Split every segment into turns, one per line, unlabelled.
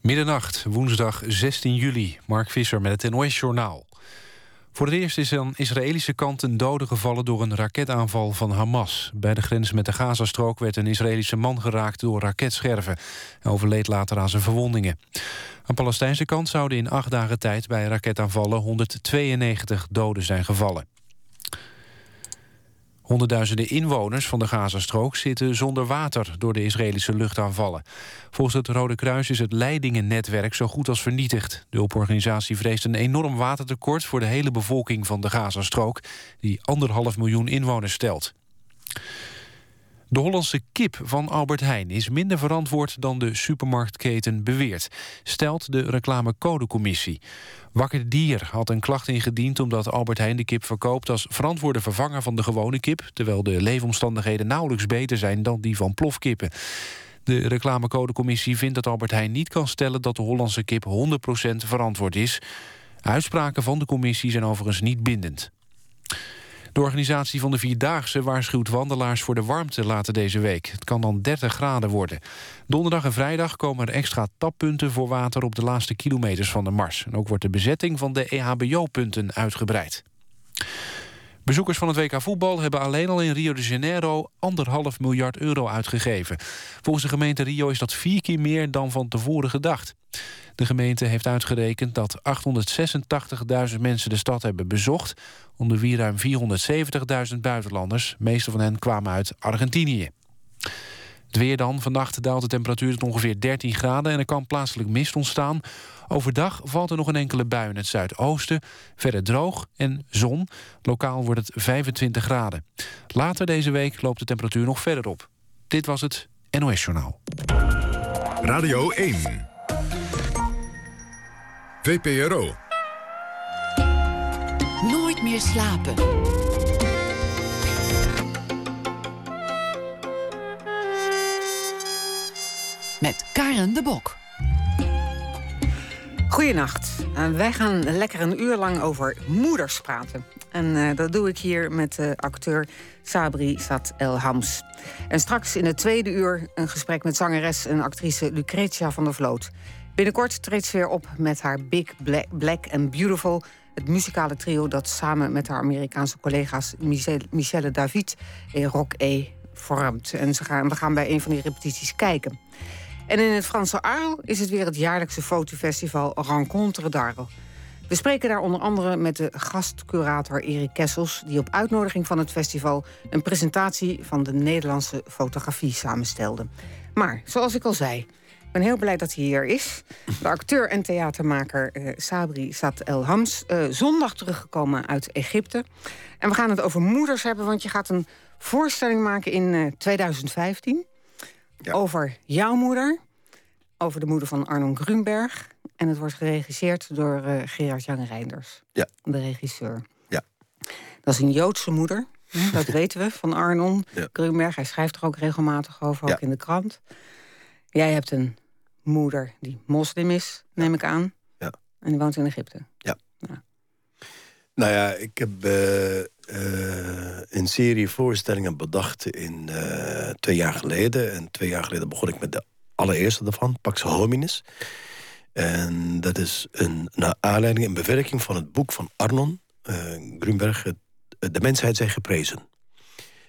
Middernacht, woensdag 16 juli. Mark Visser met het NOS-journaal. Voor het eerst is aan Israëlische kant een dode gevallen... door een raketaanval van Hamas. Bij de grens met de Gazastrook werd een Israëlische man geraakt... door raketscherven. Hij overleed later aan zijn verwondingen. Aan Palestijnse kant zouden in acht dagen tijd... bij raketaanvallen 192 doden zijn gevallen. Honderdduizenden inwoners van de Gazastrook zitten zonder water door de Israëlische luchtaanvallen. Volgens het Rode Kruis is het leidingennetwerk zo goed als vernietigd. De hulporganisatie vreest een enorm watertekort voor de hele bevolking van de Gazastrook, die anderhalf miljoen inwoners stelt. De Hollandse kip van Albert Heijn is minder verantwoord dan de supermarktketen beweert, stelt de reclamecodecommissie. Wakker Dier had een klacht ingediend omdat Albert Heijn de kip verkoopt als verantwoorde vervanger van de gewone kip, terwijl de leefomstandigheden nauwelijks beter zijn dan die van plofkippen. De reclamecodecommissie vindt dat Albert Heijn niet kan stellen dat de Hollandse kip 100% verantwoord is. Uitspraken van de commissie zijn overigens niet bindend. De organisatie van de Vierdaagse waarschuwt wandelaars voor de warmte later deze week. Het kan dan 30 graden worden. Donderdag en vrijdag komen er extra tappunten voor water op de laatste kilometers van de Mars. En ook wordt de bezetting van de EHBO-punten uitgebreid. Bezoekers van het WK voetbal hebben alleen al in Rio de Janeiro anderhalf miljard euro uitgegeven. Volgens de gemeente Rio is dat vier keer meer dan van tevoren gedacht. De gemeente heeft uitgerekend dat 886.000 mensen de stad hebben bezocht... onder wie ruim 470.000 buitenlanders. De meeste van hen kwamen uit Argentinië. Het weer dan. Vannacht daalt de temperatuur tot ongeveer 13 graden... en er kan plaatselijk mist ontstaan. Overdag valt er nog een enkele bui in het zuidoosten. Verder droog en zon. Lokaal wordt het 25 graden. Later deze week loopt de temperatuur nog verder op. Dit was het NOS Journaal.
Radio 1. VPRO.
Nooit meer slapen. Met Karen de Bok.
Goedenacht. Uh, wij gaan lekker een uur lang over moeders praten. En uh, dat doe ik hier met de acteur Sabri Sat El Hams. En straks in het tweede uur een gesprek met zangeres en actrice Lucretia van der Vloot. Binnenkort treedt ze weer op met haar Big Black, and Beautiful... het muzikale trio dat samen met haar Amerikaanse collega's... Michelle David en Rock E vormt. En ze gaan, we gaan bij een van die repetities kijken. En in het Franse Arles is het weer het jaarlijkse fotofestival Rencontre d'Arles. We spreken daar onder andere met de gastcurator Erik Kessels... die op uitnodiging van het festival een presentatie van de Nederlandse fotografie samenstelde. Maar, zoals ik al zei, ik ben heel blij dat hij hier is. De acteur en theatermaker uh, Sabri Sat El Hams. Uh, zondag teruggekomen uit Egypte. En we gaan het over moeders hebben, want je gaat een voorstelling maken in uh, 2015. Ja. Over jouw moeder. Over de moeder van Arnon Grunberg. En het wordt geregisseerd door Gerard Jan Reinders.
Ja.
De regisseur.
Ja.
Dat is een Joodse moeder. Dat weten we van Arnon ja. Grunberg. Hij schrijft er ook regelmatig over, ook in de krant. Jij hebt een moeder die moslim is, neem ik aan.
Ja.
En die woont in Egypte.
Ja. Nou ja, ik heb uh, uh, een serie voorstellingen bedacht in uh, twee jaar geleden. En twee jaar geleden begon ik met de allereerste daarvan, Pax Hominis. En dat is een naar aanleiding en bewerking van het boek van Arnon Grunberg... De mensheid zijn geprezen.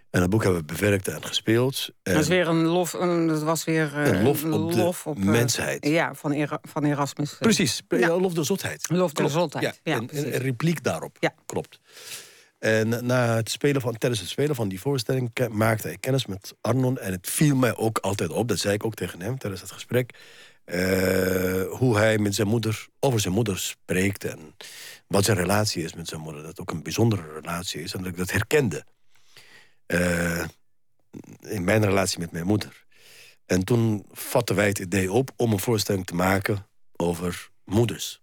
En dat boek hebben we bewerkt en gespeeld. En
dat, is weer een lof, een, dat was weer uh,
een lof op,
lof op
de mensheid.
Uh, ja, van, Era, van Erasmus.
Precies, ja. Ja, lof de zotheid.
Lof de zotheid, ja.
ja en, een repliek daarop,
ja.
klopt. En na het spelen van, tijdens het spelen van die voorstelling... maakte ik kennis met Arnon. En het viel mij ook altijd op, dat zei ik ook tegen hem tijdens het gesprek... Uh, hoe hij met zijn moeder, over zijn moeder spreekt... en wat zijn relatie is met zijn moeder. Dat ook een bijzondere relatie is en dat ik dat herkende. Uh, in mijn relatie met mijn moeder. En toen vatten wij het idee op om een voorstelling te maken over moeders.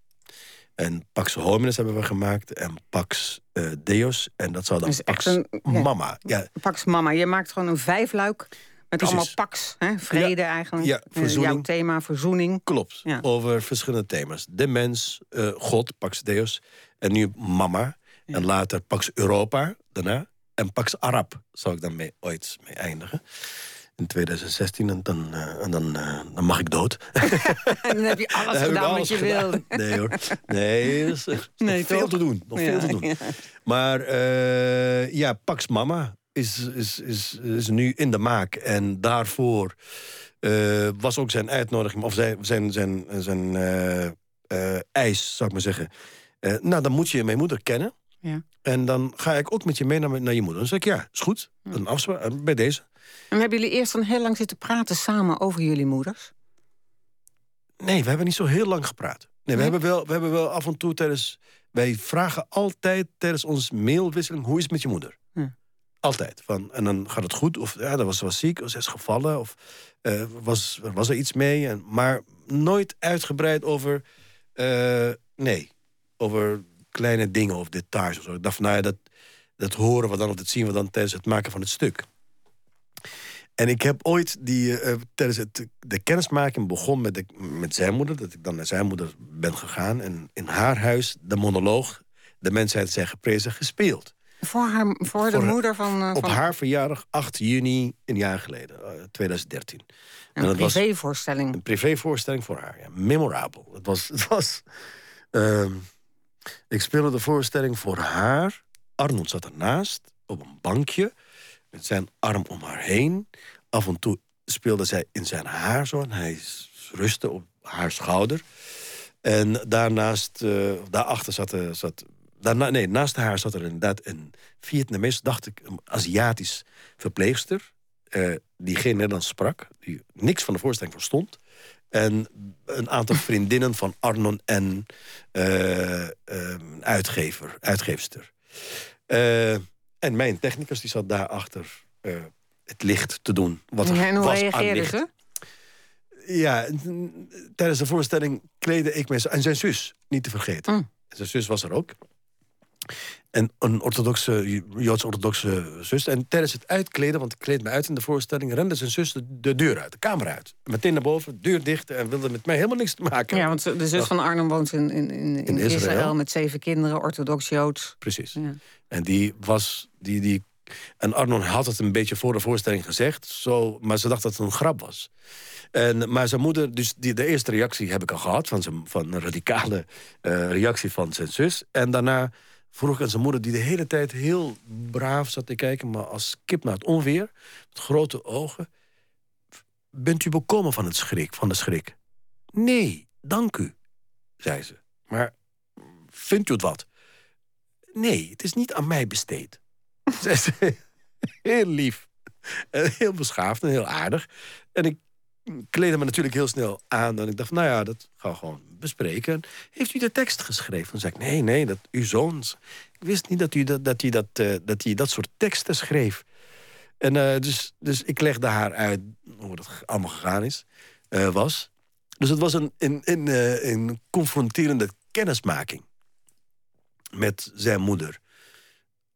En Pax Hominis hebben we gemaakt en Pax uh, Deus. En dat zou dan
dus
Pax
een,
Mama. Ja.
Pax Mama. Je maakt gewoon een vijfluik met Precies. allemaal Pax. Hè? Vrede
ja,
eigenlijk.
Ja, verzoening.
Uh, jouw thema, verzoening.
Klopt. Over verschillende thema's. De mens, uh, God, Pax Deus. En nu Mama. En later Pax Europa, daarna. En Pax Arab zou ik dan mee, ooit mee eindigen. in 2016 en dan, uh, en dan, uh, dan mag ik dood.
en dan heb je alles gedaan alles wat je wilde.
Nee hoor, nee, er is nee, nog veel te doen. Nog ja, veel te doen. Ja. Maar uh, ja, Pax Mama is, is, is, is nu in de maak. En daarvoor was ook zijn uitnodiging, of zijn, zijn, zijn, zijn eis, zou ik maar zeggen. nou, dan moet je mijn moeder kennen. Ja. En dan ga ik ook met je mee naar, naar je moeder. Dan zeg ik, ja, is goed. Een afspraak bij deze.
En hebben jullie eerst dan heel lang zitten praten samen over jullie moeders?
Nee, we hebben niet zo heel lang gepraat. Nee, we, hebben wel, we hebben wel af en toe tijdens... Wij vragen altijd tijdens onze mailwisseling... hoe is het met je moeder? Altijd. Van, en dan gaat het goed. Of ja, dat was, was ziek, of ze is gevallen. Of uh, was, was er iets mee. En, maar nooit uitgebreid over... Uh, nee, over kleine dingen of details. Of zo. Ik dacht van, nou ja, dat, dat horen we dan... of dat zien we dan tijdens het maken van het stuk. En ik heb ooit die, uh, tijdens het, de kennismaking begon met, de, met zijn moeder. Dat ik dan naar zijn moeder ben gegaan. En in haar huis de monoloog De mensheid zijn geprezen gespeeld.
Voor, haar, voor de moeder van, uh,
Op haar verjaardag, 8 juni, een jaar geleden, uh, 2013.
Een en privévoorstelling.
Een privévoorstelling voor haar, ja. Memorabel. Het was... Het was uh, ik speelde de voorstelling voor haar. Arnold zat ernaast, op een bankje met zijn arm om haar heen. Af en toe speelde zij in zijn haar zo. En hij rustte op haar schouder. En daarnaast, uh, daarachter zat... Uh, zat nee, naast haar zat er inderdaad een Vietnamees, dacht ik, een Aziatisch verpleegster. Uh, die geen Nederlands sprak. Die niks van de voorstelling verstond. En een aantal vriendinnen van Arnon en uitgever, uitgeefster. En mijn technicus die zat daarachter uh, het licht te doen.
Wat er en hoe was reageerde ze?
Ja, tijdens de voorstelling kleedde ik me... En zijn zus, niet te vergeten. Mm. Zijn zus was er ook. En een orthodoxe, Joods-orthodoxe zus. En tijdens het uitkleden, want ik kleed me uit in de voorstelling... rende zijn zus de, deur uit, de kamer uit. Meteen naar boven, deur dicht en wilde met mij helemaal niks te maken.
Ja, want de zus van Arnhem woont in, in, in, in Israël. Israël. met zeven kinderen, orthodox-Joods.
Precies. Ja. En die was... Die, die, en Arnon had het een beetje voor de voorstelling gezegd, zo, maar ze dacht dat het een grap was. En, maar zijn moeder, dus die, de eerste reactie heb ik al gehad... van, zijn, van een radicale uh, reactie van zijn zus. En daarna vroeg ik aan zijn moeder, die de hele tijd heel braaf zat te kijken... maar als kip naar het onweer, met grote ogen... Bent u bekomen van, het schrik, van de schrik? Nee, dank u, zei ze. Maar vindt u het wat? Nee, het is niet aan mij besteed. Zei ze, heel lief. En heel beschaafd en heel aardig. En ik kleedde me natuurlijk heel snel aan. En ik dacht, nou ja, dat gaan we gewoon bespreken. Heeft u de tekst geschreven? Dan zei ik, nee, nee, dat uw zoon. Ik wist niet dat u dat, dat, hij dat, uh, dat, hij dat soort teksten schreef. En uh, dus, dus ik legde haar uit hoe het allemaal gegaan is, uh, was. Dus het was een, een, een, een confronterende kennismaking met zijn moeder.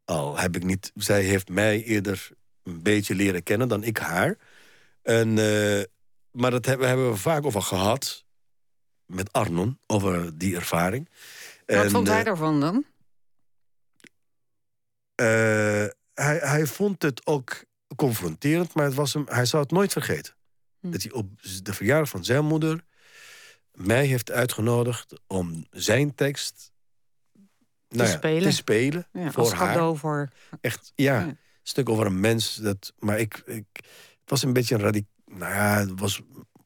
Al heb ik niet... Zij heeft mij eerder een beetje leren kennen dan ik haar. En, maar dat hebben, hebben we vaak over gehad. Met Arnon, over die ervaring.
Wat en, vond hij daarvan eh, dan?
Uh, hij, hij vond het ook confronterend, maar het was hem, hij zou het nooit vergeten. Hm. Dat hij op de verjaardag van zijn moeder mij heeft uitgenodigd om zijn tekst nou ja,
spelen.
Te spelen voor
haar.
Echt, ja, Een stuk over een mens. Dat, maar ik, ik, het was een beetje een radicaal... Nou ja, het was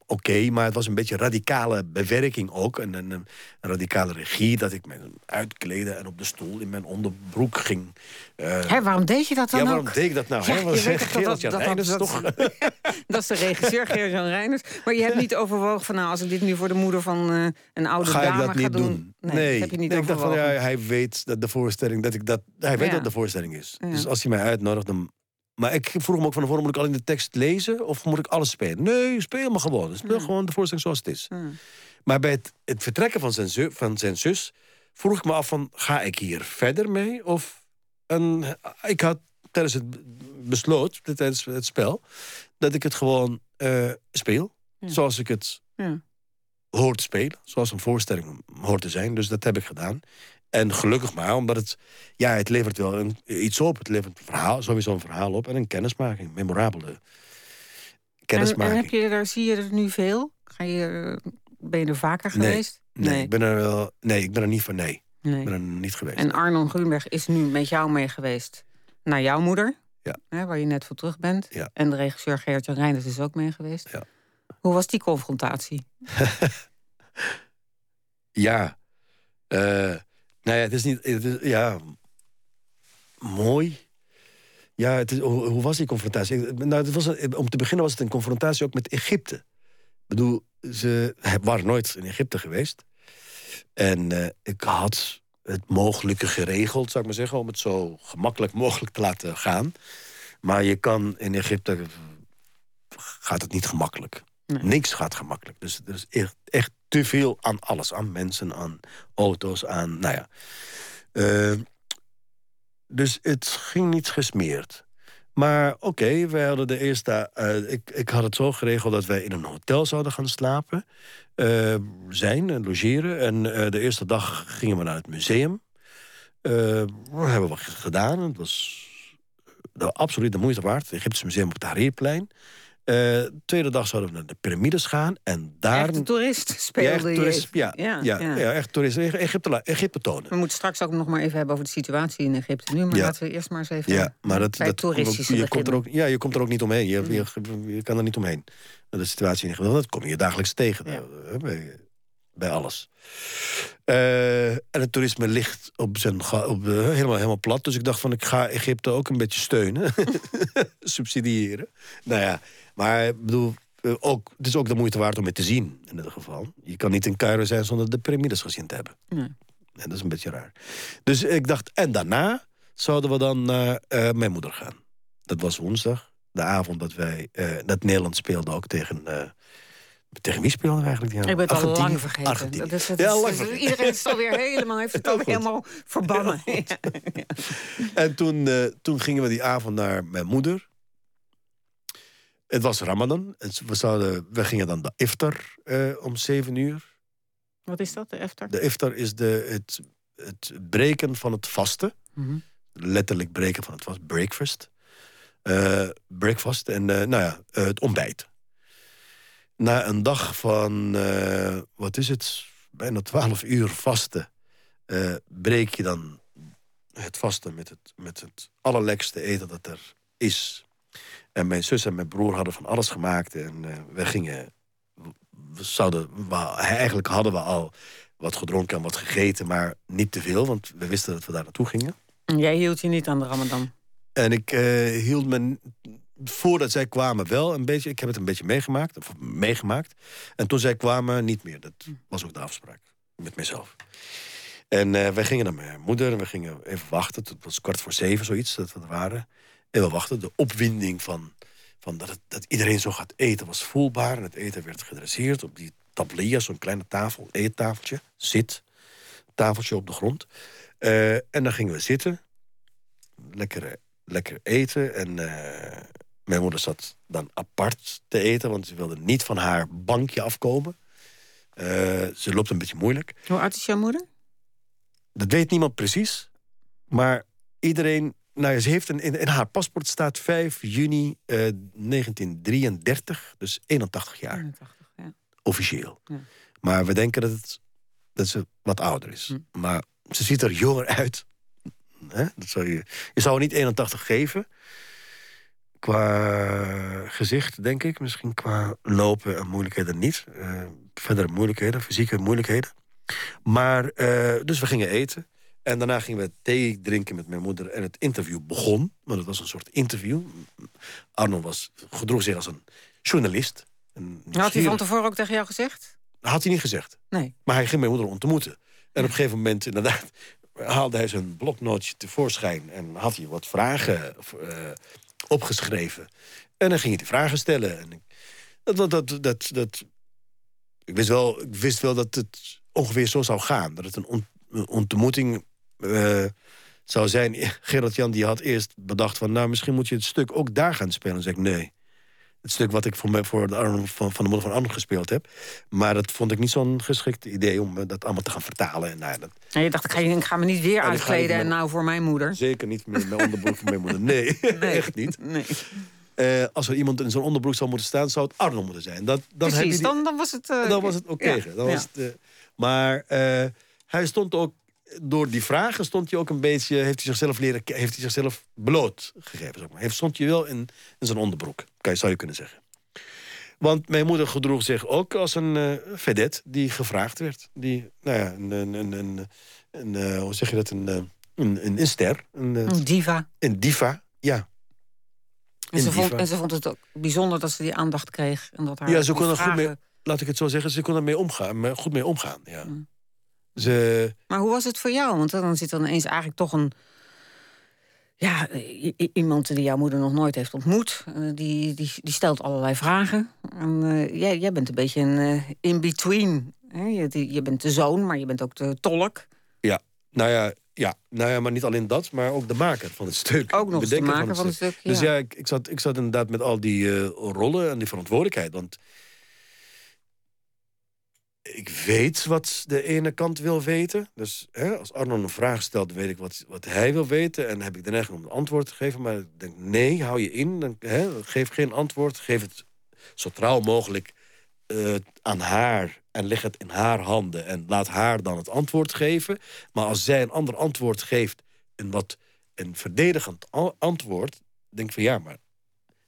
oké, maar het was een beetje radicale bewerking ook. En een, een, radicale regie, dat ik me uitklede en op de stoel in mijn onderbroek ging.
Uh, waarom deed je dat dan
Ja, waarom deed ik dat nou? Ja,
weet dat, dat, toch? dat is de regisseur Gerard-Jan Reiners. Maar je hebt niet overwogen van... nou, als ik dit nu voor de moeder van uh, een oude
ga
dame
dat niet
ga
doen.
doen.
Nee, nee,
heb je niet
nee
ik dacht
van, ja, hij weet dat de voorstelling... Dat ik dat, hij weet ja. dat de voorstelling is. Dus als hij mij uitnodigt, dan maar ik vroeg me ook van tevoren, moet ik al in de tekst lezen of moet ik alles spelen? Nee, speel maar gewoon. Speel mm. gewoon de voorstelling zoals het is. Mm. Maar bij het, het vertrekken van zijn, zus, van zijn zus vroeg ik me af van, ga ik hier verder mee? Of een, ik had tijdens het besloot, tijdens het spel, dat ik het gewoon uh, speel. Ja. Zoals ik het ja. hoort spelen. Zoals een voorstelling hoort te zijn. Dus dat heb ik gedaan. En gelukkig maar, omdat het, ja, het levert wel een, iets op. Het levert een verhaal, sowieso een verhaal op en een kennismaking, memorabele. kennismaking.
En, en heb je daar, zie je er nu veel? Ga je, ben je er vaker
Nee.
geweest?
Nee, ik ben er wel. Nee, ik ben er niet van. Nee,
Nee.
ik ben er niet geweest.
En Arnon Grunberg is nu met jou mee geweest naar jouw moeder.
Ja.
Hè, waar je net voor terug bent.
Ja.
En de regisseur Gerrit-Jan Reinders is ook mee geweest.
Ja.
Hoe was die confrontatie?
Ja. Eh, nou ja, het is niet. Het is, ja. Mooi. Ja, het is, hoe, hoe was die confrontatie? Nou, het was om te beginnen was het een confrontatie ook met Egypte. Ik bedoel, ze waren nooit in Egypte geweest. En eh, ik had het mogelijke geregeld, zou ik maar zeggen, om het zo gemakkelijk mogelijk te laten gaan. Maar je kan in Egypte. gaat het niet gemakkelijk.
Nee.
Niks gaat gemakkelijk. Dus er is echt, echt te veel aan alles. Aan mensen, aan auto's, aan. Nou ja. Eh, dus het ging niet gesmeerd. Maar oké, wij hadden de eerste. eh, ik, ik had het zo geregeld dat wij in een hotel zouden gaan slapen. eh, zijn en logeren. En de eerste dag gingen we naar het museum. Dat hebben we gedaan. Het was absoluut de moeite waard. Het Egyptische Museum op het Tahrirplein. Eh tweede dag zouden we naar de piramides gaan. En daar...
Echte toerist
ja,
speelde
echt
je
toerist, ja, ja, ja. echt toerist. Egypte, Egypte tonen.
We moeten straks ook nog maar even hebben over de situatie in Egypte nu. Maar
Ja.
laten we eerst maar eens even
Ja, maar dat,
bij
dat
toeristische
je komt er ook, Ja, je komt er ook niet omheen. Je, je, je kan er niet omheen. De situatie in Egypte, dat kom je dagelijks tegen.
Ja.
eh, Bij, bij alles. Eh, en het toerisme ligt op zijn, op, eh, helemaal, helemaal plat. Dus ik dacht van, ik ga Egypte ook een beetje steunen. Subsidiëren. Nou ja, maar ik bedoel... eh, Ook, het is ook de moeite waard om het te zien, in ieder geval. Je kan niet in Cairo zijn zonder de piramides gezien te hebben.
Nee.
En dat is een beetje raar. Dus ik dacht, en daarna zouden we dan naar mijn moeder gaan. Dat was woensdag, de avond dat wij... dat Nederland speelde ook tegen... tegen wie speelden we eigenlijk? die
Ik ben het al lang vergeten.
Argentinië.
Dat is,
ja,
is-
lang vergeten.
Iedereen is het alweer helemaal, heeft het
goed.
helemaal verbannen. Ja.
En toen, eh, toen gingen we die avond naar mijn moeder. Het was Ramadan. En we, zouden, we gingen dan de iftar eh, om zeven uur.
Wat is dat, de eftar?
De iftar is de, het, het breken van het vasten.
Mhm.
letterlijk breken van het was breakfast. Eh, breakfast en nou ja, het ontbijt. Na een dag van, eh, wat is het, bijna twaalf uur vasten... eh, breek je dan het vasten met het, met het allerlekste eten dat er is. En mijn zus en mijn broer hadden van alles gemaakt. En eh, we gingen... We zouden, we, eigenlijk hadden we al wat gedronken en wat gegeten... maar niet te veel, want we wisten dat we daar naartoe gingen.
En Jij hield je niet aan de ramadan.
En ik hield me voordat zij kwamen wel een beetje. Ik heb het een beetje meegemaakt. Of meegemaakt. En toen zij kwamen niet meer. Dat was ook de afspraak met mezelf. En eh, wij gingen naar mijn moeder. We gingen even wachten. Het was kwart voor zeven zoiets dat we waren. En we wachten. De opwinding van, van dat, dat iedereen zo gaat eten was voelbaar. En het eten werd gedresseerd op die tablia. Zo'n kleine tafel, eettafeltje. Zit. Tafeltje op de grond. Eh, en dan gingen we zitten. Lekker, lekker eten. En eh, mijn moeder zat dan apart te eten... want ze wilde niet van haar bankje afkomen. Eh, ze loopt een beetje moeilijk.
Hoe oud is jouw moeder?
Dat weet niemand precies. Maar iedereen... Nou, ze heeft een, in, in haar paspoort staat 5 juni eh, 1933. Dus 81 jaar,
81, ja.
officieel.
Ja.
Maar we denken dat, het, dat ze wat ouder is.
Hm.
Maar ze ziet er jonger uit. Hè? Dat zou je, je zou haar niet 81 geven. Qua gezicht, denk ik. Misschien qua lopen en moeilijkheden niet. Eh, verdere moeilijkheden, fysieke moeilijkheden. Maar, eh, dus we gingen eten. En daarna gingen we thee drinken met mijn moeder. En het interview begon. Want het was een soort interview. Arno was, gedroeg zich als een journalist. Een
Had hij van tevoren ook tegen jou gezegd?
Had hij niet gezegd.
Nee.
Maar hij ging mijn moeder ontmoeten. En op een gegeven moment, inderdaad, haalde hij zijn bloknootje tevoorschijn. En had hij wat vragen eh, opgeschreven. En dan ging hij die vragen stellen. En dat, dat, dat, dat, dat, ik, wist wel, ik wist wel dat het ongeveer zo zou gaan. Dat het een ontmoeting eh, zou zijn. Gerard-Jan die had eerst bedacht van... nou, misschien moet je het stuk ook daar gaan spelen. En zei ik, nee. Het stuk wat ik voor, mij, voor de, Arno, van, van de moeder van Arno gespeeld heb. Maar dat vond ik niet zo'n geschikt idee om eh, dat allemaal te gaan vertalen. En, nou, ja, dat,
En je dacht, ik ga, ik ga me niet weer uitkleden en nou voor mijn moeder.
zeker niet met mijn onderbroek van mijn moeder. Nee, echt niet.
Nee.
eh, als er iemand in zijn onderbroek zou moeten staan, zou het Arno moeten zijn. Dat, dan heb je die-
dan, dan was het... eh,
dan was het oké.
ja, ja.
maar hij stond ook, door die vragen stond hij ook een beetje, heeft hij zichzelf leren, heeft hij zichzelf bloot gegeven. Zeg maar. Hij stond je wel in, in zijn onderbroek, kan je, zou je kunnen zeggen. Want mijn moeder gedroeg zich ook als een eh vedette die gevraagd werd. Die, nou ja, een, een, een, een, een, eh, hoe zeg je dat, een, eh, een, een, een ster, een,
Een diva.
een diva, ja.
En ze, vond, en ze vond het ook bijzonder dat ze die aandacht kreeg. En dat haar
Ja, ze kon er goed mee, laat ik het zo zeggen, ze kon ermee omgaan, maar goed mee omgaan, ja.
Mm.
Ze,
Maar hoe was het voor jou? Want dan zit er ineens eigenlijk toch een... Ja, iemand die jouw moeder nog nooit heeft ontmoet. eh, die, die, die stelt allerlei vragen. En eh, jij, jij bent een beetje een eh, in-between. Je, je bent de zoon, maar je bent ook de tolk.
Ja, nou ja, ja, nou ja, maar niet alleen dat, maar ook de maker van het stuk.
Ook nog eens de maker van het stuk,
Dus
ja.
ja, ik, ik, zat, ik zat inderdaad met al die rollen en die verantwoordelijkheid. Want ik weet wat de ene kant wil weten. Dus hè, als Arno een vraag stelt, weet ik wat, wat hij wil weten. En heb ik de neiging om een antwoord te geven. Maar ik denk, nee, hou je in. Dan, hè, geef geen antwoord. Geef het zo trouw mogelijk eh, aan haar. En leg het in haar handen. En laat haar dan het antwoord geven. Maar als zij een ander antwoord geeft... een wat een verdedigend antwoord... denk ik van ja, maar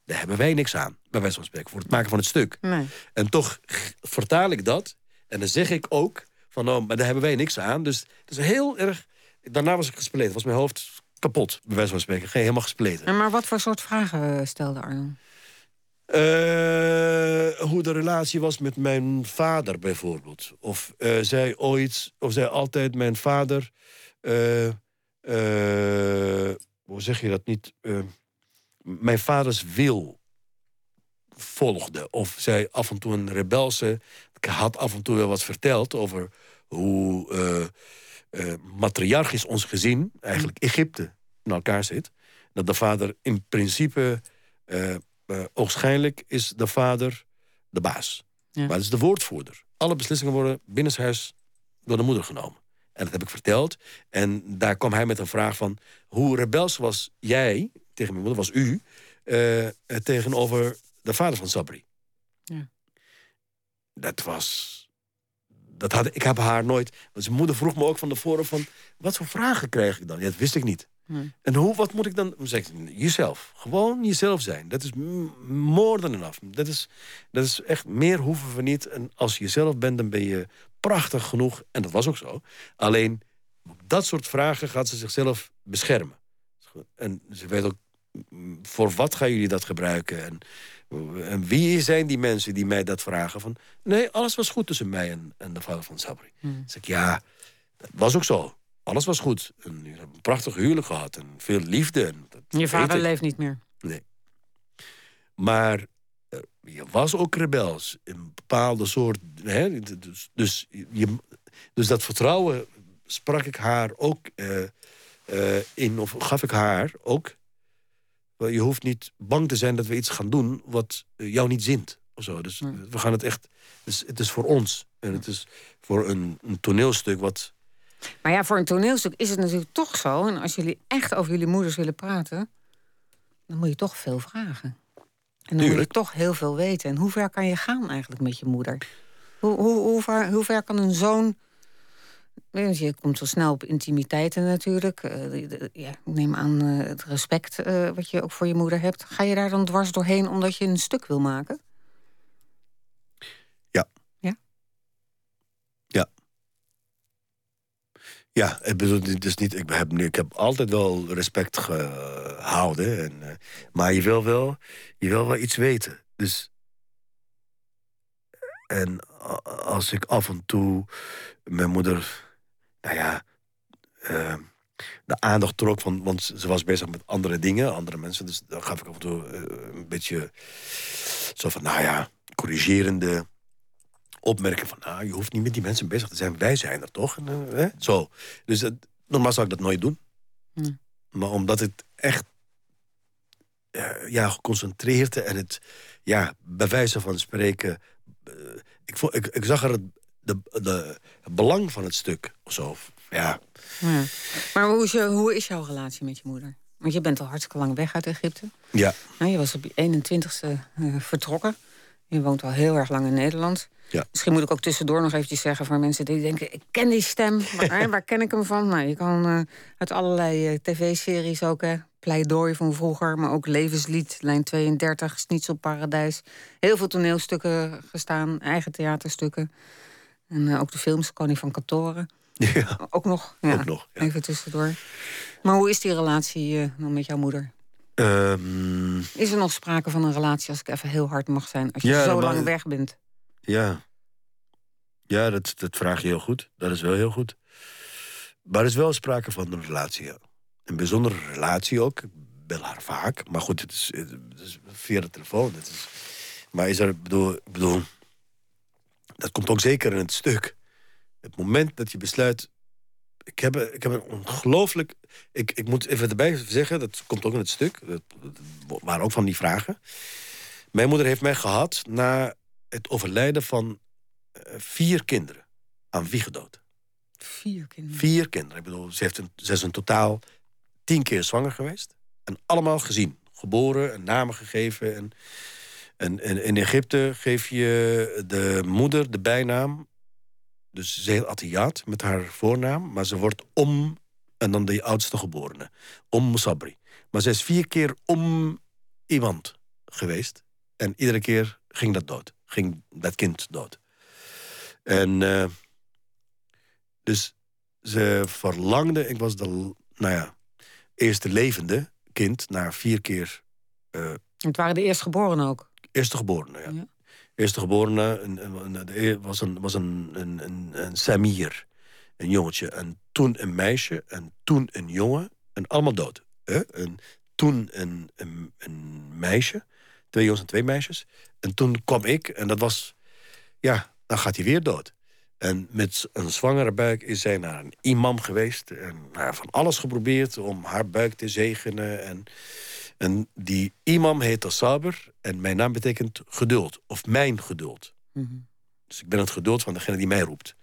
daar hebben wij niks aan. Bij wijze van spreken, voor het maken van het stuk.
Nee.
En toch vertaal ik dat. En dan zeg ik ook van, nou, maar daar hebben wij niks aan. Dus het is heel erg... Daarna was ik gespleten. Was mijn hoofd kapot, bij wijze van spreken. Geen helemaal gespleten.
En maar wat voor soort vragen eh, stelde Arno?
Eh, hoe de relatie was met mijn vader bijvoorbeeld. Of eh, zij ooit, of zij altijd mijn vader. hoe zeg je dat niet? mijn vaders wil volgde. Of zij af en toe een rebelse. Ik had af en toe wel wat verteld over hoe eh, eh, matriarchisch ons gezin, eigenlijk Egypte, in elkaar zit. Dat de vader in principe. eh, oogschijnlijk is de vader de baas.
Ja.
Maar het is de woordvoerder. Alle beslissingen worden binnenshuis door de moeder genomen. En dat heb ik verteld. En daar kwam hij met een vraag van... hoe rebels was jij, tegen mijn moeder, was u... tegenover de vader van Sabri?
Ja.
Dat was... Dat had, ik heb haar nooit... Want zijn moeder vroeg me ook van tevoren van... wat voor vragen krijg ik dan? Ja, dat wist ik niet.
Hm.
En hoe, wat moet ik dan? Zeg jezelf. Gewoon jezelf zijn. Dat is more than enough. Dat is, dat is echt, meer hoeven we niet. En als je jezelf bent, dan ben je prachtig genoeg. En dat was ook zo. Alleen, op dat soort vragen gaat ze zichzelf beschermen. En ze weet ook, voor wat gaan jullie dat gebruiken? En, en wie zijn die mensen die mij dat vragen? Van, nee, alles was goed tussen mij en, en de vader van Sabri. Dan zeg ik, ja, dat was ook zo. Alles was goed. En je hebt een prachtig huwelijk gehad. En veel liefde. En dat
Je vader leeft niet meer.
Nee. Maar eh, je was ook rebels. Een bepaalde soort... Hè, dus, dus, je, dus dat vertrouwen sprak ik haar ook eh, eh, in. Of gaf ik haar ook. Je hoeft niet bang te zijn dat we iets gaan doen... wat eh, jou niet zint. Of zo. Dus
Hm.
we gaan het echt... Dus het is voor ons. En het is voor een, een toneelstuk wat...
Maar ja, voor een toneelstuk is het natuurlijk toch zo. En als jullie echt over jullie moeders willen praten, dan moet je toch veel vragen. En dan moet je
Tuurlijk.
toch heel veel weten. En hoe ver kan je gaan eigenlijk met je moeder? Hoe, hoe, hoe, ver, hoe ver kan een zoon. Want je komt zo snel op intimiteiten natuurlijk. Eh, ja, ik neem aan eh, het respect eh, wat je ook voor je moeder hebt. Ga je daar dan dwars doorheen omdat je een stuk wil maken?
Ja, ik bedoel, het is niet, ik, heb, ik heb altijd wel respect gehouden. En, maar je wil, wel, je wil wel iets weten. Dus. En als ik af en toe mijn moeder. Nou ja. eh, de aandacht trok van. Want ze was bezig met andere dingen, andere mensen. Dus dan gaf ik af en toe eh, een beetje. Zo van, nou ja, corrigerende opmerken van... Nou, je hoeft niet met die mensen bezig te zijn. Wij zijn er toch? En, eh, hè? Zo. Dus normaal zou ik dat nooit doen.
Hmm.
Maar omdat het echt ja, geconcentreerd en het ja, bij wijze van spreken... eh, ik, ik, ik zag er het, de, de, het belang van het stuk of zo. Ja,
Ja. Maar hoe is, je, hoe is jouw relatie met je moeder? Want je bent al hartstikke lang weg uit Egypte.
Ja.
Nou, je was op je 21ste uh, vertrokken. Je woont al heel erg lang in Nederland.
Ja.
Misschien moet ik ook tussendoor nog eventjes zeggen... voor mensen die denken, ik ken die stem. Maar waar ken ik hem van? Nou, je kan uh, uit allerlei uh, tv-series ook... Hè, pleidooi van vroeger, maar ook Levenslied, lijn 32, Paradijs. Heel veel toneelstukken gestaan, eigen theaterstukken. En uh, ook de films, Koning van Katoren.
Ja.
Ook nog. Ja.
Ook nog ja.
Even tussendoor. Maar hoe is die relatie dan met jouw moeder?
Um,
is er nog sprake van een relatie, als ik even heel hard mag zijn... als je
ja,
zo lang weg bent?
Ja. Ja, dat, dat vraag je heel goed. Dat is wel heel goed. Maar er is wel sprake van een relatie, ja. Een bijzondere relatie ook. Ik bel haar vaak. Maar goed, het is, het is via de telefoon. Het is, maar is er, bedoel, bedoel... Dat komt ook zeker in het stuk. Het moment dat je besluit... Ik heb, ik heb een ongelooflijk... Ik, ik moet even erbij zeggen, dat komt ook in het stuk. Dat, dat waren ook van die vragen. Mijn moeder heeft mij gehad na het overlijden van uh, vier kinderen. Aan wie gedood?
Vier kinderen?
Vier kinderen. Ik bedoel, ze, heeft een, ze is in totaal tien keer zwanger geweest. En allemaal gezien. Geboren en namen gegeven. En, en, en in Egypte geef je de moeder de bijnaam. Dus ze heet met haar voornaam. Maar ze wordt om en dan de oudste geborene. Om Musabri. Maar ze is vier keer om iemand geweest. En iedere keer ging dat dood. Ging dat kind dood. En uh, dus ze verlangde... Ik was de, nou ja, eerste levende kind na vier keer... Uh,
het waren de eerstgeborenen ook?
Eerste geborene, ja. ja. Eerste geborene een, een, was, een, was een, een, een, een Samir, een jongetje. En toen een meisje en toen een jongen. En allemaal dood. Hè? En toen een, een, een meisje. Twee jongens en twee meisjes. En toen kwam ik en dat was... Ja, dan gaat hij weer dood. En met een zwangere buik is zij naar een imam geweest. En nou, van alles geprobeerd om haar buik te zegenen. En, en die imam heet Saber. En mijn naam betekent geduld. Of mijn geduld.
Mm -hmm.
Dus ik ben het geduld van degene die mij roept.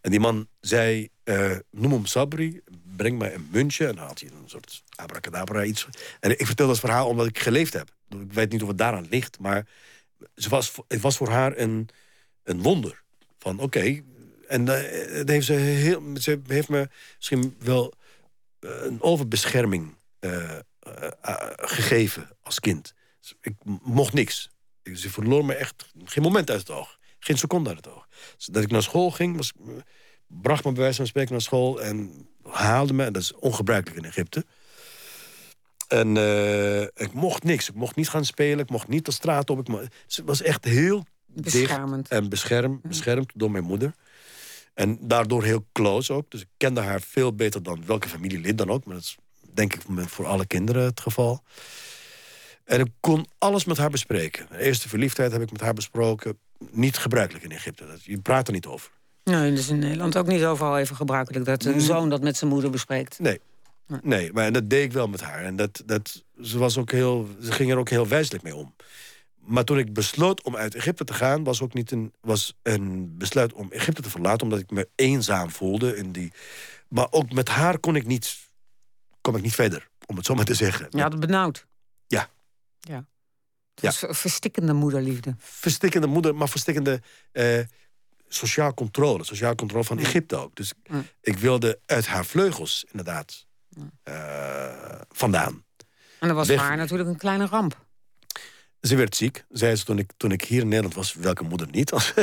En die man zei, uh, noem hem Sabri, breng mij een muntje. En dan had hij een soort abracadabra iets. En ik vertel dat verhaal omdat ik geleefd heb. Ik weet niet of het daaraan ligt, maar ze was, het was voor haar een, een wonder. Van oké, okay, en uh, heeft ze, heel, ze heeft me misschien wel uh, een overbescherming uh, gegeven als kind. Dus ik mocht niks. Ze verloor me echt geen moment uit het oog. Geen seconde uit het oog. Dus dat ik naar school ging, was, bracht me bij wijze van spreken naar school... en haalde me, en dat is ongebruikelijk in Egypte... En uh, ik mocht niks. Ik mocht niet gaan spelen. Ik mocht niet de straat op. Ik mocht, het was echt heel
beschermend.
en beschermd, beschermd door mijn moeder. En daardoor heel close ook. Dus ik kende haar veel beter dan welke familielid dan ook. Maar dat is denk ik voor alle kinderen het geval. En ik kon alles met haar bespreken. De eerste verliefdheid heb ik met haar besproken. Niet gebruikelijk in Egypte. Je praat er niet over.
Nee, is in Nederland ook niet overal even gebruikelijk... dat een zoon dat met zijn moeder bespreekt.
Nee, Nee, maar dat deed ik wel met haar. En dat, dat, ze, was ook heel, ze ging er ook heel wijselijk mee om. Maar toen ik besloot om uit Egypte te gaan... was ook niet een, was een besluit om Egypte te verlaten... omdat ik me eenzaam voelde. In die, maar ook met haar kon ik niet, kon ik niet verder, om het zo maar te zeggen.
Je had het benauwd.
Ja.
Ja. Was ja. verstikkende moederliefde.
Verstikkende moeder, maar verstikkende... Uh, sociaal controle, sociaal controle van Egypte ook. Dus
ja.
ik wilde uit haar vleugels inderdaad uh, vandaan.
En dat was
Weg.
voor haar natuurlijk een kleine ramp.
Ze werd ziek, zei ze toen ik, toen ik hier in Nederland was. Welke moeder niet?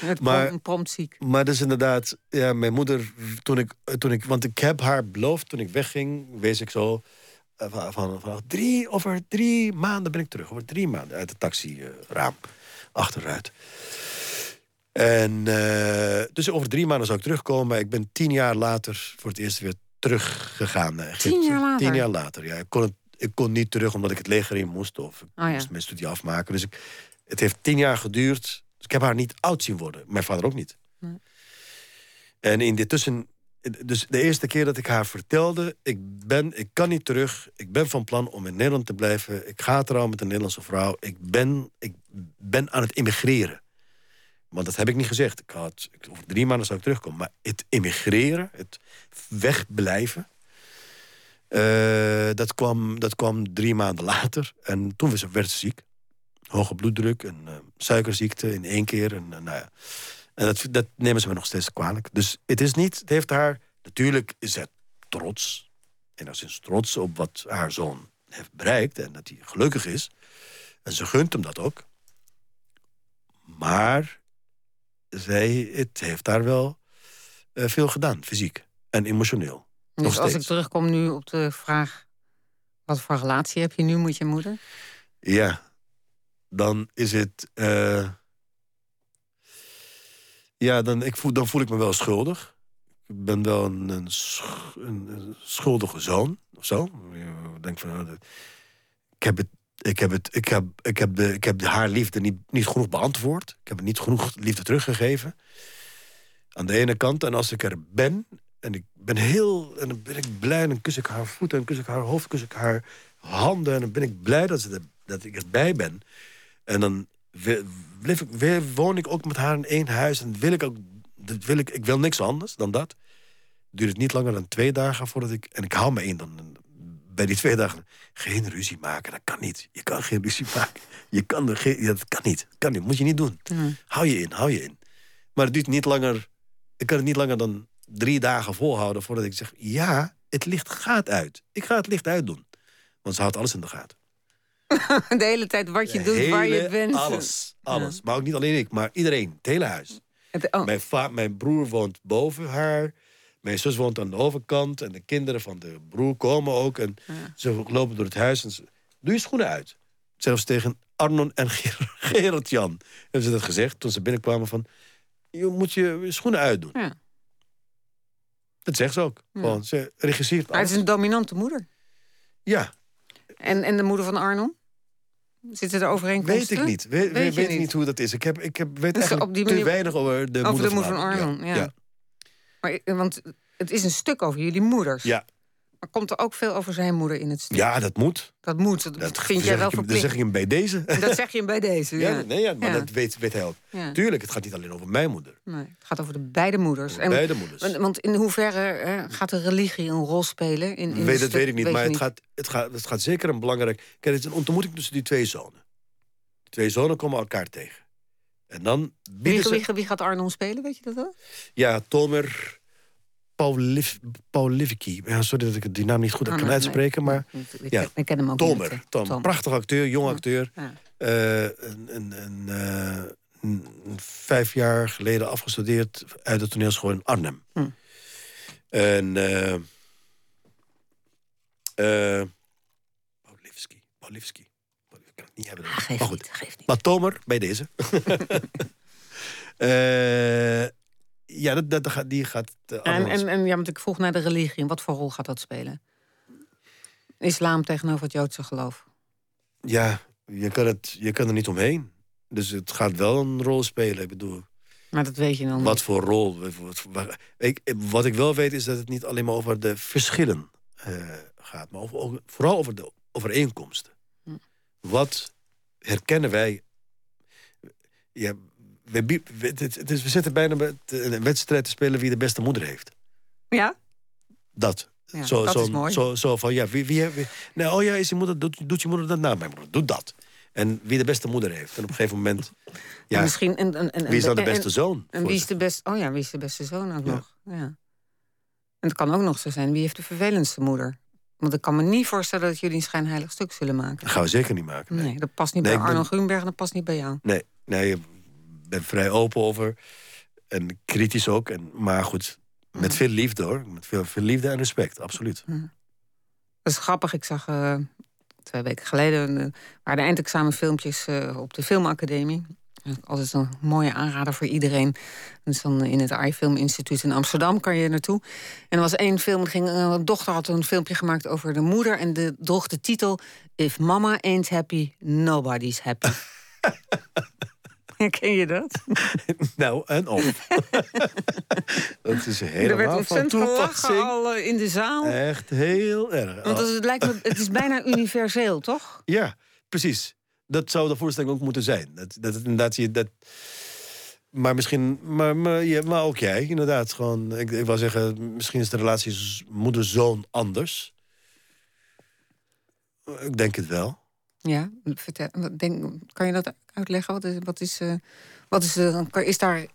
Het
Maar-
prompt ziek.
maar dus inderdaad, ja, mijn moeder, toen ik, toen ik, want ik heb haar beloofd toen ik wegging, wees ik zo eh, van, van, van drie, over drie maanden ben ik terug. Over drie maanden uit het taxiraam, achteruit. En eh, dus over drie maanden zou ik terugkomen. Maar ik ben tien jaar later voor het eerst weer teruggegaan naar Egypte.
Tien jaar later?
Tien jaar later, ja. Ik kon, het, ik kon niet terug omdat ik het leger in moest. Of ik
Oh ja.
moest mijn studie afmaken. Dus ik, het heeft tien jaar geduurd. Dus ik heb haar niet oud zien worden. Mijn vader ook niet.
Nee.
En in dit tussen... Dus de eerste keer dat ik haar vertelde... Ik, ben, ik kan niet terug. Ik ben van plan om in Nederland te blijven. Ik ga trouwen met een Nederlandse vrouw. Ik ben, ik ben aan het immigreren. Want dat heb ik niet gezegd. Ik had, over drie maanden zou ik terugkomen. Maar het immigreren, het wegblijven... Eh, dat, kwam, dat kwam drie maanden later. En toen werd ze, ziek. Hoge bloeddruk en uh, suikerziekte in één keer. En, nou ja. en dat, dat nemen ze me nog steeds kwalijk. Dus het is niet, het heeft haar... Natuurlijk is het trots. En is trots op wat haar zoon heeft bereikt. En dat hij gelukkig is. En ze gunt hem dat ook. Maar zij, het heeft daar wel veel gedaan, fysiek en emotioneel.
Dus als ik terugkom nu op de vraag... wat voor relatie heb je nu met je moeder?
Ja, dan is het... Uh, ja, dan, ik voel, dan voel ik me wel schuldig. Ik ben wel een, een, een schuldige zoon, of zo. Ik denk van, nou, ik heb het ik heb, het, ik heb, ik heb, de, ik heb de haar liefde niet, niet genoeg beantwoord. Ik heb het niet genoeg liefde teruggegeven. Aan de ene kant. En als ik er ben, en ik ben heel... en dan ben ik blij, en dan kus ik haar voeten... en kus ik haar hoofd, kus ik haar handen... en dan ben ik blij dat, ze dat ik erbij ben. En dan ik, woon ik ook met haar in één huis... en wil ik ook... Dat wil ik, ik wil niks anders dan dat. Duurt het niet langer dan twee dagen voordat ik... en ik hou me één dan bij die twee dagen geen ruzie maken. Dat kan niet. Je kan geen ruzie maken. Je kan er geen, dat kan niet. Dat kan niet. Moet je niet doen. Hou je in, hou je in. Maar het duurt niet langer... Ik kan het niet langer dan drie dagen volhouden... voordat ik zeg, ja, het licht gaat uit. Ik ga het licht uitdoen. Want ze houdt alles in de gaten.
De hele tijd wat je doet, waar je bent.
Alles, alles. Maar ook niet alleen ik, maar iedereen. Het hele huis.
oh.
mijn, mijn broer woont boven haar. Mijn zus woont aan de overkant en de kinderen van de broer komen ook. En ze lopen door het huis en ze... Doe je schoenen uit. Zelfs tegen Arnon en Gerard-Jan hebben ze dat gezegd toen ze binnenkwamen van... je moet je schoenen uitdoen. Ja. Dat zegt ze ook. Gewoon, ze regisseert
Maar het is een dominante moeder.
Ja.
En, en de moeder van Arnon? Zitten er overeenkomsten?
Weet ik niet. weet, weet, weet niet. niet. hoe dat is. Ik, heb, ik heb, weet dus eigenlijk te weinig over de
over
moeder,
de moeder van Arnon. ja. ja. Maar, want het is een stuk over jullie moeders.
Ja.
Maar komt er ook veel over zijn moeder in het stuk?
Ja, dat moet.
Dat moet. Dat, dat vind jij wel verplicht.
Dat zeg je hem bij deze.
Dat zeg je hem bij deze, ja. ja
nee, ja, maar dat weet, weet hij ook. Tuurlijk, het gaat niet alleen over mijn moeder.
Nee, het gaat over de beide moeders.
En, beide moeders.
Want in hoeverre gaat de religie een rol spelen? In, in
weet, dat weet ik niet, maar het, Gaat, het, gaat, het gaat zeker een belangrijk... Kijk, het is een ontmoeting tussen die twee zonen. De twee zonen komen elkaar tegen. En dan
wie, ze... wie, wie gaat Arnon spelen, weet je dat wel?
Ja, Tomer... Paul, Liv, Paul Livicki. Ja, sorry dat ik die naam niet goed oh, kan uitspreken, maar...
Ik, ja, ik ken hem ook
Tomer, niet. Tom. Prachtig acteur, jong acteur. Ja. Uh, een, een, een, uh, een, vijf jaar geleden afgestudeerd uit de toneelschool in Arnhem. Hm. En... Uh, Paul Livski. Paul Livski. Ik kan het niet hebben.
Ah, geef maar goed. Niet, geef niet.
Maar Tomer, bij deze. Ja, dat, dat, die gaat...
Uh, en, en, en ja, want ik vroeg naar de religie. Wat voor rol gaat dat spelen? Islam tegenover het Joodse geloof.
Ja, je kan, het, je kan er niet omheen. Dus het gaat wel een rol spelen, ik bedoel...
Maar dat weet je dan
Wat voor rol? Wat, ik, wat ik wel weet is dat het niet alleen maar over de verschillen uh, gaat... maar over, vooral over de overeenkomsten. Hm. Wat herkennen wij... Ja, we, we, zitten bijna met een wedstrijd te spelen wie de beste moeder heeft.
Ja?
Dat.
Ja, zo, dat
zo,
is mooi.
Zo, zo van, ja, wie, wie, wie nou, oh ja, is je moeder, doet, doet je moeder dat? Nou, mijn moeder doet dat. En wie de beste moeder heeft. En op een gegeven moment... Ja,
en misschien, en, en, en,
wie is dan de beste zoon?
En, wie is de beste... Oh ja, wie is de beste zoon ook nog? Ja. En het kan ook nog zo zijn, wie heeft de vervelendste moeder? Want ik kan me niet voorstellen dat jullie een schijnheilig stuk zullen maken.
Dat gaan we zeker niet maken.
Nee, dat past niet bij Arno ben... Grunberg dat past niet bij jou.
Nee, nee ben vrij open over. En kritisch ook. En, maar goed, met veel liefde hoor. Met veel, veel liefde en respect, absoluut.
Dat is grappig. Ik zag uh, twee weken geleden... Uh, waren de eindexamenfilmpjes uh, op de Filmacademie. Altijd een mooie aanrader voor iedereen. Dus dan in het iFilm Instituut in Amsterdam kan je naartoe. En er was één film, ging, een dochter had een filmpje gemaakt over de moeder... en de, droeg de titel... If mama ain't happy, nobody's happy. Ken je dat?
nou, en of. dat is helemaal
Er werd ontzettend gelachen al in de zaal.
Echt heel erg.
Want het, lijkt me, het is bijna universeel, toch?
Ja, precies. Dat zou de voorstelling ook moeten zijn. Dat, dat inderdaad je dat. Maar misschien, maar, maar, ja, maar ook jij, inderdaad. Gewoon, ik, ik wil zeggen, misschien is de relatie moeder-zoon anders. Ik denk het wel.
Ja, vertel, denk, kan je dat uitleggen? Wat is, wat is, eh, wat is, eh, is daar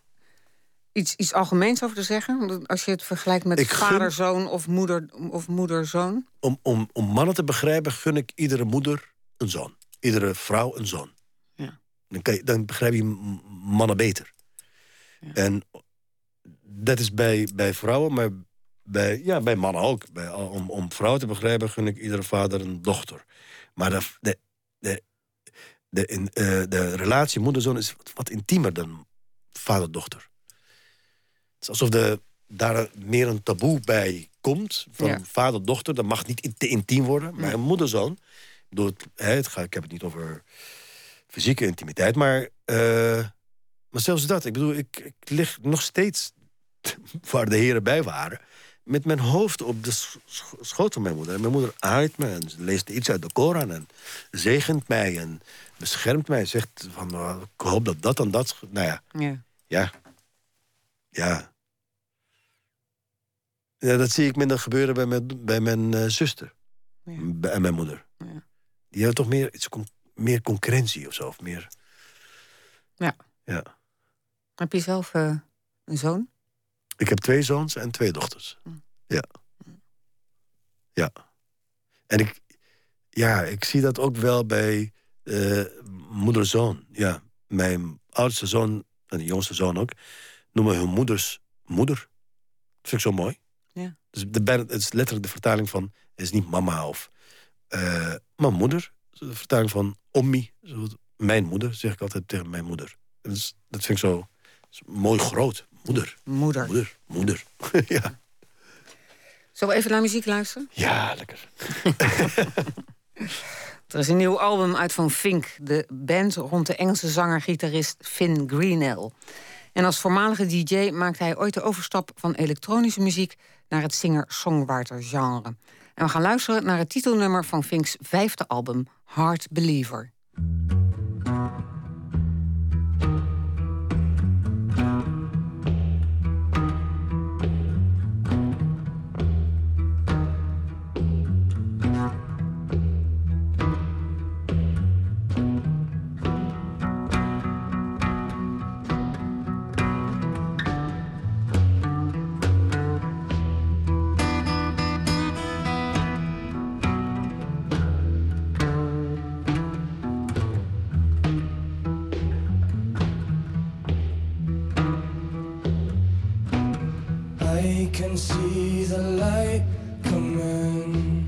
iets, iets algemeens over te zeggen? Als je het vergelijkt met vader-zoon of moeder- of moeder-zoon?
Om, om, om mannen te begrijpen, gun ik iedere moeder een zoon. Iedere vrouw een zoon.
Ja.
Dan, kan je, dan begrijp je mannen beter. En dat is bij, bij vrouwen, maar bij, ja, bij mannen ook. Bij, om, om vrouwen te begrijpen, gun ik iedere vader een dochter. Maar de, de, de, in, eh, de relatie moeder-zoon is wat, wat intiemer dan vader-dochter. Het is alsof de, daar meer een taboe bij komt. Van
Ja.
vader-dochter, dat mag niet te intiem worden. Maar een moeder-zoon, het, ik heb het niet over fysieke intimiteit, maar, eh, maar zelfs dat. Ik bedoel, ik, ik lig nog steeds waar de heren bij waren. Met mijn hoofd op de sch- sch- schoot van mijn moeder. En mijn moeder aait me en ze leest iets uit de Koran en zegent mij en beschermt mij. Zegt van, nou, ik hoop dat dat en dat. Nou ja,
Ja.
ja. Ja. ja dat zie ik minder gebeuren bij mijn, bij mijn eh, zuster.
Ja.
Bij- En mijn moeder.
Ja.
Die hebben toch meer, iets, meer concurrentie of zo. Of meer,
Ja.
ja.
Heb je zelf eh, een zoon?
Ik heb twee zoons en twee dochters.
Hm.
Ja. Ja. En ik, ja, ik zie dat ook wel bij eh, moeder-zoon. Ja, mijn oudste zoon en de jongste zoon ook... noemen hun moeders moeder. Dat vind ik zo mooi.
Ja.
Dus de, het is letterlijk de vertaling van... het is niet mama of... maar moeder. De vertaling van ommi. Mijn moeder, zeg ik altijd tegen mijn moeder. Dat, is, dat vind ik zo mooi groot. Moeder.
Moeder.
Moeder, moeder. ja.
Zullen we even naar muziek luisteren?
ja, lekker.
Er is een nieuw album uit van Fink, de band rond de Engelse zanger-gitarist Finn Greenell. En als voormalige DJ maakte hij ooit de overstap van elektronische muziek naar het singer-songwriter-genre. En we gaan luisteren naar het titelnummer van Fink's vijfde album, Heart Believer.
Can see the light coming.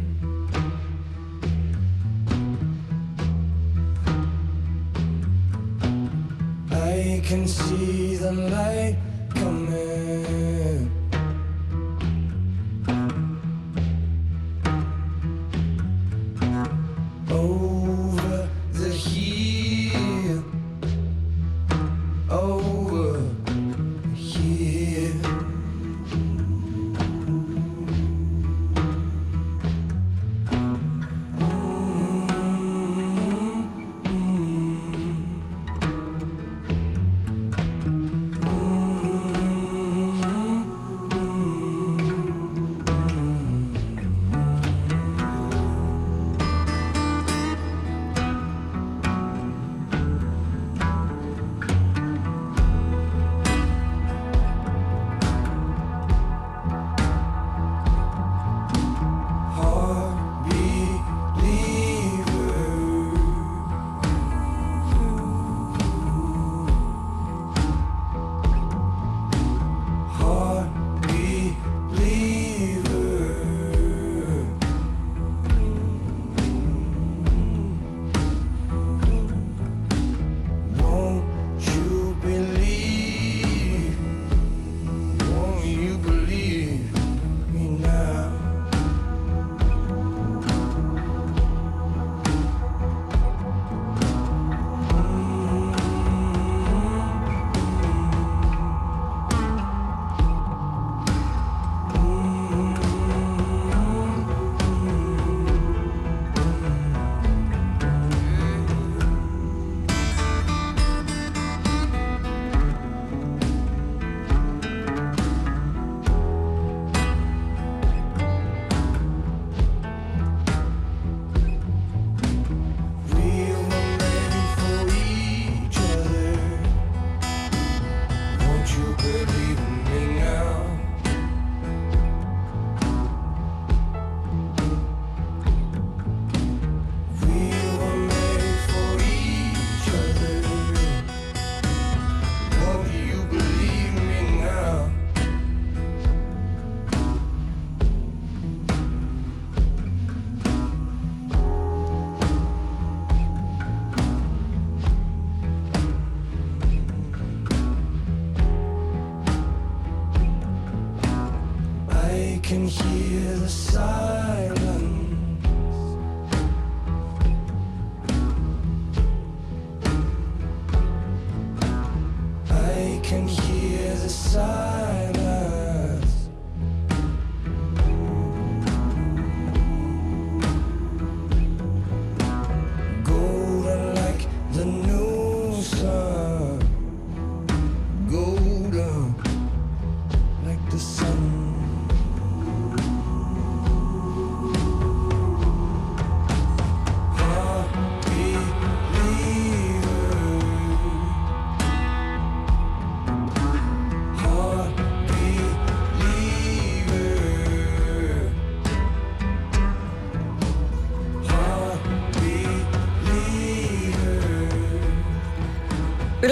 I can see the light coming.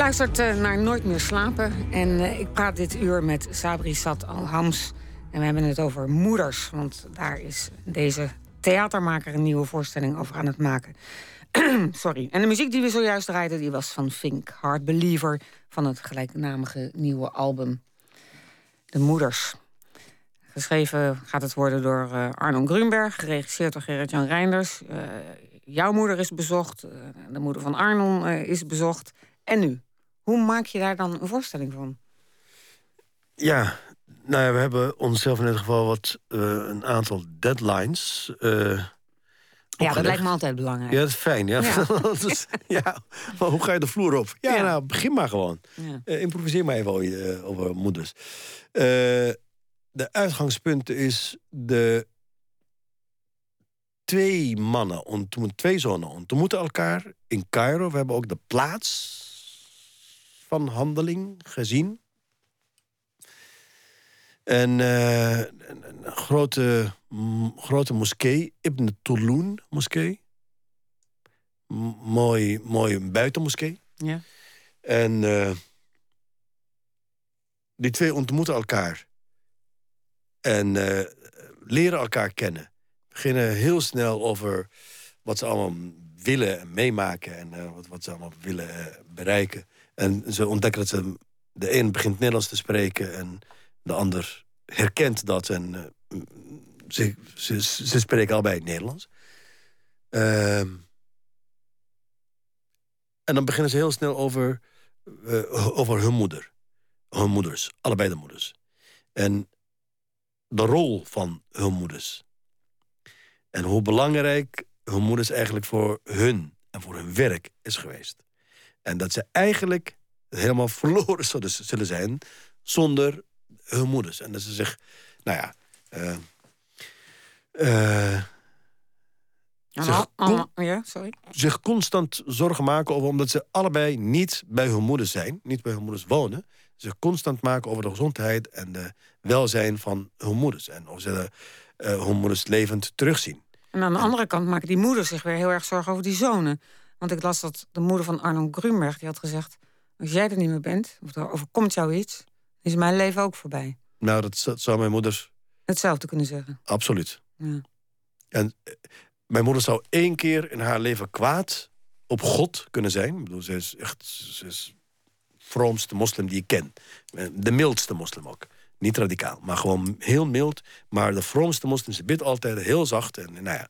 Luistert eh, naar Nooit meer slapen. En eh, ik praat dit uur met Sabri Sat Al-Hams. En we hebben het over moeders. Want daar is deze theatermaker een nieuwe voorstelling over aan het maken. Sorry. En de muziek die we zojuist draaiden, die was van Fink. Hard Believer van het gelijknamige nieuwe album. De Moeders. Geschreven gaat het worden door eh, Arno Grunberg. Geregisseerd door Gerrit-Jan Reinders. Jouw moeder is bezocht. de moeder van Arnon is bezocht. En nu? Hoe maak je daar dan een voorstelling van?
Ja, nou ja, we hebben onszelf in ieder geval wat, eh, een aantal deadlines. eh,
Ja, dat lijkt me altijd belangrijk.
Ja, dat is fijn. Ja.
Ja.
Dat is- ja. Maar hoe ga je de vloer op? Ja,
Ja.
nou, begin maar gewoon.
Ja.
Eh, improviseer maar even over, moeders. De uitgangspunt is de twee mannen, ontmoeten, twee zonen ontmoeten elkaar in Cairo. We hebben ook de plaats van handeling gezien. En eh, een, grote, grote moskee, Ibn Tulun moskee. M- mooi, mooi buitenmoskee.
Ja.
En eh, die twee ontmoeten elkaar. En eh, leren elkaar kennen. Beginnen heel snel over wat ze allemaal willen en meemaken. En wat, wat ze allemaal willen bereiken. En ze ontdekken dat ze... De een begint Nederlands te spreken en de ander herkent dat. En eh, ze, ze, ze spreken allebei Nederlands. Ehm en dan beginnen ze heel snel over, eh, over hun moeder. Hun moeders, allebei de moeders. En de rol van hun moeders. En hoe belangrijk hun moeders eigenlijk voor hun en voor hun werk is geweest. En dat ze eigenlijk helemaal verloren zullen, zullen zijn zonder hun moeders. En dat ze zich, nou ja... eh, eh,
Allemaal- allemaal- ja, sorry.
zich constant zorgen maken over... omdat ze allebei niet bij hun moeder zijn, niet bij hun moeders wonen... zich constant maken over de gezondheid en de welzijn van hun moeders. En of ze eh, hun moeders levend terugzien.
En aan de andere kant maken die moeders zich weer heel erg zorgen over die zonen. Want ik las dat de moeder van Arno Grunberg die had gezegd... als jij er niet meer bent, of er overkomt jou iets... is mijn leven ook voorbij.
Nou, dat zou mijn moeder
Hetzelfde kunnen zeggen.
absoluut.
Ja.
En eh, mijn moeder zou één keer in haar leven kwaad op God kunnen zijn. Ik bedoel, ze is echt ze is vroomste moslim die ik ken. Eh, De mildste moslim ook. Niet radicaal, maar gewoon heel mild. Maar de vroomste moslim, ze bidt altijd heel zacht. En, nou ja.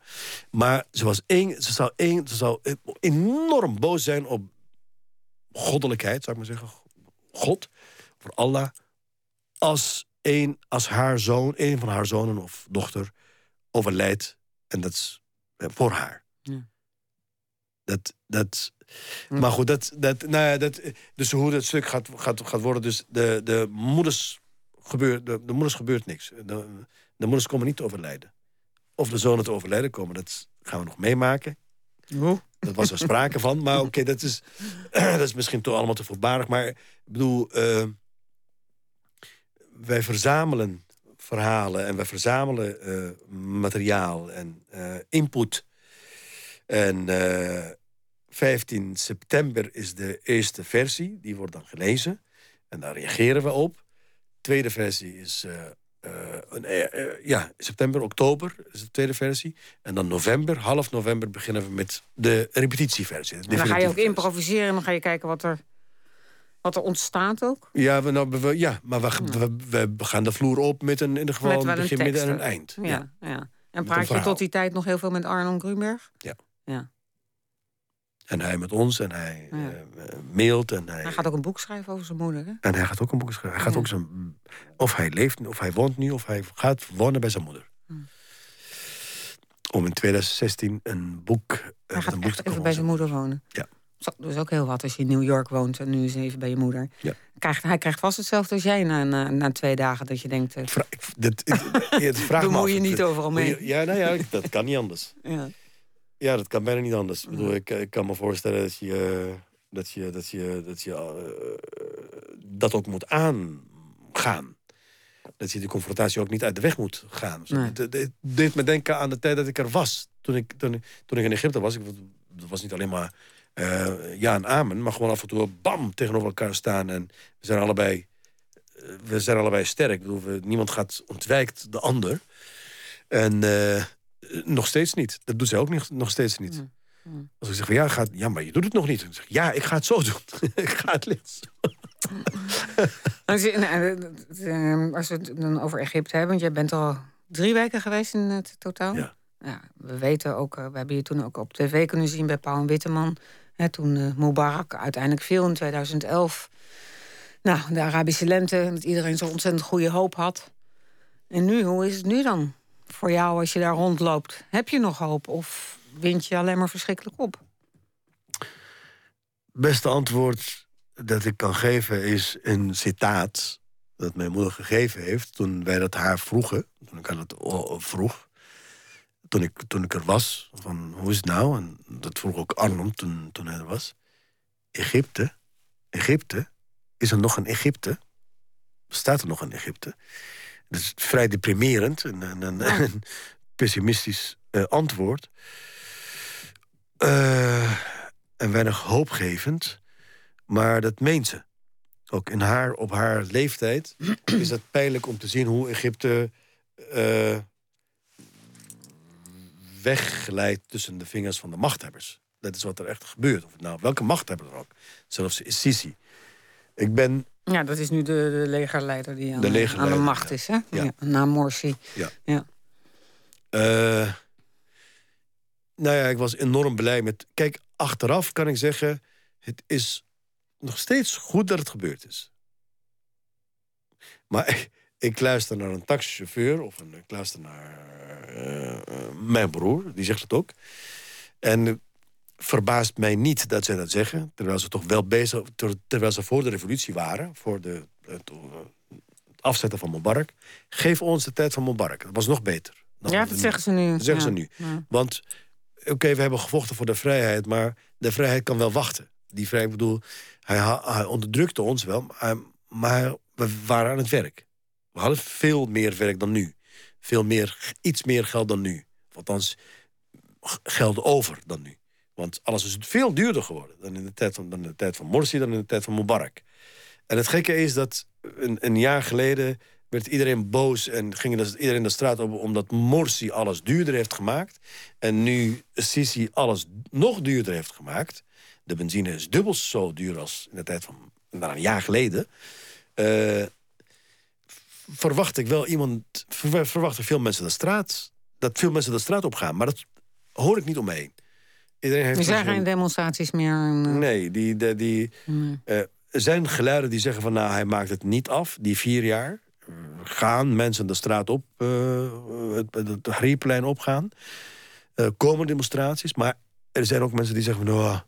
Maar ze, was één, ze, zou één, ze zou enorm boos zijn op goddelijkheid, zou ik maar zeggen. God, voor Allah. Als, een, als haar zoon, een van haar zonen of dochter overlijdt. En dat is eh, voor haar.
Ja.
Dat, dat,
Hm.
Maar goed, dat, dat, nou ja, dat, dus hoe dat stuk gaat, gaat, gaat worden... dus de, de, moeders gebeurt, de, de moeders gebeurt niks. De, de moeders komen niet te overlijden. Of de zonen te overlijden komen, dat gaan we nog meemaken.
Hoe?
Dat was er sprake van. Maar oké, dat, is, dat is misschien toch allemaal te voorbarig. Maar ik bedoel, eh, wij verzamelen verhalen en wij verzamelen eh, materiaal en eh, input. En eh, 15 september is de eerste versie, die wordt dan gelezen. En daar reageren we op. tweede versie is eh, eh, een, eh, ja, september, oktober is de tweede versie. En dan november, half november, beginnen we met de repetitieversie. de
En dan ga je ook
versie.
improviseren en dan ga je kijken wat er Wat er ontstaat ook?
Ja, we, nou, we- ja maar we, we, we gaan de vloer op met een, in ieder geval
Met
een begin, midden en een eind.
Ja, ja. En praat je tot die tijd nog heel veel met Arnon Grunberg?
Ja.
ja.
En hij met ons en hij
Ja.
eh, mailt en hij,
Hij gaat ook een boek schrijven over zijn moeder, hè?
en hij gaat ook een boek schrijven. Hij gaat
Ja.
ook zijn, of hij leeft, nu, of hij woont nu, of hij gaat wonen bij zijn moeder.
Hmm.
Om in 2016 een boek, eh,
Hij gaat
een boek
echt
te
even bij zijn moeder wonen.
Ja.
Dat is ook heel wat als je in New York woont en nu is hij even bij je moeder.
Ja.
Krijgt, hij krijgt vast hetzelfde als jij na, na, na twee dagen dat je denkt... eh,
Vra- het- het vraagt me af.
je niet overal mee.
Ja, nou ja, dat kan niet anders.
ja.
Ja, dat kan bijna niet anders. Ik, bedoel, ik, ik kan me voorstellen dat je, eh, dat, je, dat, je, dat, je eh, dat ook moet aangaan. Dat je die confrontatie ook niet uit de weg moet gaan.
Nee.
Het deed me denken aan de tijd dat ik er was. Toen ik, toen, toen ik in Egypte was. Ik, dat was niet alleen maar eh, ja en amen. Maar gewoon af en toe bam tegenover elkaar staan. En we zijn allebei, eh, we zijn allebei sterk. Ik bedoel, we- niemand gaat ontwijkt de ander. En eh, nog steeds niet. Dat doet zij ook niet, nog steeds niet.
Mm, mm.
Als ik zeg van ja, gaat, ja, maar je doet het nog niet. Dan zeg ik, ja, ik ga het zo doen. ik ga het licht.
Als, je, nou, eh, eh, als we het dan over Egypte hebben, want jij bent al drie weken geweest in het totaal.
Ja.
Ja, we weten ook, eh, we hebben je toen ook op tv kunnen zien bij Pauw en Witteman. Hè, toen eh, Mubarak uiteindelijk viel in 2011. Nou, de Arabische lente, dat iedereen zo ontzettend goede hoop had. En nu, hoe is het nu dan voor jou als je daar rondloopt? Heb je nog hoop of wind je alleen maar verschrikkelijk op?
beste antwoord dat ik kan geven is een citaat dat mijn moeder gegeven heeft toen wij dat haar vroegen. Toen ik haar dat vroeg. Toen ik, toen ik er was. Van hoe is het nou? En dat vroeg ook Arnon toen, toen hij er was. Egypte. Egypte. Is er nog een Egypte? Bestaat er nog een Egypte? Dat is vrij deprimerend en een, een, een pessimistisch eh, antwoord. Eh, en weinig hoopgevend. Maar dat meent ze. Ook in haar, op haar leeftijd is het pijnlijk om te zien hoe Egypte eh wegglijdt tussen de vingers van de machthebbers. Dat is wat er echt gebeurt. Of nou welke machthebber er ook. Zelfs Sisi. Ik ben
Ja, dat is nu de, de legerleider die aan,
De
aan de macht
ja.
is, hè?
Ja.
na Morsi.
Eh, nou ja, ik was enorm blij met. Kijk, achteraf kan ik zeggen: het is nog steeds goed dat het gebeurd is. Maar ik, ik luister naar een taxichauffeur of een, ik luister naar eh, eh, mijn broer, die zegt het ook. En verbaast mij niet dat zij dat zeggen, terwijl ze toch wel bezig, ter- terwijl ze voor de revolutie waren, voor de, het, eh, het afzetten van Mubarak. Geef ons de tijd van Mubarak. Dat was nog beter.
Ja, dat zeggen ze nu.
Dat zeggen
ja.
ze nu.
Ja.
Want, oké, we hebben gevochten voor de vrijheid... maar de vrijheid kan wel wachten. Die vrijheid, ik bedoel, hij, hij onderdrukte ons wel... maar, we waren aan het werk. We hadden veel meer werk dan nu. Veel meer, iets meer geld dan nu. Althans, geld over dan nu. Want alles is veel duurder geworden... dan in de tijd van, dan de tijd van Morsi, dan in de tijd van Mubarak. En het gekke is dat een, een jaar geleden werd iedereen boos en ging iedereen de straat op omdat Morsi alles duurder heeft gemaakt. En nu Sisi alles nog duurder heeft gemaakt. De benzine is dubbel zo duur als in de tijd van nou, een jaar geleden. Eh, verwacht ik wel iemand, ver- verwachten veel mensen de straat, dat veel mensen de straat op gaan. Maar dat hoor ik niet om me heen. Iedereen heeft
Er zijn geen demonstraties meer. eh,
Nee, die, die, die,
nee.
eh, er zijn geluiden die zeggen van nou, hij maakt het niet af, die vier jaar. Gaan mensen de straat op, eh, het, het, opgaan. Komen demonstraties, maar er zijn ook mensen die zeggen van nou,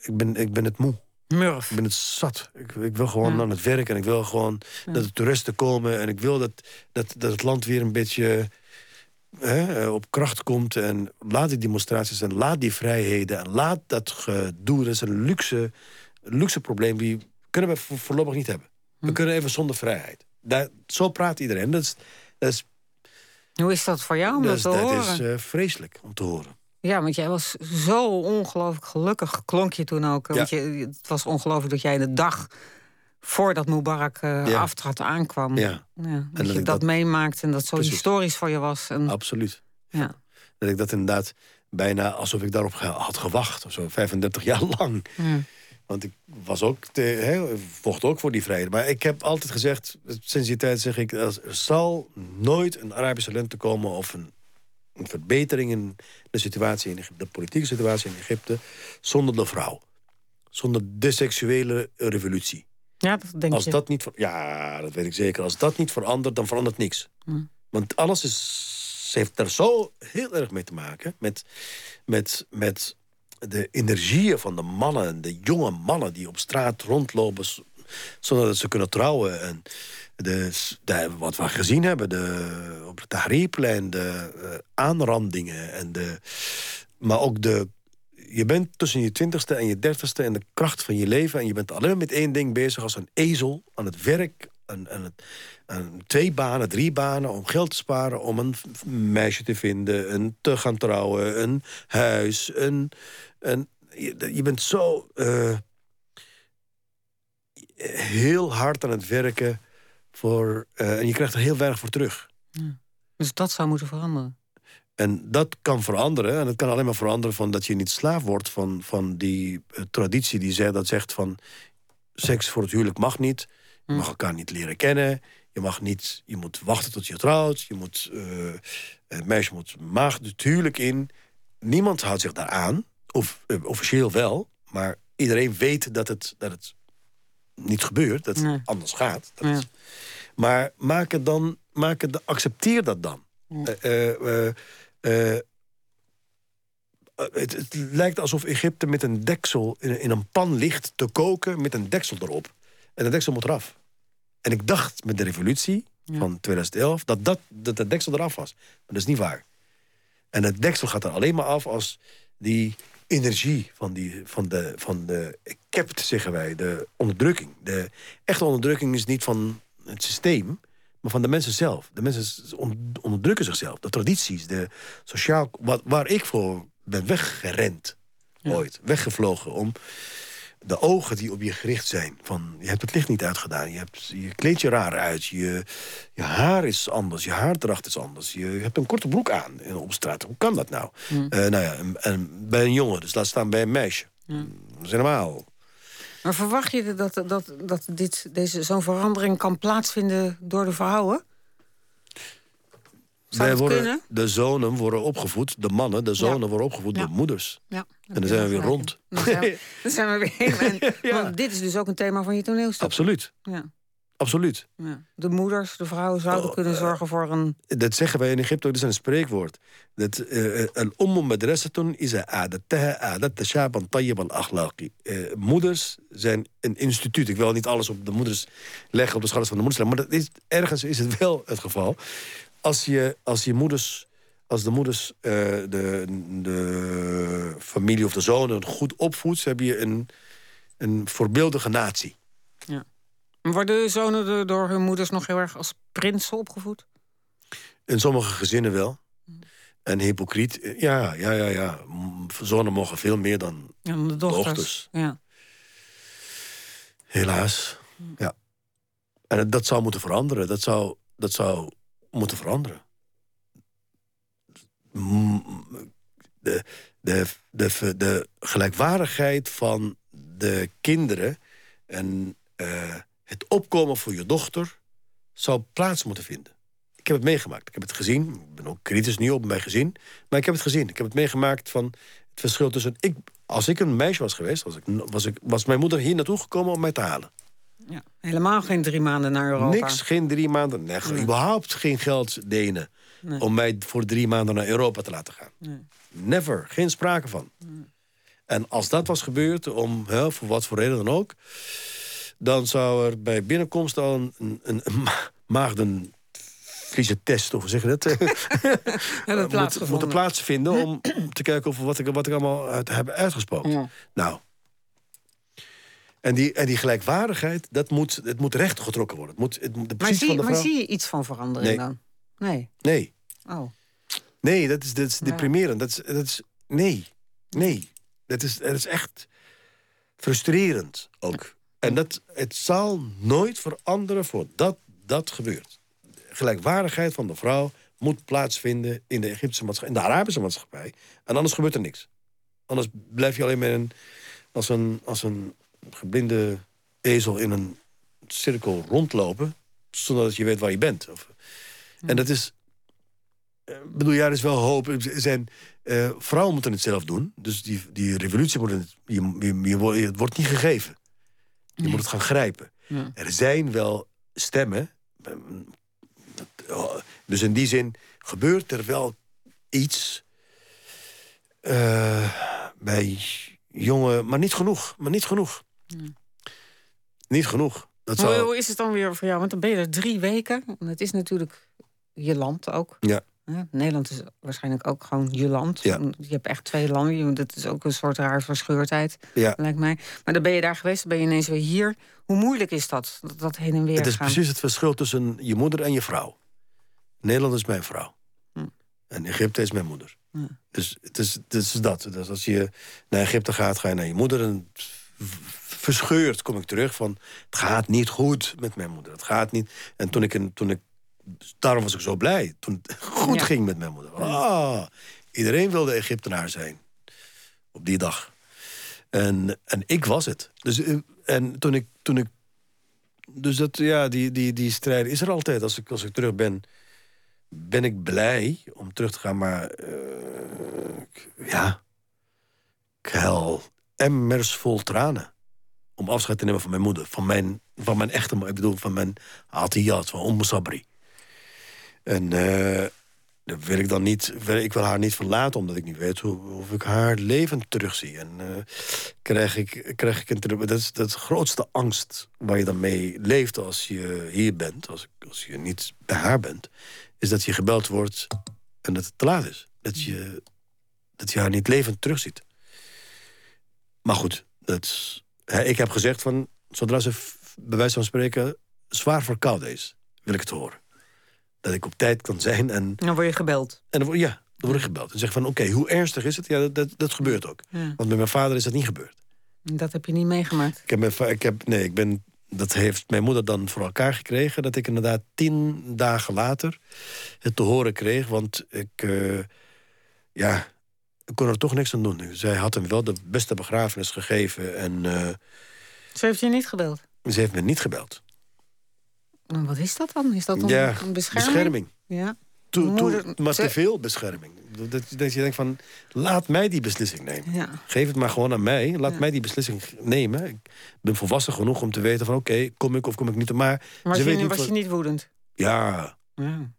ik, ben, ik ben het moe.
Murf.
Ik ben het zat. Ik, ik wil gewoon
Ja.
aan het werk en ik wil gewoon
Ja.
dat de toeristen komen. En ik wil dat, dat, dat het land weer een beetje hè, eh, op kracht komt. En laat die demonstraties en laat die vrijheden. En laat dat gedoe. Dat is een luxe, luxe probleem. Die kunnen we voor- voorlopig niet hebben. We
Hm.
kunnen even zonder vrijheid. Daar, zo praat iedereen. Dat is, dat is,
Hoe is dat voor jou om
dat
dat
is,
te
dat
horen?
is eh, vreselijk om te horen.
Ja, want jij was zo ongelooflijk gelukkig, klonk je toen ook.
Ja.
Want je, het was ongelooflijk dat jij de dag voordat Mubarak
Ja.
aftrad aankwam.
Ja,
Ja, dat
dat
je dat,
dat-
meemaakt en dat zo
Precies.
historisch voor je was. En,
absoluut.
ja.
Dat ik dat inderdaad bijna alsof ik daarop had gewacht. Of zo, 35 jaar lang.
Ja.
Want ik was ook te, vocht ook voor die vrede. Maar ik heb altijd gezegd, sinds die tijd zeg ik... er zal nooit een Arabische lente komen... of een, een verbetering in de situatie in Egypte, de politieke situatie in Egypte... zonder de vrouw. Zonder de seksuele revolutie.
Ja, dat denk
Als
je.
dat niet ver- ja, dat weet ik zeker. Als dat niet verandert, dan verandert niks.
Hmm.
Want alles is, heeft er zo heel erg mee te maken. Met, met, met de energieën van de mannen. De jonge mannen die op straat rondlopen... zonder dat ze kunnen trouwen. En de, de, wat we gezien hebben de, op het Tahrirplein... de eh, aanrandingen en de... Maar ook de je bent tussen je twintigste en je dertigste en de kracht van je leven... en je bent alleen met één ding bezig als een ezel aan het werk... Aan, twee banen, drie banen, om geld te sparen... om een meisje te vinden, een te gaan trouwen, een huis... Een, een, je, je bent zo eh, heel hard aan het werken... Voor, eh, en je krijgt er heel weinig voor terug.
Dus dat zou moeten veranderen.
En dat kan veranderen. En het kan alleen maar veranderen van dat je niet slaaf wordt van, van die eh, traditie die zegt, dat zegt van seks voor het huwelijk mag niet. Je mag elkaar niet leren kennen. Je mag niet, je moet wachten tot je trouwt. Je moet, eh, meisje moet maagd het huwelijk in. Niemand houdt zich daaraan. Of eh, officieel wel. Maar iedereen weet dat het, dat het niet gebeurt. Dat het
Nee.
anders gaat. Dat
Ja.
maar maak het dan, maak het, accepteer dat dan. Eh, eh, het, het lijkt alsof Egypte met een deksel in, in een pan ligt te koken met een deksel erop. En de deksel moet eraf. En ik dacht met de revolutie van 2011 dat, dat, dat de deksel eraf was. Maar dat is niet waar. En het deksel gaat er alleen maar af als die energie van, die, van, de, van de kept, zeggen wij, de onderdrukking. De echte onderdrukking is niet van het systeem, maar van de mensen zelf. De mensen on- onderdrukken zichzelf. De tradities, de sociaal... Wat, waar ik voor ben weggerend, ooit, weggevlogen... om de ogen die op je gericht zijn. Van, je hebt het licht niet uitgedaan, je, hebt, je kleedt je raar uit... Je, je haar is anders, je haardracht is anders... je hebt een korte broek aan in- op straat. Hoe kan dat nou? Eh, nou ja, en, en bij een jongen, dus laat staan bij een meisje. Dat is helemaal...
Maar verwacht je dat, dat, dat dit, deze, zo'n verandering kan plaatsvinden door de vrouwen?
Wij worden? De zonen worden opgevoed, de mannen, de zonen
Ja.
worden opgevoed
Ja.
door moeders.
Ja.
En dan zijn we weer rond.
Dan zijn we, dan zijn we weer heen. En,
Ja.
want dit is dus ook een thema van je toneelstuk.
Absoluut,
Ja.
Absoluut.
Ja. De moeders, de vrouwen zouden
Oh,
kunnen
eh,
zorgen voor een...
Dat zeggen wij in Egypte ook, dat is een spreekwoord. Dat eh, eh, al-ummu madrasatun aadattaha shaban tayyib al-akhlaqi. Eh, Moeders zijn een instituut. Ik wil niet alles op de moeders leggen, op de schouders van de moeders. Maar dat is, ergens is het wel het geval. Als je, als je moeders... Als de moeders eh, de, de familie of de zonen goed opvoedt... heb je een, een voorbeeldige natie.
Worden zonen de- door hun moeders nog heel erg als prinsen opgevoed?
In sommige gezinnen wel. En hypocriet, eh, ja, ja, ja, ja. Zonen mogen veel meer dan
Ja, dan de dochters.
Dochters.
Ja.
helaas. Ja. En dat zou moeten veranderen. Dat zou, dat zou moeten veranderen. De, de, de, de gelijkwaardigheid van de kinderen en eh, het opkomen voor je dochter zou plaats moeten vinden. Ik heb het meegemaakt. Ik heb het gezien. Ik ben ook kritisch nu op mijn gezin. Maar ik heb het gezien. Ik heb het meegemaakt van het verschil tussen... Ik, als ik een meisje was geweest, was, ik, was, ik, was mijn moeder hier naartoe gekomen om mij te halen.
ja. Helemaal geen drie maanden naar Europa.
Niks, geen drie maanden. Nee, überhaupt geen geld lenen. Om mij voor drie maanden naar Europa te laten gaan. Never. Geen sprake van. En als dat was gebeurd, om, hè, voor wat voor reden dan ook... dan zou er bij binnenkomst al een, een, een, een ma- maagdenvliezentest, of zeg je dat?
Plaatsgevonden.
moeten plaatsvinden om te kijken of wat ik, wat ik allemaal uit, heb uitgesproken.
Ja.
Nou. En die, en die gelijkwaardigheid, dat moet, het moet recht getrokken worden. Het moet, het de
Maar, zie,
van de
maar zie je iets van verandering
Nee.
dan? Nee.
Nee,
Oh.
nee, dat is, dat is deprimerend. Dat is, dat is, nee, nee. Dat is, dat is echt frustrerend ook. En dat, het zal nooit veranderen voordat dat gebeurt. Gelijkwaardigheid van de vrouw moet plaatsvinden in de Egyptische maatschappij, in de Arabische maatschappij. En anders gebeurt er niks. Anders blijf je alleen maar een, als, een, als een geblinde ezel in een cirkel rondlopen... zonder dat je weet waar je bent. Of, En dat is... eh, bedoel, ja, er is wel hoop. Zijn, eh, vrouwen moeten het zelf doen. Dus die, die revolutie moet het, je, je, het wordt niet gegeven. Je moet het gaan grijpen.
Ja.
Er zijn wel stemmen. eh, dat- Dus in die zin gebeurt er wel iets eh, bij jongen, maar niet genoeg. Maar niet genoeg. Niet genoeg. Dat
Hoe,
zou,
hoe is het dan weer voor jou? Want dan ben je er drie weken. En het is natuurlijk je land ook.
Ja.
Ja, Nederland is waarschijnlijk ook gewoon je land.
Ja.
Je hebt echt twee landen. Dat is ook een soort raar verscheurdheid,
ja,
lijkt mij. Maar dan ben je daar geweest, dan ben je ineens weer hier. Hoe moeilijk is dat? Dat, dat heen en weer
het is
gaan.
precies het verschil tussen je moeder en je vrouw. Nederland is mijn vrouw.
Hm.
En Egypte is mijn moeder. Dus het is, het is dat. Dus als je naar Egypte gaat, ga je naar je moeder. En verscheurd kom ik terug van... het gaat niet goed met mijn moeder. Het gaat niet... En toen ik, in- toen ik daarom was ik zo blij. Toen het goed
Ja.
ging met mijn moeder. Ah, iedereen wilde Egyptenaar zijn. Op die dag. En, en ik was het. Dus, eh, en toen ik, toen ik dus dat, ja, die, die, die strijd is er altijd. Als ik, als ik terug ben, ben ik blij om terug te gaan. Maar ik- ja, ik huil emmers vol tranen. Om afscheid te nemen van mijn moeder. Van mijn, van mijn echte moeder. Ik bedoel, van mijn Atiyat, van Omme Sabri. En eh, dat wil ik dan niet... Ik wil haar niet verlaten, omdat ik niet weet hoe, of ik haar levend terugzie. En eh, krijg ik, krijg ik een. Dat is, dat de grootste angst waar je dan mee leeft als je hier bent. Als, als je niet bij haar bent. Is dat je gebeld wordt en dat het te laat is. Dat je, dat je haar niet levend terugziet. Maar goed, dat hè, ik heb gezegd van... zodra ze bij wijze van spreken zwaar verkouden is... wil ik het horen. Dat ik op tijd kan zijn en
Dan word je gebeld.
en dan ja, dan word ik gebeld. En zeg van, oké, hoe ernstig is het? Ja, dat, dat, dat gebeurt ook.
Ja.
Want met mijn vader is dat niet gebeurd.
Dat heb je niet meegemaakt.
Ik heb, mijn ik heb, nee, ik ben, dat heeft mijn moeder dan voor elkaar gekregen... dat ik inderdaad tien dagen later het te horen kreeg. Want ik, eh, ja, ik kon er toch niks aan doen. Zij had hem wel de beste begrafenis gegeven... en eh,
Ze heeft je niet gebeld.
ze heeft me niet gebeld.
Wat is dat dan? Is dat een,
ja,
een bescherming?
bescherming.
Ja.
Toe-
Moeder-
maar te veel bescherming. Dat, dat je denkt van, laat mij die beslissing nemen.
ja.
Geef het maar gewoon aan mij. Laat
Ja.
mij die beslissing nemen. Ik ben volwassen genoeg om te weten van... oké, kom ik of kom ik niet. Maar
Was,
ze
je,
weet niet
was
wat-
je niet woedend?
Ja,
Ja.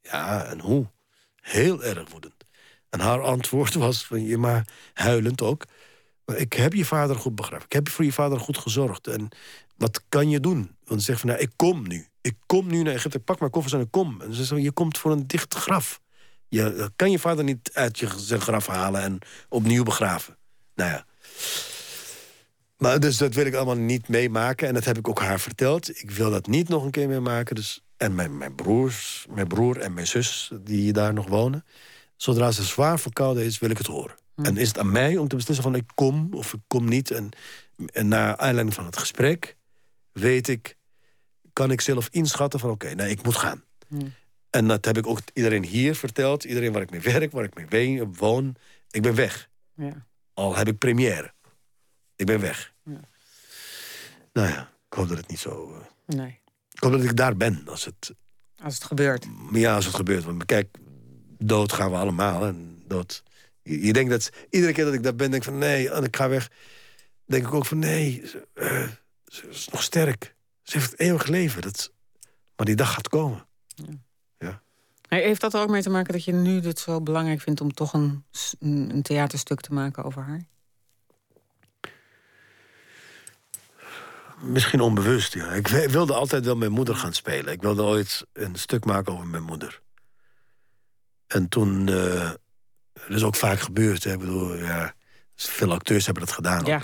ja, en hoe? Heel erg woedend. En haar antwoord was, van, je maar huilend ook... "Maar ik heb je vader goed begrepen. Ik heb voor je vader goed gezorgd. En wat kan je doen? Want ze zegt van, nou, ik kom nu. Ik kom nu naar Egypte. Ik pak mijn koffers en ik kom. En ze zegt, je komt voor een dicht graf. Je kan je vader niet uit je, zijn graf halen en opnieuw begraven. Nou ja. Maar dus dat wil ik allemaal niet meemaken. En dat heb ik ook haar verteld. Ik wil dat niet nog een keer meemaken. Dus, en mijn, mijn broers, mijn broer en mijn zus die daar nog wonen. Zodra ze zwaar verkouden is, wil ik het horen. En is het aan mij om te beslissen van ik kom of ik kom niet. En, en naar aanleiding van het gesprek weet ik, kan ik zelf inschatten van oké, nee, ik moet gaan. En dat heb ik ook iedereen hier verteld. Iedereen waar ik mee werk, waar ik mee woon. Ik ben weg.
Ja.
Al heb ik première. Ik ben weg.
Ja.
Nou ja, ik hoop dat het niet zo... eh,
Nee.
ik hoop dat ik daar ben als het,
Als het gebeurt.
ja, als het gebeurt. Want kijk, dood gaan we allemaal. En dood... Je, je denkt dat... Iedere keer dat ik daar ben, denk ik van... Nee, en ik ga weg. denk ik ook van... Nee, ze, eh, ze is nog sterk. Ze heeft het eeuwig leven. Dat, maar die dag gaat komen.
Hey, Heeft dat er ook mee te maken dat je nu het zo belangrijk vindt om toch een, een theaterstuk te maken over haar?
Misschien onbewust, ja. Ik wi- wilde altijd wel mijn moeder gaan spelen. Ik wilde ooit een stuk maken over mijn moeder. En toen... eh dat is ook vaak gebeurd. Hè. Ik bedoel, ja... Veel acteurs hebben dat gedaan.
Ja.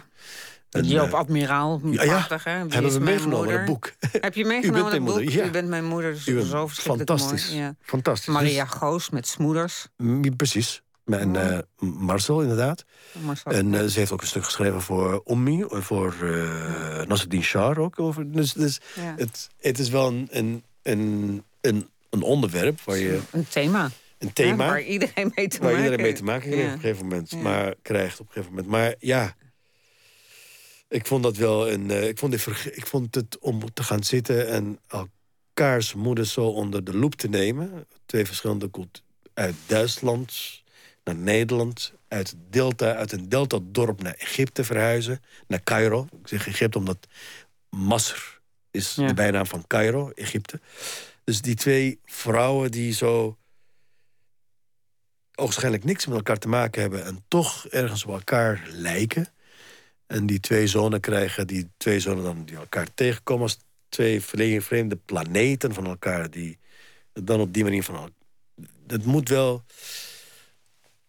En,
Joop
eh,
Admiraal,
ja, ja,
prachtig hè?
Hebben
is
we
mijn
meegenomen,
moeder?
het boek.
Heb je meegenomen
mijn
het boek?
moeder, ja.
U bent mijn moeder, dus
U bent
zo verschrikkelijk
fantastisch.
mooi. Ja.
Fantastisch.
Maria Goos met Smoeders.
Dus- precies. En eh, Marcel, inderdaad.
Marcel.
En eh, ze heeft ook een stuk geschreven voor Ommi. Voor uh, Nasruddin Shah ook. Over, dus dus
Ja.
het, het is wel een, een, een, een, een onderwerp waar je...
Een thema.
Een
Ja,
thema
waar iedereen mee te
waar
maken
iedereen mee te maken heeft
Ja.
op een gegeven moment.
Ja.
Maar krijgt op een gegeven moment. Maar ja, ik vond dat wel een. eh, ik, vond verge- ik vond het om te gaan zitten en elkaars moeders zo onder de loep te nemen. Twee verschillende culturen. Uit Duitsland naar Nederland. Uit, het delta, uit een delta-dorp naar Egypte verhuizen. Naar Cairo. Ik zeg Egypte omdat Masr is de bijnaam van Cairo, Egypte. Dus die twee vrouwen die zo ogenschijnlijk niks met elkaar te maken hebben... en toch ergens op elkaar lijken. En die twee zonen krijgen, die twee zonen dan die elkaar tegenkomen... als twee vre- vreemde planeten van elkaar... die dan op die manier van. Het moet wel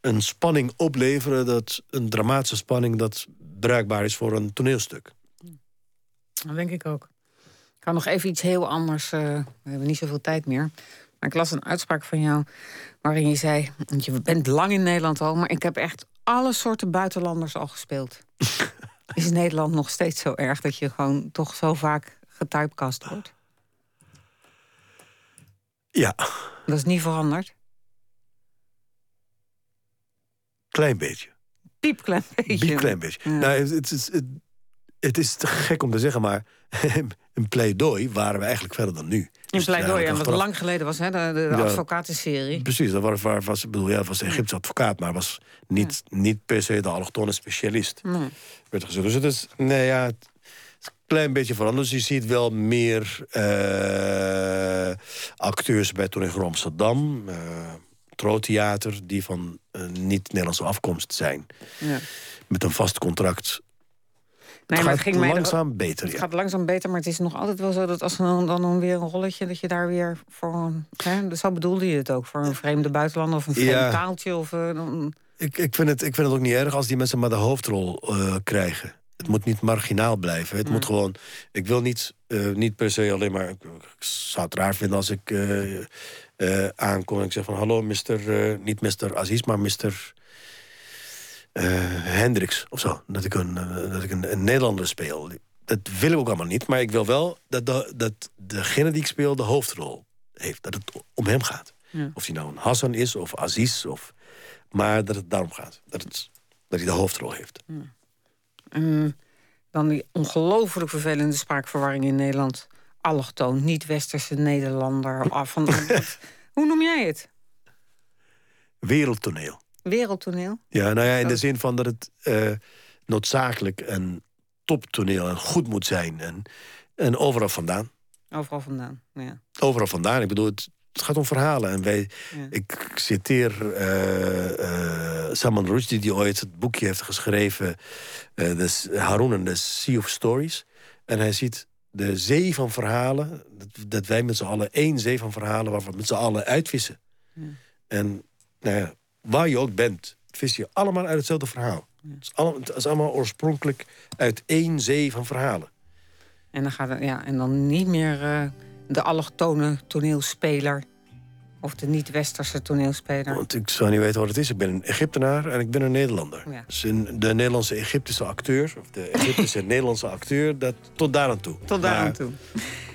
een spanning opleveren... Dat, een dramatische spanning dat bruikbaar is voor een toneelstuk.
Dat denk ik ook. Ik kan nog even iets heel anders. eh, we hebben niet zoveel tijd meer. Maar ik las een uitspraak van jou waarin je zei... je bent lang in Nederland al... maar ik heb echt alle soorten buitenlanders al gespeeld. Is Nederland nog steeds zo erg dat je gewoon toch zo vaak getypecast wordt?
Ja,
Dat is niet veranderd.
klein beetje.
Piepklein beetje.
Een klein beetje.
Ja.
Nou, het, het, is- het, het is te gek om te zeggen, maar een pleidooi waren we eigenlijk verder dan nu.
In
Dus
pleidooi, en wat lang geleden was, hè, de, de
Ja.
advocatenserie.
Precies, dat was, was, bedoel, ja, was de Egyptische advocaat, maar was niet, niet per se de allochtone specialist.
Nee.
Werd gezegd. Dus het is, nee, ja, het is een klein beetje veranderd. Dus je ziet wel meer eh, acteurs bij Toneel Amsterdam, eh Trotheater, die van eh, niet-Nederlandse afkomst zijn.
Ja.
Met een vast contract.
Nee,
het
maar het ging mij er-
langzaam beter.
Het
ja.
gaat langzaam beter, maar het is nog altijd wel zo dat als dan, dan weer een rolletje, dat je daar weer voor een. Hè, dus zo bedoelde je het ook, voor een vreemde buitenlander of een vreemd
Ja.
taaltje. Of, eh, dan,
Ik, ik, vind het, ik vind het ook niet erg als die mensen maar de hoofdrol eh, krijgen. Het moet niet marginaal blijven. Het moet gewoon. Ik wil niet, eh, niet per se alleen maar. Ik, ik zou het raar vinden als ik aankom en ik zeg van hallo, eh, niet Mr. Aziz, maar Mr. eh, Hendricks of zo. Dat ik, een, eh, dat ik een, een Nederlander speel. Dat wil ik ook allemaal niet, maar ik wil wel dat, de, dat degene die ik speel de hoofdrol heeft. Dat het om hem gaat.
Ja.
Of hij nou een Hassan is of Aziz. Of, maar dat het daarom gaat. Dat, het, dat hij de hoofdrol heeft.
en dan die ongelooflijk vervelende spraakverwarring in Nederland. Allochtoon, niet-westerse Nederlander. Af van, hoe noem jij het?
Wereldtoneel.
Wereldtoneel?
Ja, nou ja, in de
Oh.
zin van dat het eh, noodzakelijk een toptoneel en goed moet zijn. En, en overal vandaan.
Overal vandaan. Ja.
Overal vandaan. Ik bedoel, het, het gaat om verhalen. En wij,
Ja.
ik citeer eh, eh, Salman Rushdie, die ooit het boekje heeft geschreven... de Haroun en de Sea of Stories. En hij ziet de zee van verhalen... dat, dat wij met z'n allen één zee van verhalen... waar we met z'n allen uitvissen. En nou ja, waar je ook bent, vis je allemaal uit hetzelfde verhaal. Het, is allemaal, het is allemaal oorspronkelijk uit één zee van verhalen.
En, dan gaat het, ja, en dan niet meer eh, de allochtone toneelspeler. Of de niet-westerse toneelspeler.
Want ik zou niet weten wat het is. Ik ben een Egyptenaar en ik ben een Nederlander.
Ja.
Dus de Nederlandse Egyptische acteur... of de Egyptische Nederlandse acteur, dat, tot daar aan toe.
Tot daar aan toe.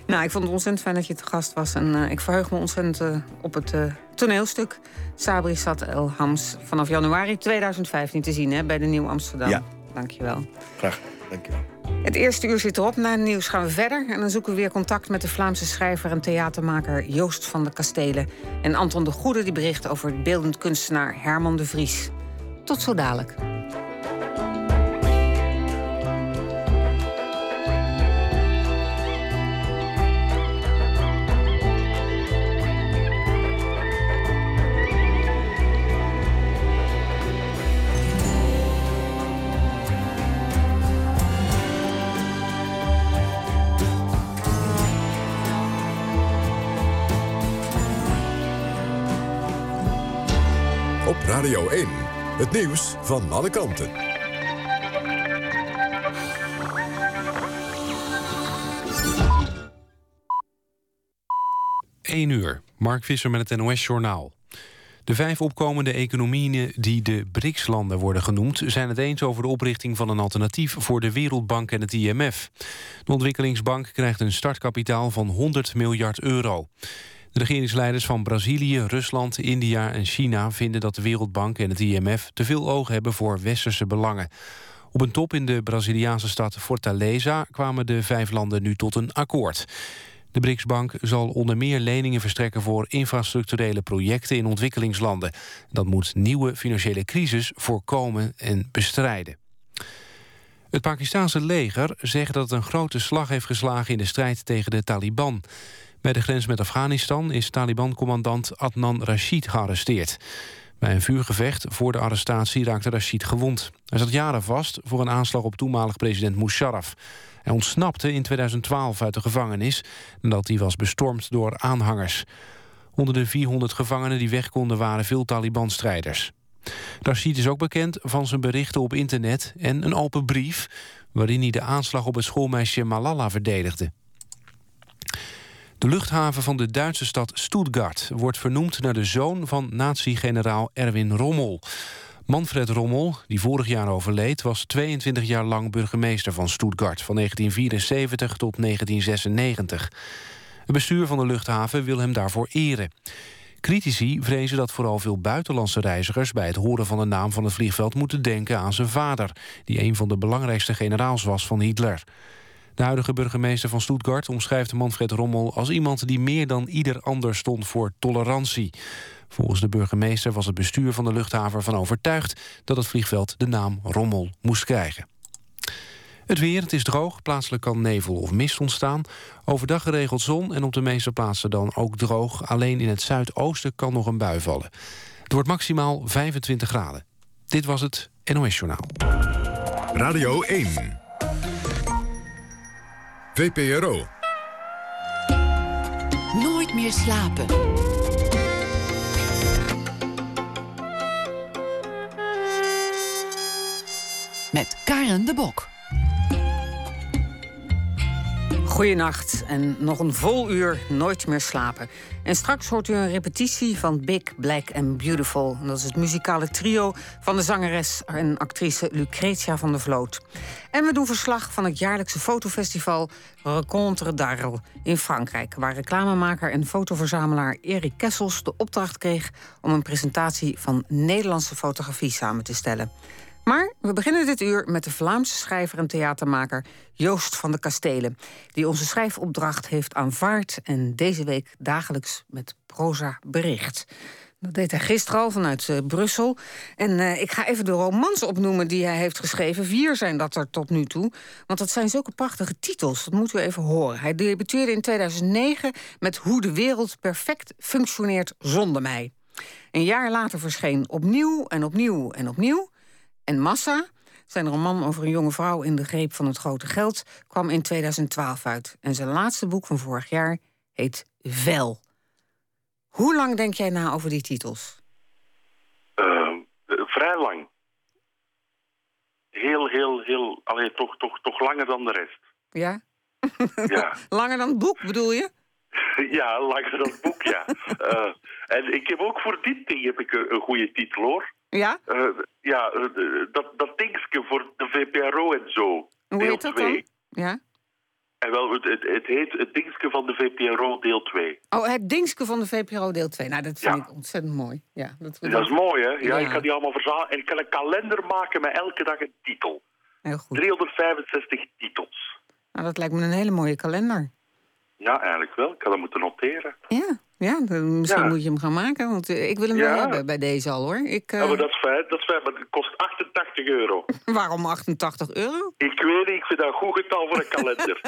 Nou, ik vond het ontzettend fijn dat je te gast was. En eh, ik verheug me ontzettend eh, op het eh, toneelstuk Sabri Sat El Hams. Vanaf januari 2015 te zien hè, bij de Nieuw Amsterdam.
Ja.
Dankjewel.
Graag, dank je wel.
Het eerste uur zit erop. Na het nieuws gaan we verder. En dan zoeken we weer contact met de Vlaamse schrijver en theatermaker Joost van de Kastelen. En Anton de Goede die bericht over beeldend kunstenaar Herman de Vries. Tot zo dadelijk.
Het nieuws van alle kanten.
1 uur. Mark Visser met het NOS-journaal. De vijf opkomende economieën die de BRICS-landen worden genoemd... zijn het eens over de oprichting van een alternatief... voor de Wereldbank en het IMF. De ontwikkelingsbank krijgt een startkapitaal van 100 miljard euro. De regeringsleiders van Brazilië, Rusland, India en China... vinden dat de Wereldbank en het IMF te veel oog hebben voor westerse belangen. Op een top in de Braziliaanse stad Fortaleza kwamen de vijf landen nu tot een akkoord. De BRICS-bank zal onder meer leningen verstrekken voor infrastructurele projecten in ontwikkelingslanden. Dat moet nieuwe financiële crisis voorkomen en bestrijden. Het Pakistanse leger zegt dat het een grote slag heeft geslagen in de strijd tegen de Taliban. Bij de grens met Afghanistan is Taliban-commandant Adnan Rashid gearresteerd. Bij een vuurgevecht voor de arrestatie raakte Rashid gewond. Hij zat jaren vast voor een aanslag op toenmalig president Musharraf. Hij ontsnapte in 2012 uit de gevangenis... nadat hij was bestormd door aanhangers. Onder de 400 gevangenen die weg konden waren veel Taliban-strijders. Rashid is ook bekend van zijn berichten op internet en een open brief... waarin hij de aanslag op het schoolmeisje Malala verdedigde. De luchthaven van de Duitse stad Stuttgart wordt vernoemd naar de zoon van nazi-generaal Erwin Rommel. Manfred Rommel, die vorig jaar overleed, was 22 jaar lang burgemeester van Stuttgart van 1974 tot 1996. Het bestuur van de luchthaven wil hem daarvoor eren. Critici vrezen dat vooral veel buitenlandse reizigers bij het horen van de naam van het vliegveld moeten denken aan zijn vader, die een van de belangrijkste generaals was van Hitler. De huidige burgemeester van Stuttgart omschrijft Manfred Rommel als iemand die meer dan ieder ander stond voor tolerantie. Volgens de burgemeester was het bestuur van de luchthaven ervan overtuigd dat het vliegveld de naam Rommel moest krijgen. Het weer, het is droog, plaatselijk kan nevel of mist ontstaan. Overdag geregeld zon en op de meeste plaatsen dan ook droog. Alleen in het zuidoosten kan nog een bui vallen. Het wordt maximaal 25 graden. Dit was het NOS Journaal.
Radio 1. VPRO.
Nooit meer slapen. Met Karen de Bok.
Goedenacht en nog een vol uur nooit meer slapen. En straks hoort u een repetitie van Big, Black and Beautiful. Dat is het muzikale trio van de zangeres en actrice Lucretia van der Vloot. En we doen verslag van het jaarlijkse fotofestival Rencontre d'Arles in Frankrijk... waar reclamemaker en fotoverzamelaar Erik Kessels de opdracht kreeg... om een presentatie van Nederlandse fotografie samen te stellen. Maar we beginnen dit uur met de Vlaamse schrijver en theatermaker Joost van de Kastelen, die onze schrijfopdracht heeft aanvaard en deze week dagelijks met proza bericht. Dat deed hij gisteren al vanuit uh, Brussel. En uh, ik ga even de romans opnoemen die hij heeft geschreven. Vier zijn dat er tot nu toe. Want dat zijn zulke prachtige titels. Dat moeten we even horen. Hij debuteerde in 2009 met Hoe de wereld perfect functioneert zonder mij. Een jaar later verscheen Opnieuw en Opnieuw en Opnieuw. En Massa, zijn roman over een jonge vrouw in de greep van het grote geld, kwam in 2012 uit. En zijn laatste boek van vorig jaar heet Vel. Hoe lang denk jij na over die titels?
Uh, vrij lang. Heel, heel, heel. Alleen toch, toch, toch langer dan de rest.
Ja?
Ja.
langer dan het boek, bedoel je?
ja, langer dan het boek, ja. uh, en ik heb ook voor dit ding heb ik een, een goede titel hoor.
Ja?
Uh, ja, uh, dat, dat dingetje voor de VPRO en zo.
Hoe
deel
heet dat
2.
dan? Ja.
En wel, het, het, het heet het dingetje van de VPRO deel 2.
Oh, het dingske van de VPRO deel 2. Nou, dat vind
Ja.
ik ontzettend mooi. Ja, dat,
Dat is mooi, hè? Ja,
Ja.
ik kan die allemaal verzamelen. En ik kan een kalender maken met elke dag een titel.
Heel goed.
365 titels.
Nou, dat lijkt me een hele mooie kalender.
Ja, eigenlijk wel. Ik kan dat moeten noteren.
Ja, ja dan- misschien
Ja.
moet je hem gaan maken. Want eh, ik wil hem wel
Ja.
hebben bij deze al, hoor. Ik, eh,
Ja, maar dat is fijn. Dat is fijn, maar het kost 88 euro.
Waarom 88 euro?
Ik weet niet, ik vind dat een goed getal voor een kalender.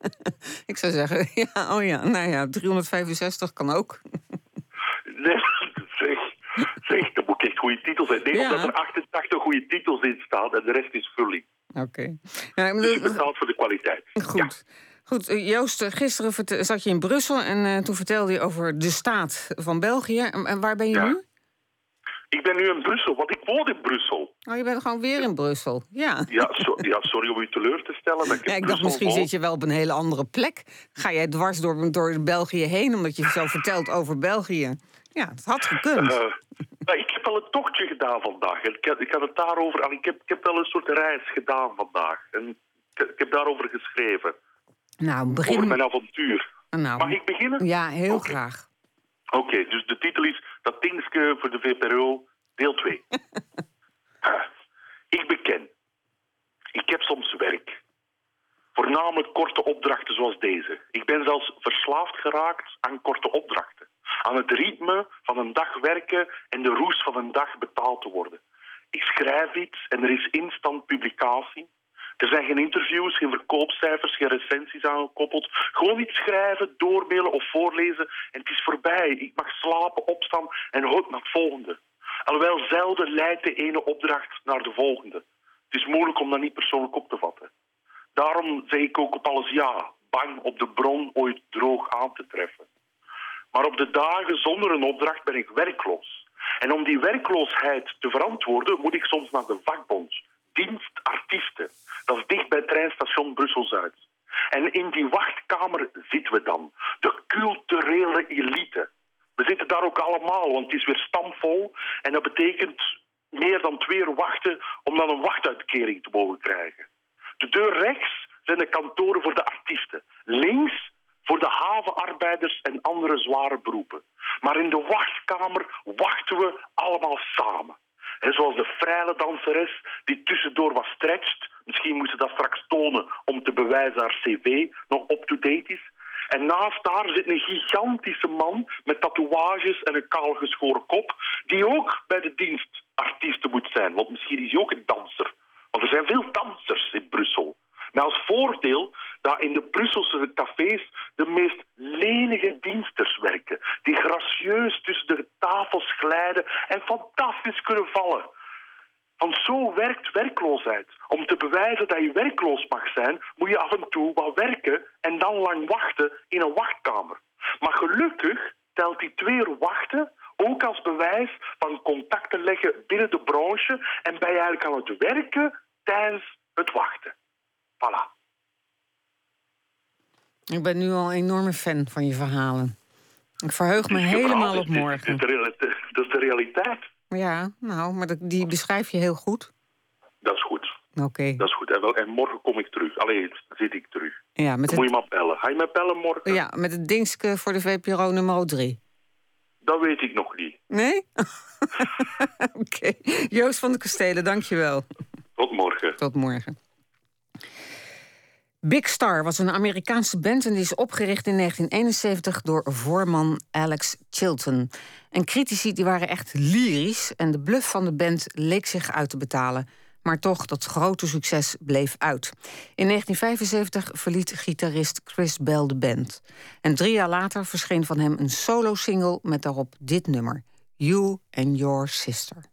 Ik zou zeggen, ja, oh ja, nou ja, 365 kan ook.
nee, zeg, zeg, dat moet echt goede titels zijn. Nee,
Ja.
omdat er 88 goede titels in staan en de rest is vulling.
Oké. Ja,
Dus je
dat-
betaalt voor de kwaliteit.
Goed. Goed, eh, Joost, eh, gisteren zat je in Brussel en eh, toen vertelde je over de staat van België. En, waar ben je
Ja.
nu?
Ik ben nu in Brussel, want ik woon in Brussel.
Oh, je bent gewoon weer in Brussel. Ja.
Ja, so- ja sorry om u teleur te stellen. Ik in
Ja, ik dacht, misschien
woon.
zit je wel op een hele andere plek. Ga jij dwars door, door België heen, omdat je zo vertelt over België? Ja, het had gekund.
Nou, ik heb wel een tochtje gedaan vandaag. Ik, had- ik had het daarover. Ik heb, ik heb wel een soort reis gedaan vandaag. En ik, ik heb daarover geschreven.
Nou, begin.
mijn avontuur.
Nou,
Mag ik beginnen?
ja, heel graag.
Oké, dus de titel is Dat dingske voor de VPRO, deel 2. Ah, ik beken. Ik heb soms werk. Voornamelijk korte opdrachten zoals deze. Ik ben zelfs verslaafd geraakt aan korte opdrachten. Aan het ritme van een dag werken en de roes van een dag betaald te worden. Ik schrijf iets en er is instant publicatie. Er zijn geen interviews, geen verkoopcijfers, geen recensies aangekoppeld. Gewoon iets schrijven, doormailen of voorlezen en het is voorbij. Ik mag slapen, opstaan en hoop naar het volgende. Alhoewel zelden leidt de ene opdracht naar de volgende. Het is moeilijk om dat niet persoonlijk op te vatten. Daarom zeg ik ook op alles ja, bang op de bron ooit droog aan te treffen. Maar op de dagen zonder een opdracht ben ik werkloos. En om die werkloosheid te verantwoorden moet ik soms naar de vakbond, dienstartiesten. Dat is dicht bij het treinstation Brussel-Zuid. En in die wachtkamer zitten we dan, de culturele elite. We zitten daar ook allemaal, want het is weer stamvol. En dat betekent meer dan twee uur wachten om dan een wachtuitkering te mogen krijgen. De deur rechts zijn de kantoren voor de artiesten. Links voor de havenarbeiders en andere zware beroepen. Maar in de wachtkamer wachten we allemaal samen. En zoals de freile danseres die tussendoor wat stretcht. Misschien moet ze dat straks tonen om te bewijzen haar cv nog up-to-date is. En naast haar zit een gigantische man met tatoeages en een kaalgeschoren kop, die ook bij de dienstartiesten moet zijn. Want misschien is hij ook een danser. Want er zijn veel dansers in Brussel. Met als voordeel dat in de Brusselse cafés de meest lenige diensters werken. Die gracieus tussen de tafels glijden en fantastisch kunnen vallen. Want zo werkt werkloosheid. Om te bewijzen dat je werkloos mag zijn, moet je af en toe wat werken en dan lang wachten in een wachtkamer. Maar gelukkig telt die twee uur wachten ook als bewijs van contacten leggen binnen de branche en ben je eigenlijk aan het werken tijdens het wachten. Voilà.
Ik ben nu al een enorme fan van je verhalen. Ik verheug me helemaal op
Dit
morgen.
Dat is de realiteit.
Ja, nou, maar dat- die beschrijf je heel goed.
Dat is goed.
Oké.
Dat is goed. En, wel, en morgen kom ik terug. Alleen zit ik terug.
Ja, met
moet je maar bellen. Ga je mij bellen morgen?
ja, met het dingske voor de VPRO nummer 3.
Dat weet ik nog niet.
Nee? Oké. Joost van de Kastelen, dankjewel.
Tot morgen.
Tot morgen. Big Star was een Amerikaanse band en die is opgericht in 1971 door voorman Alex Chilton. En critici die waren echt lyrisch en de bluff van de band leek zich uit te betalen. Maar toch, dat grote succes bleef uit. In 1975 verliet gitarist Chris Bell de band. En drie jaar later verscheen van hem een solo-single met daarop dit nummer: You and Your Sister.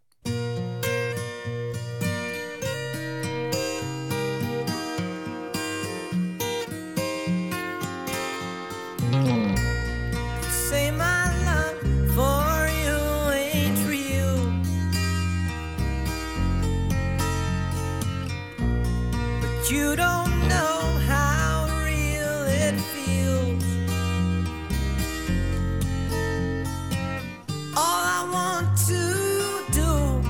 You don't know how real it feels. All I want to do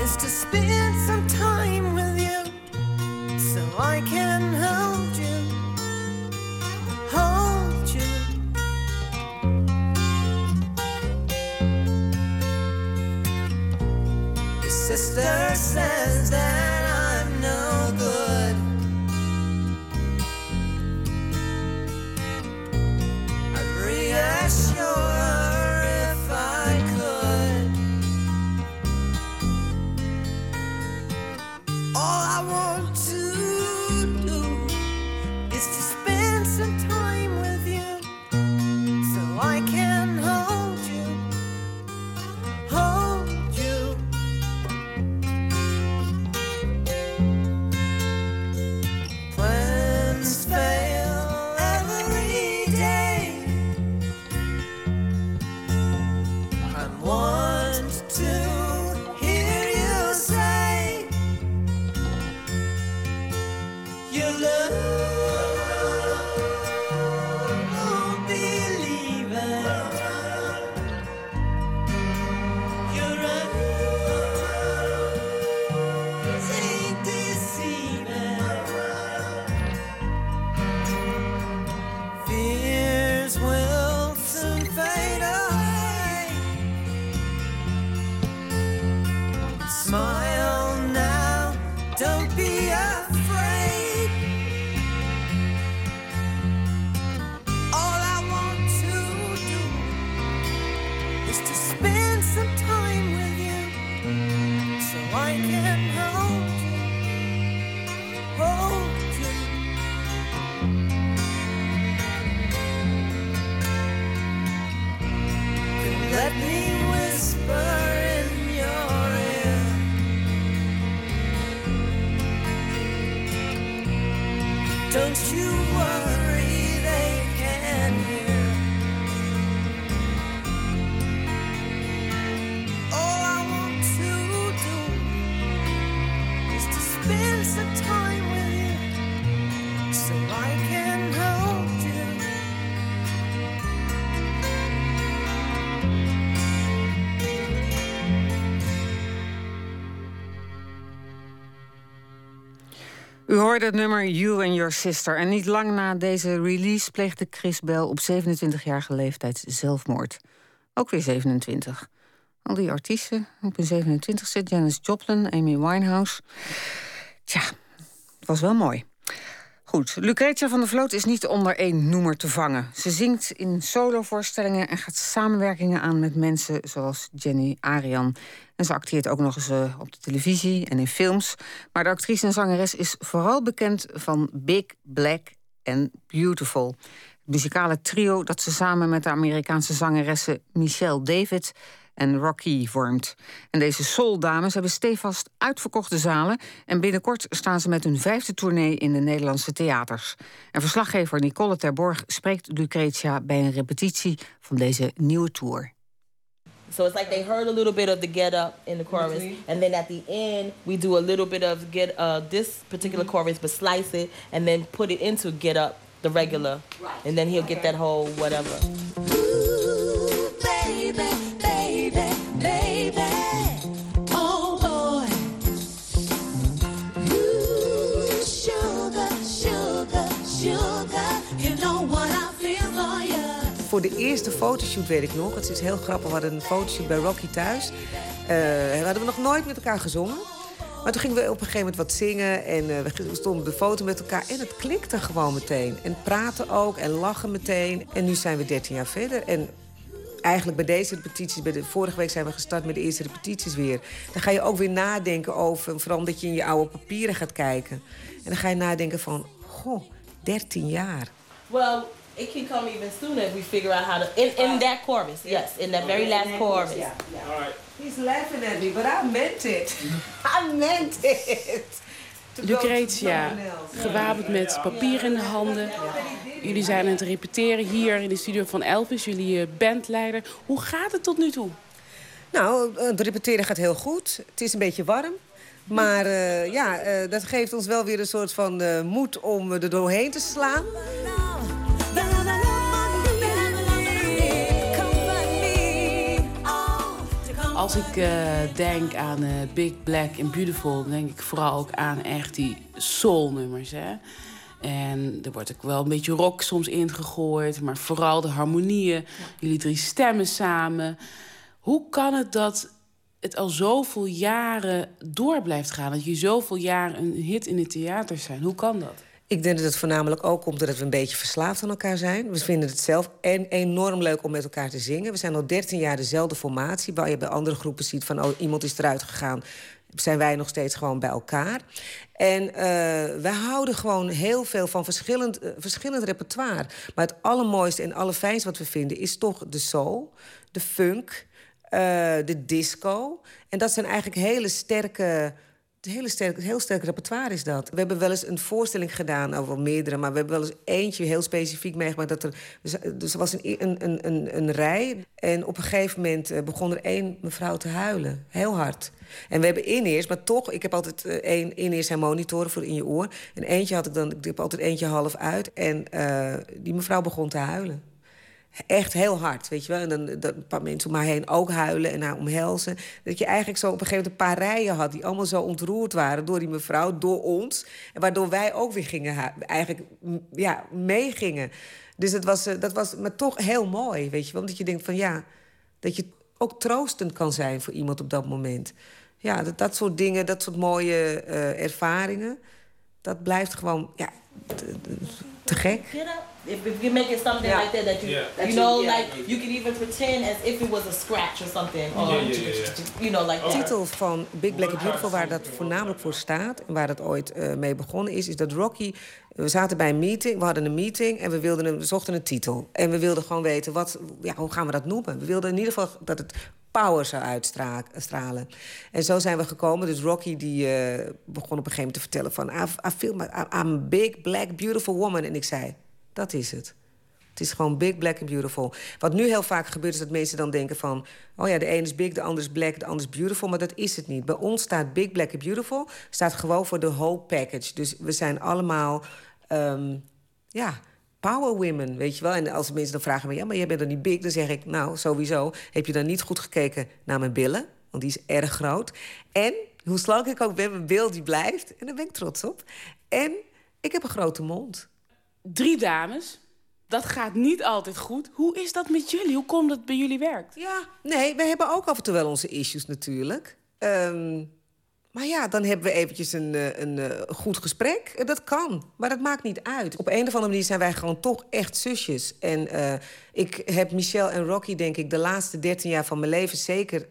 is to spend some time with you so I can hold you, hold you. Sister says that
U hoorde het nummer You and Your Sister. En niet lang na deze release pleegde Chris Bell op 27-jarige leeftijd zelfmoord. Ook weer 27. Al die artiesten op hun 27ste. Janis Joplin, Amy Winehouse. Tja, het was wel mooi. Goed, Lucretia van der Vloot is niet onder één noemer te vangen. Ze zingt in solovoorstellingen en gaat samenwerkingen aan met mensen zoals Jenny Arian. En ze acteert ook nog eens eh, op de televisie en in films. Maar de actrice en zangeres is vooral bekend van Big Black and Beautiful. Het muzikale trio dat ze samen met de Amerikaanse zangeressen Michelle David en Rocky vormt. En deze souldames hebben stevast uitverkochte zalen... en binnenkort staan ze met hun vijfde tournee in de Nederlandse theaters. En verslaggever Nicole Terborg spreekt Lucretia bij een repetitie van deze nieuwe tour.
So it's like they heard a little bit of the get up in the chorus, and then at the end we do a little bit of get uh, this particular chorus, but slice it and then put it into get up the regular, and then he'll get that whole whatever.
De eerste fotoshoot weet ik nog. Het is heel grappig. We hadden een fotoshoot bij Rocky thuis. We hadden we nog nooit met elkaar gezongen. Maar toen gingen we op een gegeven moment wat zingen. En eh, we stonden op de foto met elkaar. En het klikte gewoon meteen. En praten ook. En lachen meteen. En nu zijn we 13 jaar verder. En eigenlijk bij deze repetities... Bij de, vorige week zijn we gestart met de eerste repetities weer. Dan ga je ook weer nadenken over... Vooral omdat je in je oude papieren gaat kijken. En dan ga je nadenken van... Goh, 13 jaar.
Well, it can come even sooner if we figure out how to in in that chorus. Yes, in that very last chorus.
He's laughing at me, but I meant it. I meant it.
Lucretia, gewapend met papier in de handen. Jullie zijn aan het repeteren hier in de studio van Elvis, jullie eh, bandleider. Hoe gaat het tot nu toe?
Nou, het repeteren gaat heel goed. Het is een beetje warm. Maar eh, ja, eh, dat geeft ons wel weer een soort van eh, moed om er doorheen te slaan.
Als ik eh, denk aan eh, Big Black and Beautiful, dan denk ik vooral ook aan echt die soul-nummers. Hè? En er wordt ook wel een beetje rock soms ingegooid, maar vooral de harmonieën. Jullie drie stemmen samen. Hoe kan het dat het al zoveel jaren door blijft gaan? Dat je zoveel jaren een hit in het theater zijn? Hoe kan dat?
Ik denk dat het voornamelijk ook komt doordat we een beetje verslaafd aan elkaar zijn. We vinden het zelf en enorm leuk om met elkaar te zingen. We zijn al 13 jaar dezelfde formatie. Waar je bij andere groepen ziet van oh, iemand is eruit gegaan. Zijn wij nog steeds gewoon bij elkaar. En eh, wij houden gewoon heel veel van verschillend, eh, verschillend repertoire. Maar het allermooiste en allerfijnste wat we vinden is toch de soul, de funk, eh, de disco. En dat zijn eigenlijk hele sterke het hele sterk, heel sterk repertoire is dat. We hebben wel eens een voorstelling gedaan, over meerdere... maar we hebben wel eens eentje heel specifiek meegemaakt. Dat er, dus, dus was een, een, een, een rij en op een gegeven moment eh, begon er één mevrouw te huilen. Heel hard. En we hebben in maar toch... Ik heb altijd eh, één in zijn monitoren voor in je oor. En eentje had ik dan... Ik heb altijd eentje half uit. En eh, die mevrouw begon te huilen. Echt heel hard, weet je wel. En dan een paar mensen om haar heen ook huilen en haar omhelzen. Dat je eigenlijk zo op een gegeven moment een paar rijen had... die allemaal zo ontroerd waren door die mevrouw, door ons. En waardoor wij ook weer gingen, eigenlijk ja, meegingen. Dus dat was, eh, dat was maar toch heel mooi, weet je wel. Omdat je denkt van ja, dat je ook troostend kan zijn voor iemand op dat moment. Ja, dat, dat soort dingen, dat soort mooie eh, ervaringen... dat blijft gewoon, ja, te gek.
If, if you make it something
Yeah.
like that, that you,
Yeah.
you know,
yeah.
like you can even pretend as if it was a scratch or something, or
Yeah, yeah, yeah,
you know, like
De titel van Big Black and Beautiful, waar dat voornamelijk voor staat... en waar het ooit eh, mee begonnen is, is dat Rocky... We zaten bij een meeting, we hadden een meeting en we, wilden een, we zochten een titel. En we wilden gewoon weten, wat, ja, hoe gaan we dat noemen? We wilden in ieder geval dat het power zou uitstralen. En zo zijn we gekomen. Dus Rocky die, eh, begon op een gegeven moment te vertellen van... I, I feel my, I'm a big, black, beautiful woman. En ik zei, dat is het. Het is gewoon big, black and beautiful. Wat nu heel vaak gebeurt is dat mensen dan denken van... oh ja, de een is big, de ander is black, de ander is beautiful. Maar dat is het niet. Bij ons staat big, black and beautiful... staat gewoon voor de whole package. Dus we zijn allemaal, ehm, ja, power women, weet je wel. En als mensen dan vragen me, ja, maar jij bent dan niet big? Dan zeg ik, nou, sowieso. Heb je dan niet goed gekeken naar mijn billen? Want die is erg groot. En Hoe slank ik ook ben, mijn beeld die blijft. En daar ben ik trots op. En ik heb een grote mond.
Drie dames. Dat gaat niet altijd goed. Hoe is dat met jullie? Hoe komt dat bij jullie werkt?
Ja, nee, we hebben ook af en toe wel onze issues natuurlijk. Ehm, maar ja, dan hebben we eventjes een, eh, een, eh, goed gesprek. Dat kan, maar dat maakt niet uit. Op een of andere manier zijn wij gewoon toch echt zusjes. En eh, ik heb Michelle en Rocky, denk ik, de laatste 13 jaar van mijn leven zeker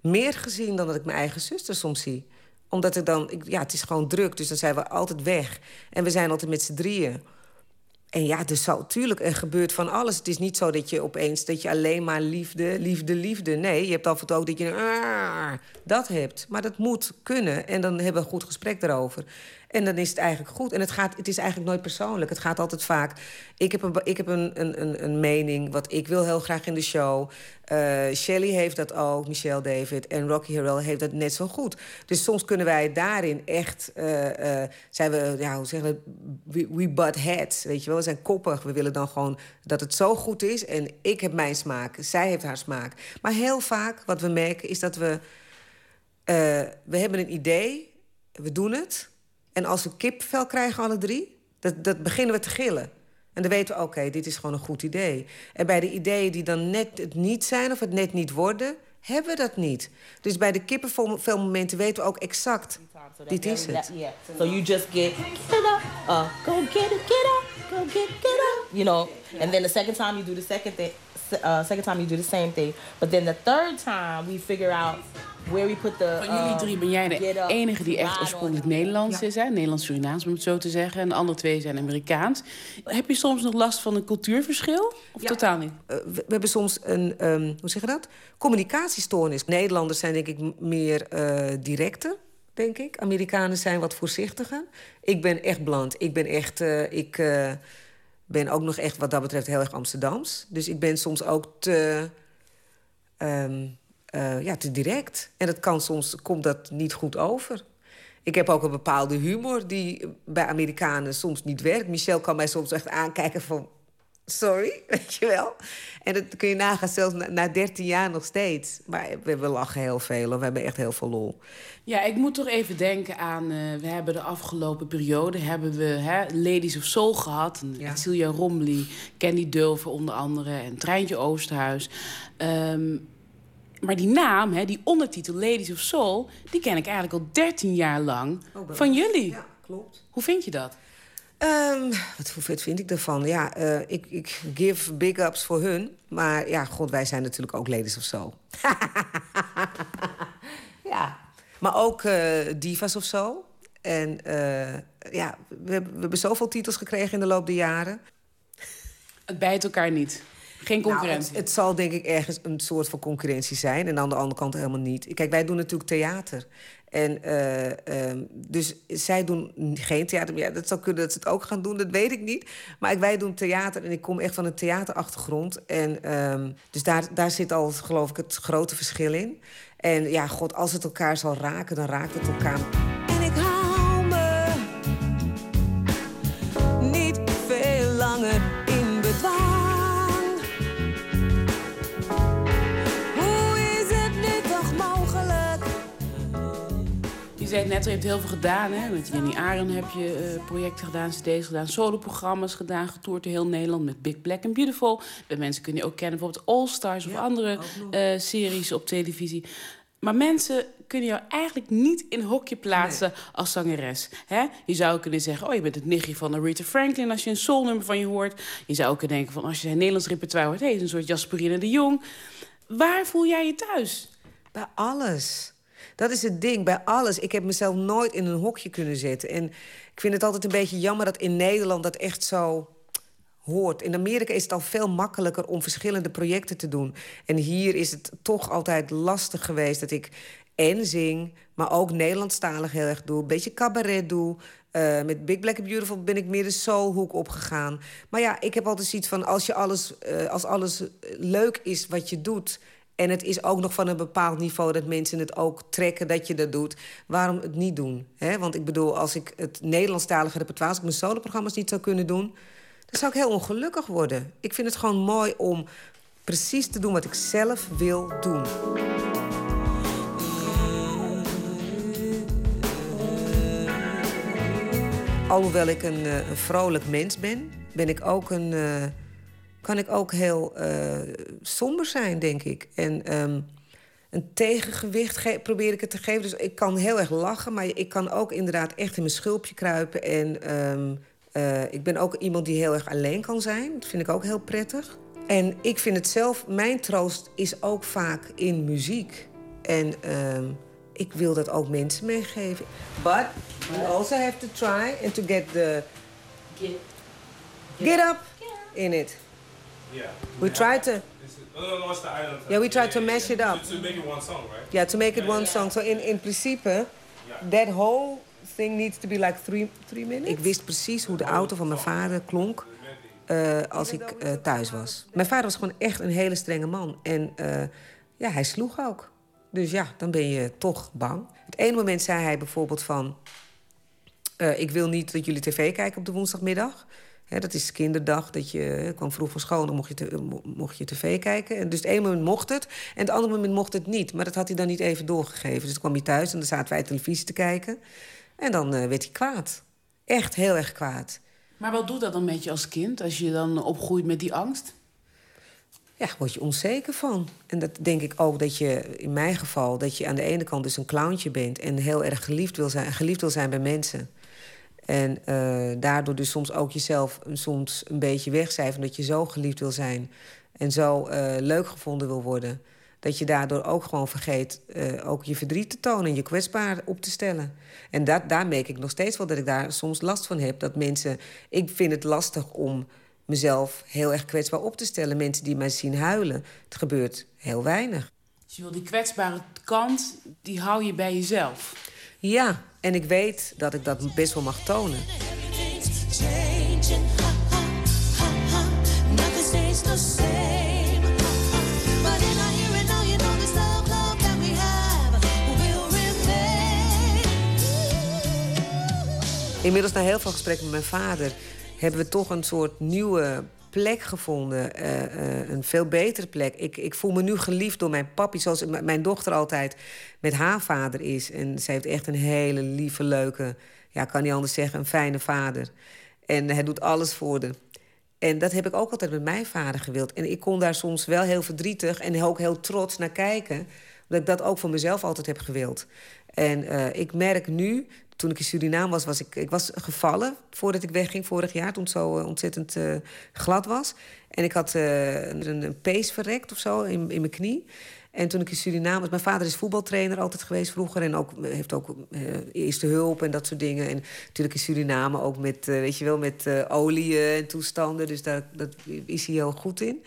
meer gezien dan dat ik mijn eigen zuster soms zie. Omdat ik dan, ja, het is gewoon druk, dus dan zijn we altijd weg. En we zijn altijd met z'n drieën. En ja, dus zo, tuurlijk, er gebeurt van alles. Het is niet zo dat je opeens dat je alleen maar liefde, liefde, liefde. Nee, je hebt af en toe ook dat je dat hebt. Maar dat moet kunnen. En dan hebben we een goed gesprek erover. En dan is het eigenlijk goed. En het, gaat, het is eigenlijk nooit persoonlijk. Het gaat altijd vaak. Ik heb een, ik heb een, een, een, mening, wat ik wil heel graag in de show. Eh Shelly heeft dat ook, Michelle David. En Rocky Harrell heeft dat net zo goed. Dus soms kunnen wij daarin echt. eh, eh, zijn we, ja, hoe zeggen we? We, butt heads. Weet je wel, we zijn koppig. We willen dan gewoon dat het zo goed is. En ik heb mijn smaak, zij heeft haar smaak. Maar heel vaak, wat we merken, is dat we. we hebben een idee, we doen het. En als we kipvel krijgen, alle drie, dat, dat beginnen we te gillen. En dan weten we, oké, dit is gewoon een goed idee. En bij de ideeën die dan net het niet zijn of het net niet worden, hebben we dat niet. Dus bij de kippenvelmomenten weten we ook exact, dit is het.
Yeah. So you just get up, uh, go get it, get up, go get get up. You know, and then the second time you do the second thing. Uh, second time you do the same thing, but then the third time we figure out the.
Van jullie
um,
drie ben jij de enige die echt oorspronkelijk. Nederlands is. hè? Nederlands-Surinaams, om het zo te zeggen. En de andere twee zijn Amerikaans. Heb je soms nog last van een cultuurverschil? Of totaal niet?
Eh, we, we hebben soms een, ehm, hoe zeg je dat? Communicatiestoornis. Nederlanders zijn denk ik meer eh, directer, denk ik. Amerikanen zijn wat voorzichtiger. Ik ben echt bland. Ik ben echt, eh, ik ben ook nog echt wat dat betreft heel erg Amsterdams. Dus ik ben soms ook te, ehm, eh, ja, te direct. En dat kan soms, komt dat niet goed over. Ik heb ook een bepaalde humor die bij Amerikanen soms niet werkt. Michel kan mij soms echt aankijken van... Sorry, weet je wel? En dat kun je nagaan, zelfs na, na 13 jaar nog steeds. Maar we, we lachen heel veel en we hebben echt heel veel lol.
Ja, ik moet toch even denken aan... eh, we hebben de afgelopen periode hebben we hè, Ladies of Soul gehad. En
Ja.
Celia Rombly, Candy Dulver onder andere... en Treintje Oosterhuis. Ehm, maar die naam, hè, die ondertitel Ladies of Soul... die ken ik eigenlijk al 13 jaar lang
bij
van jullie.
Ja, klopt.
Hoe vind je dat?
Ehm, wat hoe vet vind ik ervan? Ja, eh, ik, ik give big ups voor hun. Maar ja, god, wij zijn natuurlijk ook ladies of zo. ja. Maar ook eh, divas of zo. En eh, ja, we, we hebben zoveel titels gekregen in de loop der jaren.
Het bijt elkaar niet. Geen
Nou,
concurrentie.
het, het zal denk ik ergens een soort van concurrentie zijn. En aan de andere kant helemaal niet. Kijk, wij doen natuurlijk theater. En ehm, dus zij doen geen theater. Maar ja, dat zou kunnen dat ze het ook gaan doen, dat weet ik niet. Maar wij doen theater en ik kom echt van een theaterachtergrond. En ehm, dus daar, daar zit al, geloof ik, het grote verschil in. En ja, god, als het elkaar zal raken, dan raakt het elkaar.
Zei net, je hebt heel veel gedaan. Hè? Met Jenny Aren heb je eh, projecten gedaan, cd's gedaan, soloprogramma's gedaan. Getoerd door heel Nederland met Big Black and Beautiful. Bij mensen kun je ook kennen, bijvoorbeeld All Stars of andere eh, series op televisie. Maar mensen kunnen jou eigenlijk niet in hokje plaatsen als zangeres. Hè? Je zou kunnen zeggen, oh, je bent het nichtje van Aretha Franklin... als je een soulnummer van je hoort. Je zou ook kunnen denken, van, als je zijn Nederlands repertoire hoort... hé, hey, is een soort Jasperine de Jong. Waar voel jij je thuis?
Bij alles. Dat is het ding, bij alles. Ik heb mezelf nooit in een hokje kunnen zetten. En ik vind het altijd een beetje jammer dat in Nederland dat echt zo hoort. In Amerika is het al veel makkelijker om verschillende projecten te doen. En hier is het toch altijd lastig geweest dat ik en zing... maar ook Nederlandstalig heel erg doe. Een beetje cabaret doe. Eh, met Big Black and Beautiful ben ik meer de soulhoek opgegaan. Maar ja, ik heb altijd zoiets van... als, je alles, eh, als alles leuk is wat je doet... En het is ook nog van een bepaald niveau dat mensen het ook trekken dat je dat doet. Waarom het niet doen? Want ik bedoel, als ik het Nederlandstalige repertoire... als ik mijn soloprogramma's niet zou kunnen doen... dan zou ik heel ongelukkig worden. Ik vind het gewoon mooi om precies te doen wat ik zelf wil doen. Alhoewel ik een, eh, een vrolijk mens ben, ben ik ook een... Eh, kan ik ook heel eh, somber zijn, denk ik. En ehm, een tegengewicht ge- probeer ik het te geven. Dus ik kan heel erg lachen, maar ik kan ook inderdaad echt in mijn schulpje kruipen. En ehm, eh, ik ben ook iemand die heel erg alleen kan zijn. Dat vind ik ook heel prettig. En ik vind het zelf, mijn troost is ook vaak in muziek. En ehm, ik wil dat ook mensen meegeven. But you also have to try and to get the get up in it.
Yeah.
We try to
No, no, no.
Yeah, we tried to mash it up.
To, to make it one song, right?
yeah to make it one song. So in in principe, that whole thing needs to be like three three minutes. Ik wist precies hoe de auto van mijn vader klonk. eh, als ik eh, thuis was. Mijn vader was gewoon echt een hele strenge man. En eh, ja, hij sloeg ook. Dus ja, dan ben je toch bang. Het ene moment zei hij bijvoorbeeld van... eh, ik wil niet dat jullie tv kijken op de woensdagmiddag. Hè, dat is kinderdag, dat je hè, kwam vroeg van school... dan mocht je, te- mocht je tv kijken. En dus het ene moment mocht het en het andere moment mocht het niet. Maar dat had hij dan niet even doorgegeven. Dus toen kwam hij thuis en dan zaten wij televisie te kijken. En dan eh, werd hij kwaad. Echt heel erg kwaad.
Maar wat doet dat dan met je als kind, als je dan opgroeit met die angst?
Ja, word je onzeker van. En dat denk ik ook dat je, in mijn geval, dat je aan de ene kant dus een clowntje bent en heel erg geliefd wil zijn, geliefd wil zijn bij mensen. En eh, daardoor dus soms ook jezelf soms een beetje wegcijfert, omdat je zo geliefd wil zijn en zo eh, leuk gevonden wil worden. Dat je daardoor ook gewoon vergeet eh, ook je verdriet te tonen en je kwetsbaar op te stellen. En dat, daar merk ik nog steeds wel dat ik daar soms last van heb. Dat mensen. Ik vind het lastig om mezelf heel erg kwetsbaar op te stellen. Mensen die mij zien huilen. Het gebeurt heel weinig.
Dus je wil die kwetsbare kant, die hou je bij jezelf.
Ja, en ik weet dat ik dat best wel mag tonen. Inmiddels na heel veel gesprekken met mijn vader... hebben we toch een soort nieuwe plek gevonden. eh, eh, een veel betere plek. Ik, ik voel me nu geliefd door mijn papi... zoals mijn dochter altijd met haar vader is. En ze heeft echt een hele lieve, leuke... ja, kan niet anders zeggen, een fijne vader. En hij doet alles voor haar. En dat heb ik ook altijd met mijn vader gewild. En ik kon daar soms wel heel verdrietig en ook heel trots naar kijken. Omdat ik dat ook voor mezelf altijd heb gewild. En eh, ik merk nu, toen ik in Suriname was, was ik, ik was gevallen voordat ik wegging vorig jaar, toen het zo eh, ontzettend eh, glad was. En ik had eh, een, een pees verrekt of zo in, in mijn knie. En toen ik in Suriname was, mijn vader is voetbaltrainer altijd geweest vroeger. En ook, heeft ook eh, eerste hulp en dat soort dingen. En natuurlijk in Suriname ook met, eh, weet je wel, met eh olie en toestanden. Dus daar dat is hij heel goed in.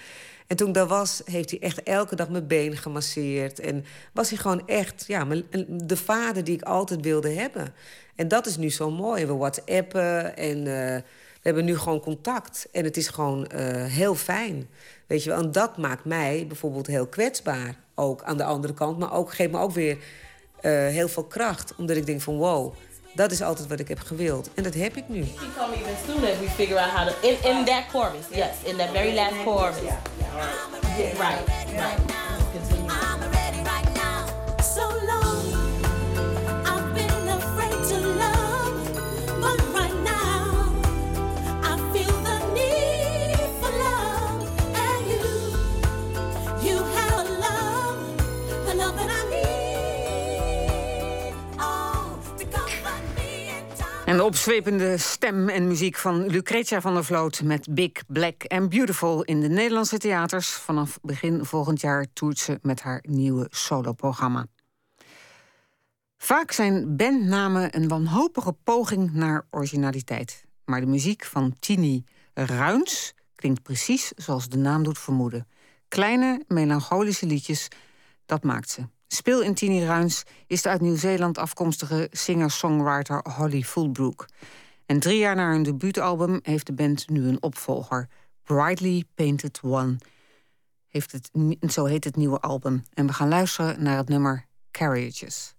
En toen ik daar was, heeft hij echt elke dag mijn been gemasseerd. En was hij gewoon echt ja, de vader die ik altijd wilde hebben. En dat is nu zo mooi. We whatsappen en eh, we hebben nu gewoon contact. En het is gewoon eh, heel fijn. Weet je wel, en dat maakt mij bijvoorbeeld heel kwetsbaar. Ook aan de andere kant. Maar ook, geeft me ook weer eh, heel veel kracht. Omdat ik denk van wow, dat is altijd wat ik heb gewild. En dat heb ik nu.
We come even sooner if we figure out how to in, in that chorus. Yes, in that very last chorus. Yeah, right, right.
En de opzwepende stem en muziek van Lucretia van der Vloot met Big, Black and Beautiful in de Nederlandse theaters. Vanaf begin volgend jaar toert ze met haar nieuwe soloprogramma. Vaak zijn bandnamen een wanhopige poging naar originaliteit. Maar de muziek van Tini Ruins klinkt precies zoals de naam doet vermoeden. Kleine, melancholische liedjes, dat maakt ze. Speel in Tini Ruins is de uit Nieuw-Zeeland afkomstige singer-songwriter Holly Fulbrook. En drie jaar na hun debuutalbum heeft de band nu een opvolger. Brightly Painted One. Heeft het, zo heet het nieuwe album. En we gaan luisteren naar het nummer Carriages.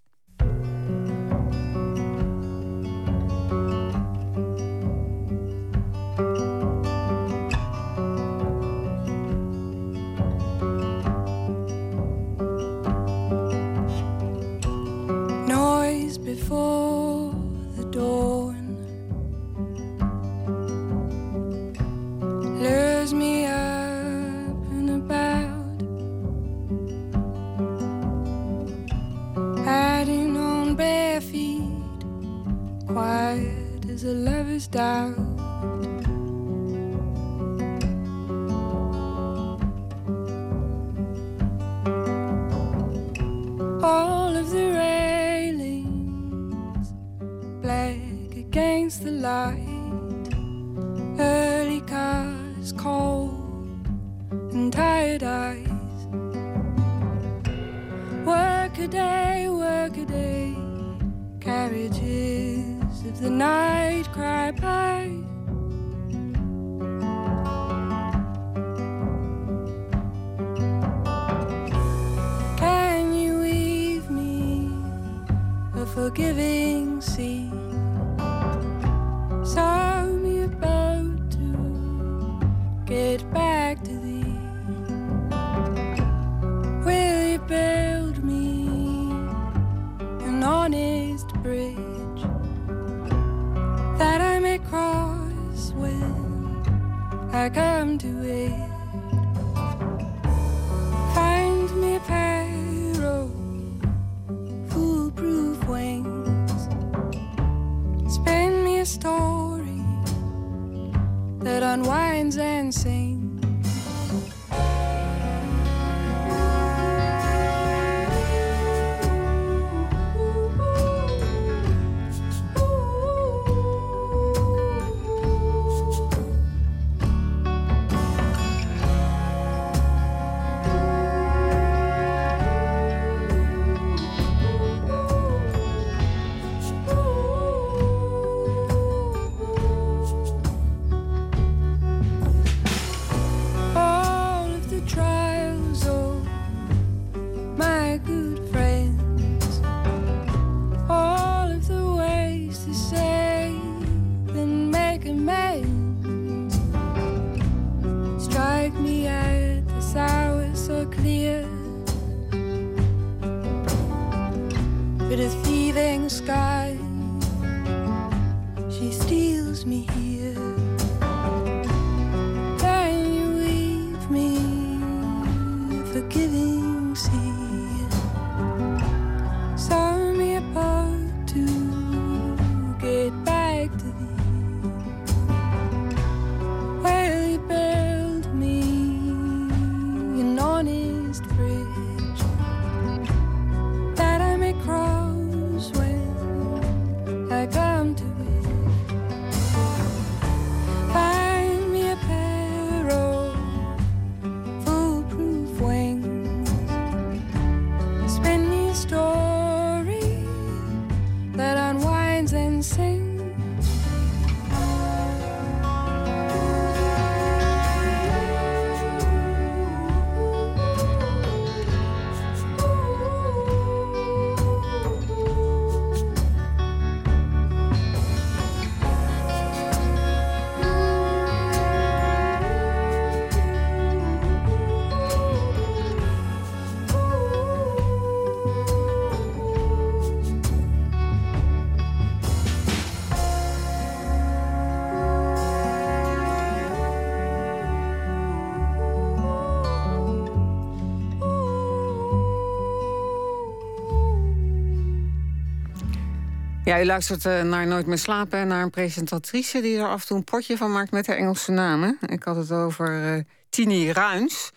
Ja, u luistert eh, naar Nooit meer slapen en naar een presentatrice die er af en toe een potje van maakt met haar Engelse namen. Ik had het over eh Tini Ruins.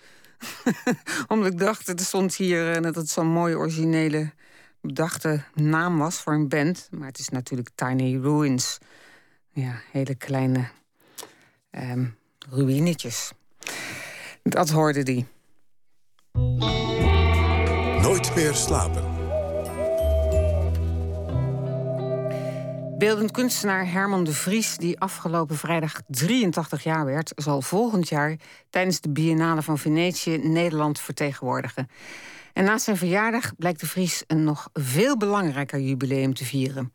Omdat ik dacht, er stond hier eh, dat het zo'n mooie originele bedachte naam was voor een band. Maar het is natuurlijk Tiny Ruins. Ja, hele kleine ehm ruïnetjes. Dat hoorde die.
Nooit meer slapen.
Beeldend kunstenaar Herman de Vries, die afgelopen vrijdag 83 jaar werd, zal volgend jaar tijdens de Biennale van Venetië Nederland vertegenwoordigen. En na zijn verjaardag blijkt de Vries een nog veel belangrijker jubileum te vieren.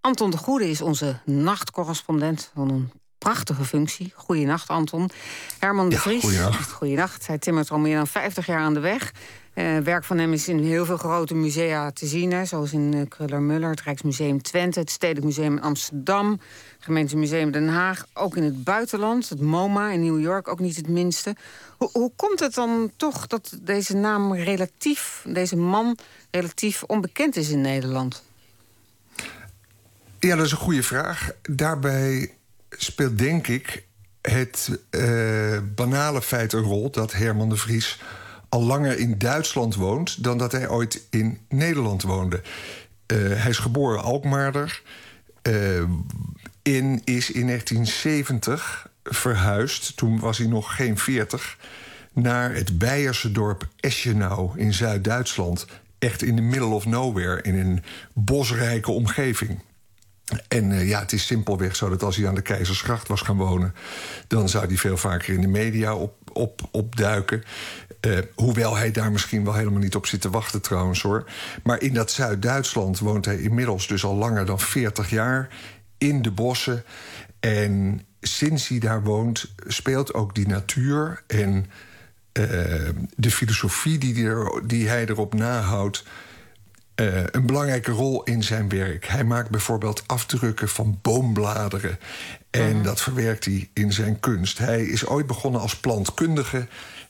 Anton de Goede is onze nachtcorrespondent van een prachtige functie. Goeienacht, Anton. Herman de
Ja,
Vries.
Goeienacht.
Hij timmert al meer dan 50 jaar aan de weg. Eh, werk van hem is in heel veel grote musea te zien. Hè, zoals in eh, Kruller-Muller, het Rijksmuseum Twente... het Stedelijk Museum in Amsterdam... het Gemeentemuseum Den Haag. Ook in het buitenland, het MoMA in New York, ook niet het minste. Hoe, hoe komt het dan toch dat deze naam relatief... deze man relatief onbekend is in Nederland?
Ja, dat is een goede vraag. Daarbij speelt denk ik het eh, banale feit een rol dat Herman de Vries al langer in Duitsland woont dan dat hij ooit in Nederland woonde. Eh, hij is geboren Alkmaarder. eh, in, is in 1970 verhuisd, toen was hij nog geen 40, naar het Beierse dorp Eschenau in Zuid-Duitsland. Echt in de middle of nowhere, in een bosrijke omgeving. En eh, ja, het is simpelweg zo dat als hij aan de Keizersgracht was gaan wonen... dan zou hij veel vaker in de media op, op, opduiken. Eh, hoewel hij daar misschien wel helemaal niet op zit te wachten trouwens hoor. Maar in dat Zuid-Duitsland woont hij inmiddels dus al langer dan 40 jaar... in de bossen. En sinds hij daar woont speelt ook die natuur... en eh, de filosofie die, die, hij erop nahoudt eh, een belangrijke rol in zijn werk. Hij maakt bijvoorbeeld afdrukken van boombladeren. En dat verwerkt hij in zijn kunst. Hij is ooit begonnen als plantkundige.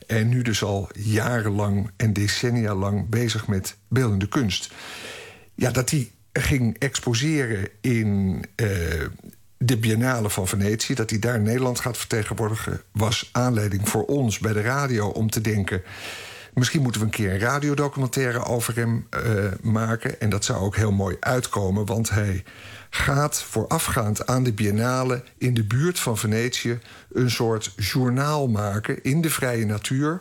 En nu dus al jarenlang en decennia lang bezig met beeldende kunst. Ja, dat hij ging exposeren in eh, de Biennale van Venetië... dat hij daar Nederland gaat vertegenwoordigen... was aanleiding voor ons bij de radio om te denken... Misschien moeten we een keer een radiodocumentaire over hem eh, maken. En dat zou ook heel mooi uitkomen, want hij gaat voorafgaand aan de Biennale in de buurt van Venetië een soort journaal maken in de vrije natuur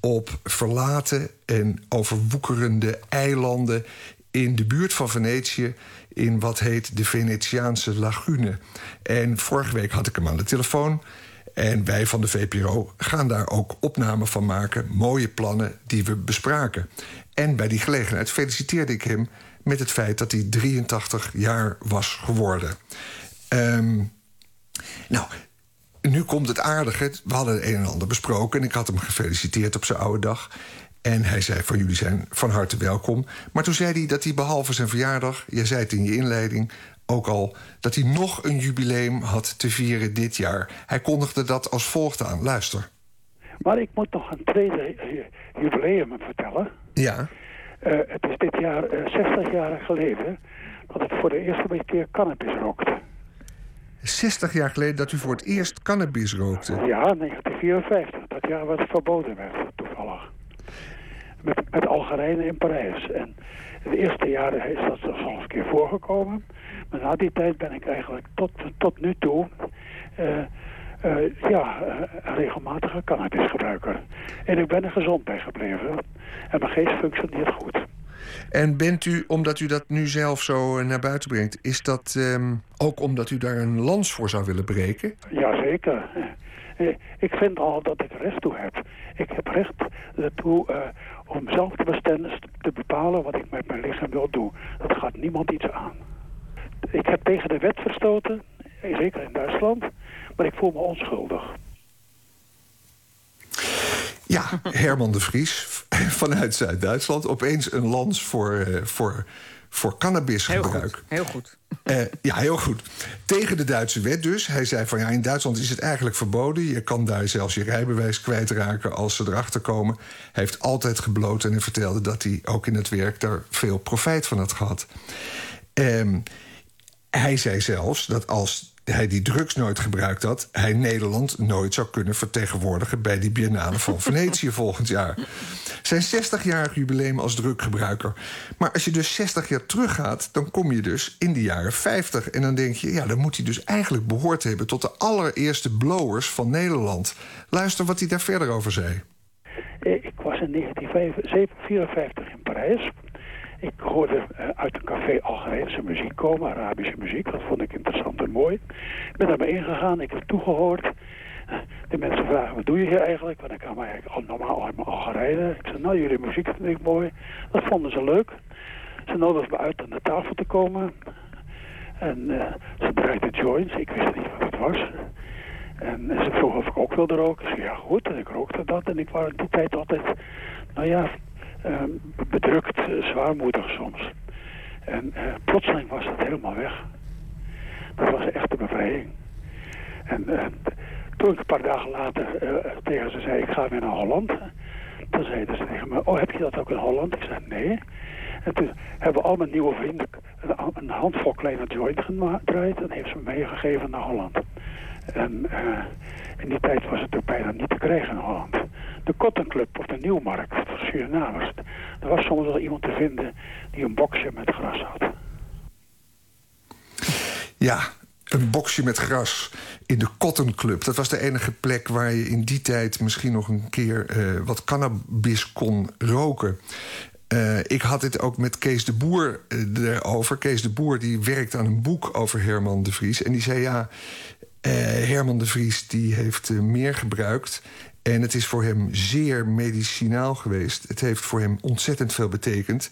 op verlaten en overwoekerende eilanden in de buurt van Venetië in wat heet de Venetiaanse lagune. En vorige week had ik hem aan de telefoon. En wij van de VPRO gaan daar ook opnamen van maken. Mooie plannen die we bespraken. En bij die gelegenheid feliciteerde ik hem met het feit dat hij 83 jaar was geworden. Ehm, nou, nu komt het aardige. We hadden het een en ander besproken. En ik had hem gefeliciteerd op zijn oude dag. En hij zei van jullie zijn van harte welkom. Maar toen zei hij dat hij behalve zijn verjaardag... jij zei het in je inleiding ook al... dat hij nog een jubileum had te vieren dit jaar. Hij kondigde dat als volgt aan. Luister.
Maar ik moet nog een tweede eh, jubileum vertellen.
Ja.
Eh, het is dit jaar eh, 60 jaar geleden dat ik voor de eerste keer cannabis rookte.
60 jaar geleden dat u voor het eerst cannabis rookte.
Ja, 1954. Dat jaar wat het verboden werd, toevallig. Met, met Algerijnen in Parijs. En de eerste jaren is dat soms een keer voorgekomen. Maar na die tijd ben ik eigenlijk tot, tot nu toe... eh, eh, ja, eh, een regelmatige cannabisgebruiker. En ik ben er gezond bij gebleven. En mijn geest functioneert goed.
En bent u, omdat u dat nu zelf zo eh, naar buiten brengt... is dat ehm, ook omdat u daar een lans voor zou willen breken?
Jazeker. Eh, Ik vind al dat ik recht toe heb. Ik heb recht ertoe eh, om zelf te bestemmen, te bepalen wat ik met mijn lichaam wil doen. Dat gaat niemand iets aan. Ik heb tegen de wet verstoten, eh, zeker in Duitsland, maar ik voel me onschuldig.
Ja, Herman de Vries vanuit Zuid-Duitsland. Opeens een lans voor, eh, voor, voor cannabisgebruik.
Heel goed.
Eh, ja, heel goed. Tegen de Duitse wet dus. Hij zei van ja, in Duitsland is het eigenlijk verboden. Je kan daar zelfs je rijbewijs kwijtraken als ze erachter komen. Hij heeft altijd gebloot en hij vertelde dat hij ook in het werk daar veel profijt van had gehad. Ehm, hij zei zelfs dat als hij die drugs nooit gebruikt had... hij Nederland nooit zou kunnen vertegenwoordigen... bij die Biennale van Venetië volgend jaar. Zijn 60-jarig jubileum als druggebruiker. Maar als je dus 60 jaar teruggaat... dan kom je dus in de jaren 50. En dan denk je, ja, dan moet hij dus eigenlijk behoord hebben... tot de allereerste blowers van Nederland. Luister wat hij daar verder over zei.
Eh, Ik was in 1954 in Parijs. Ik hoorde eh, uit een café Algerijnse muziek komen, Arabische muziek. Dat vond ik interessant en mooi. Ik ben daarbij ingegaan, ik heb toegehoord. Eh, De mensen vragen, wat doe je hier eigenlijk? Want ik kwam eigenlijk al normaal uit Algerijnen. Ik zei, nou, jullie muziek vind ik mooi. Dat vonden ze leuk. Ze nodigden me uit aan de tafel te komen. En eh, ze draaiden joints. Ik wist niet wat het was. En ze vroeg of ik ook wilde roken. Ik zei, ja goed, en ik rookte dat. En ik was die tijd altijd, nou ja, bedrukt, eh, zwaarmoedig soms. En eh, plotseling was dat helemaal weg. Dat was echt een bevrijding. En eh, toen ik een paar dagen later tegen ze zei, ik ga weer naar Holland. Toen zeiden ze tegen me, oh heb je dat ook in Holland? Ik zei, nee. En toen hebben al mijn nieuwe vrienden een, handvol kleine joint gedraaid. En heeft ze me meegegeven naar Holland. En in die tijd was het ook bijna niet te krijgen in Holland. De Cotton Club op de Nieuwmarkt voor Surinamers. Er was soms wel iemand te vinden die een boxje met gras had.
Ja, een boxje met gras in de Cotton Club. Dat was de enige plek waar je in die tijd misschien nog een keer eh, wat cannabis kon roken. Eh, ik had het ook met Kees de Boer eh, erover. Kees de Boer die werkt aan een boek over Herman de Vries. En die zei ja, Herman de Vries die heeft meer gebruikt. En het is voor hem zeer medicinaal geweest. Het heeft voor hem ontzettend veel betekend.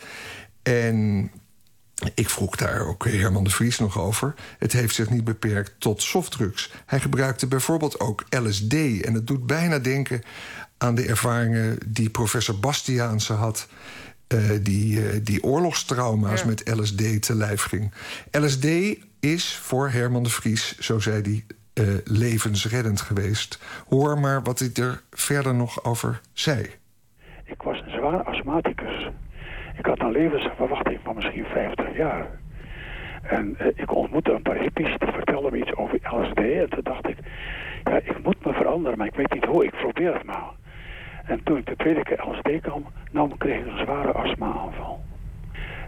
En ik vroeg daar ook Herman de Vries nog over. Het heeft zich niet beperkt tot softdrugs. Hij gebruikte bijvoorbeeld ook LSD. En het doet bijna denken aan de ervaringen die professor Bastiaanse had... eh, die, eh, die oorlogstrauma's met LSD te lijf ging. LSD is voor Herman de Vries, zo zei hij, eh, levensreddend geweest. Hoor maar wat hij er verder nog over zei.
Ik was een zware astmaticus. Ik had een levensverwachting van misschien 50 jaar. En eh, ik ontmoette een paar hippies, die vertelden me iets over LSD. En toen dacht ik, ja, ik moet me veranderen, maar ik weet niet hoe, ik probeer het maar. En toen ik de tweede keer LSD kwam, nam, kreeg ik een zware astma-aanval.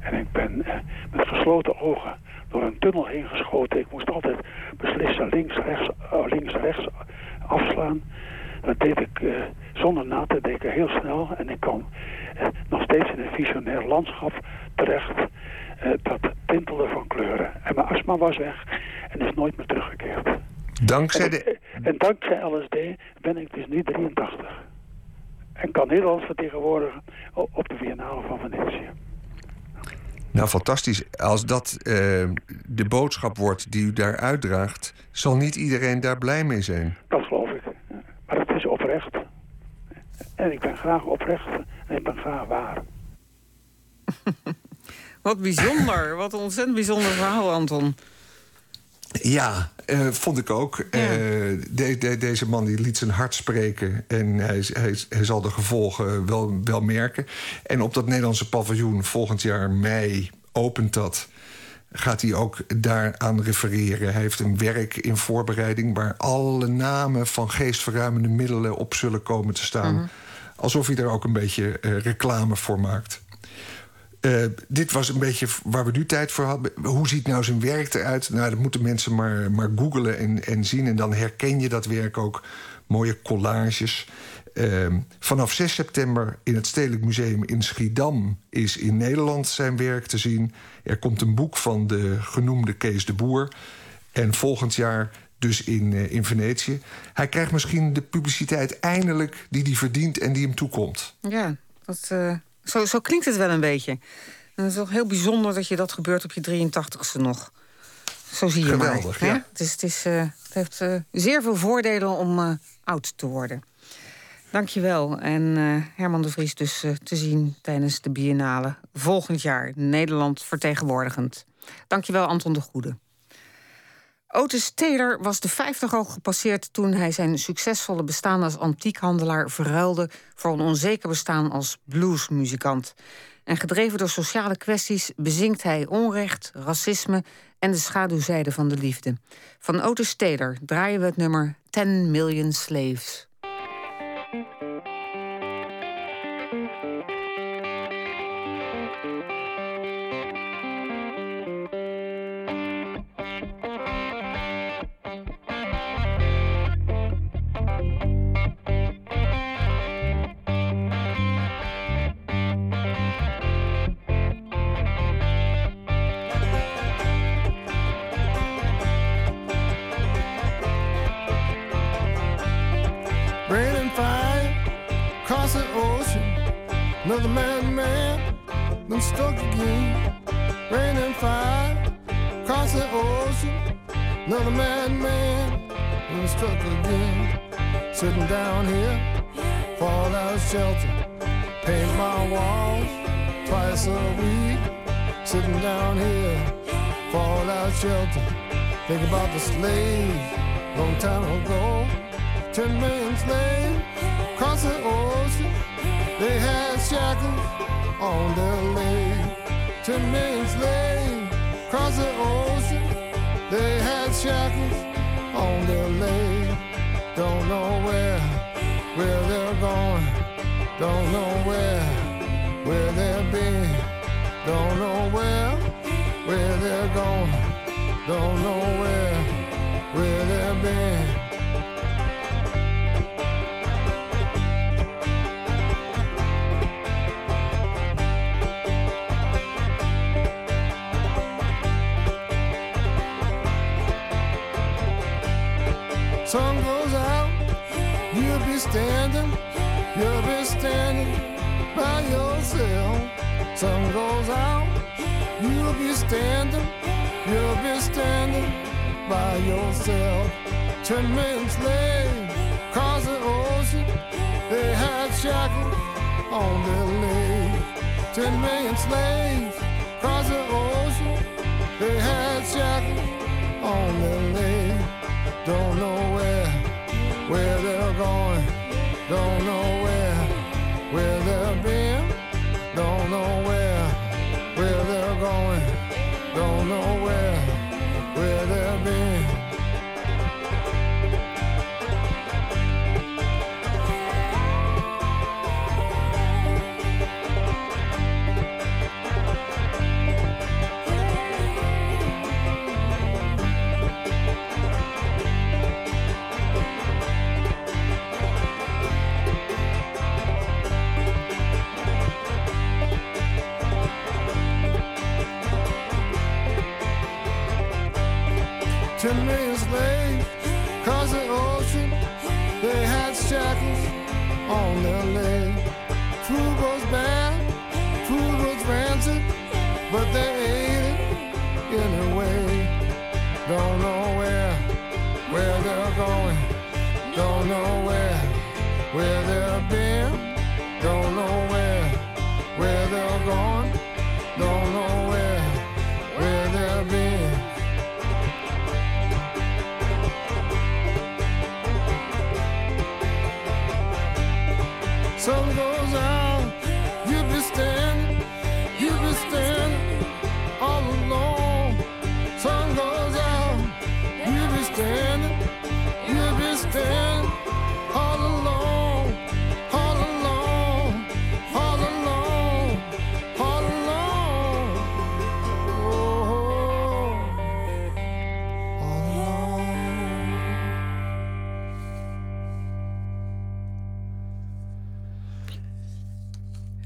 En ik ben eh, met gesloten ogen door een tunnel heen geschoten. Ik moest altijd beslissen links, rechts, eh, links, rechts afslaan. Dat deed ik eh, zonder na te denken heel snel. En ik kwam eh, nog steeds in een visionair landschap terecht. dat tintelde van kleuren. En mijn astma was weg en is nooit meer teruggekeerd.
Dankzij
en,
de...
ik- en dankzij LSD ben ik dus nu 83. En kan Nederland vertegenwoordigen op de Biennale van Venetië.
Nou, fantastisch. Als dat eh, de boodschap wordt die u daar uitdraagt... zal niet iedereen daar blij mee zijn.
Dat geloof ik. Maar het is oprecht. En ik ben graag oprecht en ik ben graag waar.
Wat bijzonder. Wat een ontzettend bijzonder verhaal, Anton.
Ja, eh, vond ik ook. Eh, de- de- deze man die liet zijn hart spreken. En hij, hij, hij zal de gevolgen wel, wel merken. En op dat Nederlandse paviljoen volgend jaar mei opent dat. Gaat hij ook daaraan refereren. Hij heeft een werk in voorbereiding... waar alle namen van geestverruimende middelen op zullen komen te staan.
Mhm.
Alsof hij er ook een beetje eh, reclame voor maakt. Eh, dit was een beetje waar we nu tijd voor hadden. Hoe ziet nou zijn werk eruit? Nou, dat moeten mensen maar, maar googlen en, en zien. En dan herken je dat werk ook. Mooie collages. Ehm, vanaf 6 september in het Stedelijk Museum in Schiedam... is in Nederland zijn werk te zien. Er komt een boek van de genoemde Kees de Boer. En volgend jaar dus in, eh, in Venetië. Hij krijgt misschien de publiciteit eindelijk die hij verdient en die hem toekomt.
Ja, dat, eh, zo, zo klinkt het wel een beetje. En het is toch heel bijzonder dat je dat gebeurt op je 83ste nog. Zo zie je
Geweldig,
maar. hè?
ja.
Het, is, het, is, eh, het heeft eh, zeer veel voordelen om eh, oud te worden. Dankjewel. En Herman de Vries dus te zien tijdens de Biennale volgend jaar. Nederland vertegenwoordigend. Dankjewel Anton de Goede. Otis Taylor was de 50 al gepasseerd toen hij zijn succesvolle bestaan als antiekhandelaar verruilde voor een onzeker bestaan als bluesmuzikant. En gedreven door sociale kwesties bezinkt hij onrecht, racisme en de schaduwzijde van de liefde. Van Otis Taylor draaien we het nummer 10 Million Slaves.
Sitting down here, fallout shelter. Paint my walls twice a week. Sitting down here, fallout shelter. Think about the slaves, long time ago. Ten million slaves across the ocean. They had shackles on their legs. ten million slaves across the ocean. They had shackles know where, where they're going. Don't know where, where they've been. Don't know where, where they're going. Don't know where, where they've been. Sun goes out, you'll be standing, you'll be standing by yourself. Ten men slaves across the ocean, they had shackles on their legs. Ten million slaves across the ocean, they had shackles on their legs. Don't know where, where they're going. Don't know where, where they're been. there been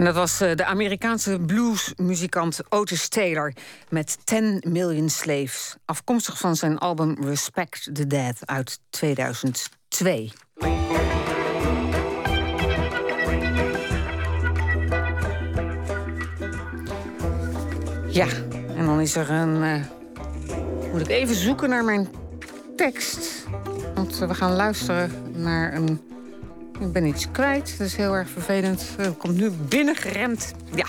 dat was eh, de Amerikaanse bluesmuzikant Otis Taylor met 10 Million Slaves. Afkomstig van zijn album Respect the Dead uit 2002. Ja, en dan is er een. eh, moet ik even zoeken naar mijn tekst. Want eh, we gaan luisteren naar een. Ik ben iets kwijt, dat is heel erg vervelend. Het komt nu binnengerend. Ja.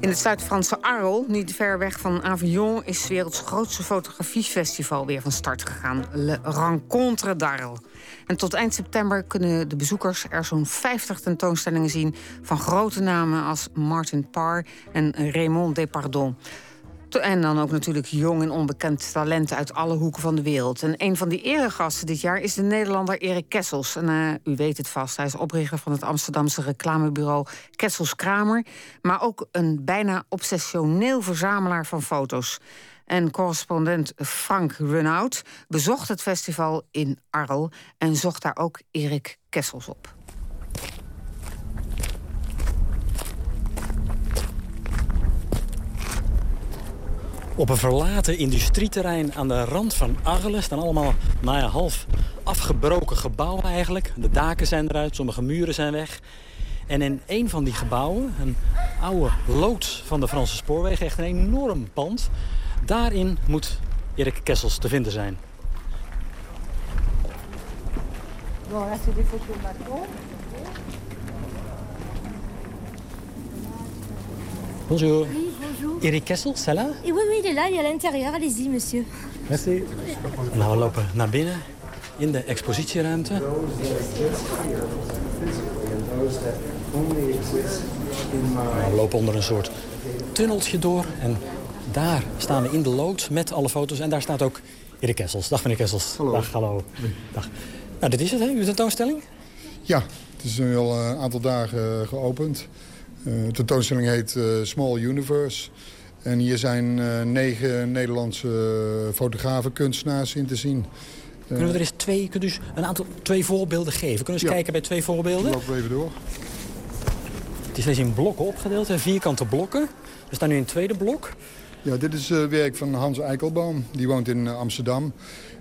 In het Zuid-Franse Arles, niet ver weg van Avignon... is 's werelds grootste fotografiefestival weer van start gegaan. Le Rencontre d'Arles. En tot eind september kunnen de bezoekers er zo'n 50 tentoonstellingen zien... van grote namen als Martin Parr en Raymond Depardon. En dan ook natuurlijk jong en onbekend talenten uit alle hoeken van de wereld. En een van die eregasten dit jaar is de Nederlander Erik Kessels. En eh, u weet het vast, hij is oprichter van het Amsterdamse reclamebureau Kessels Kramer. Maar ook een bijna obsessioneel verzamelaar van foto's. En correspondent Frank Runout bezocht het festival in Arles... en zocht daar ook Erik Kessels op.
Op een verlaten industrieterrein aan de rand van Arles staan allemaal nou ja, half afgebroken gebouwen eigenlijk. De daken zijn eruit, sommige muren zijn weg. En in een van die gebouwen, een oude loods van de Franse spoorwegen, echt een enorm pand. Daarin moet Erik Kessels te vinden zijn.
Bon, là, c'est des photos Macron.
Bonjour.
Oui, bonjour.
Erik Kessels, c'est là?
Oui, oui, il est là, il est à l'intérieur. Allez-y, monsieur.
Merci. Nou, we lopen naar binnen in de expositieruimte. Nou, we lopen onder een soort tunneltje door. En daar staan we in de loods met alle foto's. En daar staat ook Erik Kessels. Dag meneer Kessels.
Hallo.
Dag, hallo. Dag. Nou, dit is het, hè? Uw tentoonstelling?
Ja, het is nu al een aantal dagen geopend. Eh, de tentoonstelling heet eh, Small Universe. En hier zijn eh, negen Nederlandse fotografen, kunstenaars in te zien.
Kunnen we er eens twee, kunt eens een aantal, twee voorbeelden geven? Kunnen we eens
Ja.
kijken bij twee voorbeelden?
Lopen we even door.
Het is steeds in blokken opgedeeld, hè? vierkante blokken. We staan nu in het tweede blok.
Ja, dit is werk van Hans Eikelboom. Die woont in Amsterdam.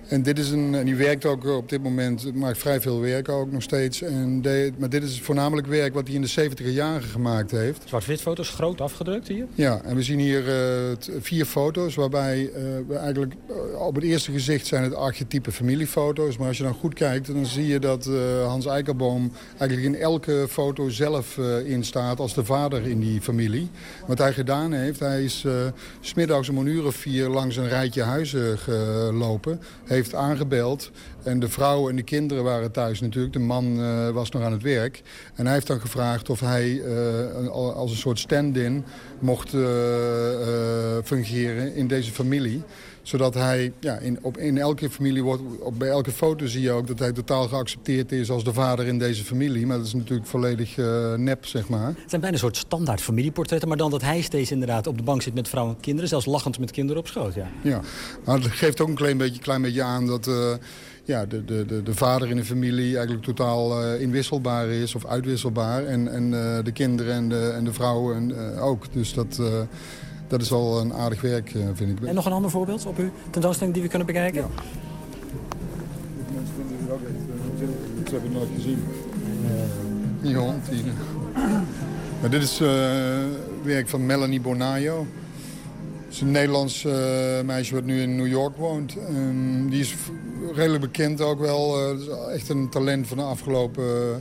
En dit is een, en die werkt ook op dit moment, maakt vrij veel werk ook nog steeds. En de- maar dit is voornamelijk werk wat hij in de 70 jaren gemaakt heeft.
Zwart-wit foto's, groot afgedrukt hier.
Ja, en we zien hier eh, vier foto's waarbij eh, we eigenlijk eh, op het eerste gezicht zijn het archetype familiefoto's. Maar als je dan goed kijkt, dan zie je dat eh, Hans Eikelboom eigenlijk in elke foto zelf eh in staat als de vader in die familie. Wat hij gedaan heeft, hij is eh, smiddags om een uur of vier langs een rijtje huizen gelopen. Heeft aangebeld en de vrouw en de kinderen waren thuis natuurlijk. De man eh, was nog aan het werk. En hij heeft dan gevraagd of hij eh, al- als een soort stand-in mocht eh, fungeren in deze familie. Zodat hij, ja, in, op, in elke familie wordt, op, bij elke foto zie je ook dat hij totaal geaccepteerd is als de vader in deze familie. Maar dat is natuurlijk volledig eh, nep, zeg maar.
Het zijn bijna een soort standaard familieportretten... maar dan dat hij steeds inderdaad op de bank zit met vrouwen en kinderen... zelfs lachend met kinderen op schoot, ja.
Ja, maar het geeft ook een klein beetje, klein beetje aan dat eh, ja, de, de, de, de vader in een familie eigenlijk totaal eh, inwisselbaar is of uitwisselbaar. En, en de kinderen en de, en de vrouwen en, eh, ook. Dus dat, dat is wel een aardig werk, eh, vind ik.
En nog een ander voorbeeld op uw tentoonstelling die we kunnen bekijken?
Ik heb het nooit gezien. Die hond. Die... Maar dit is eh, werk van Melanie Bonayo. Het is een Nederlands eh, meisje wat nu in New York woont. En die is redelijk bekend ook wel. Eh, het is echt een talent van de afgelopen eh,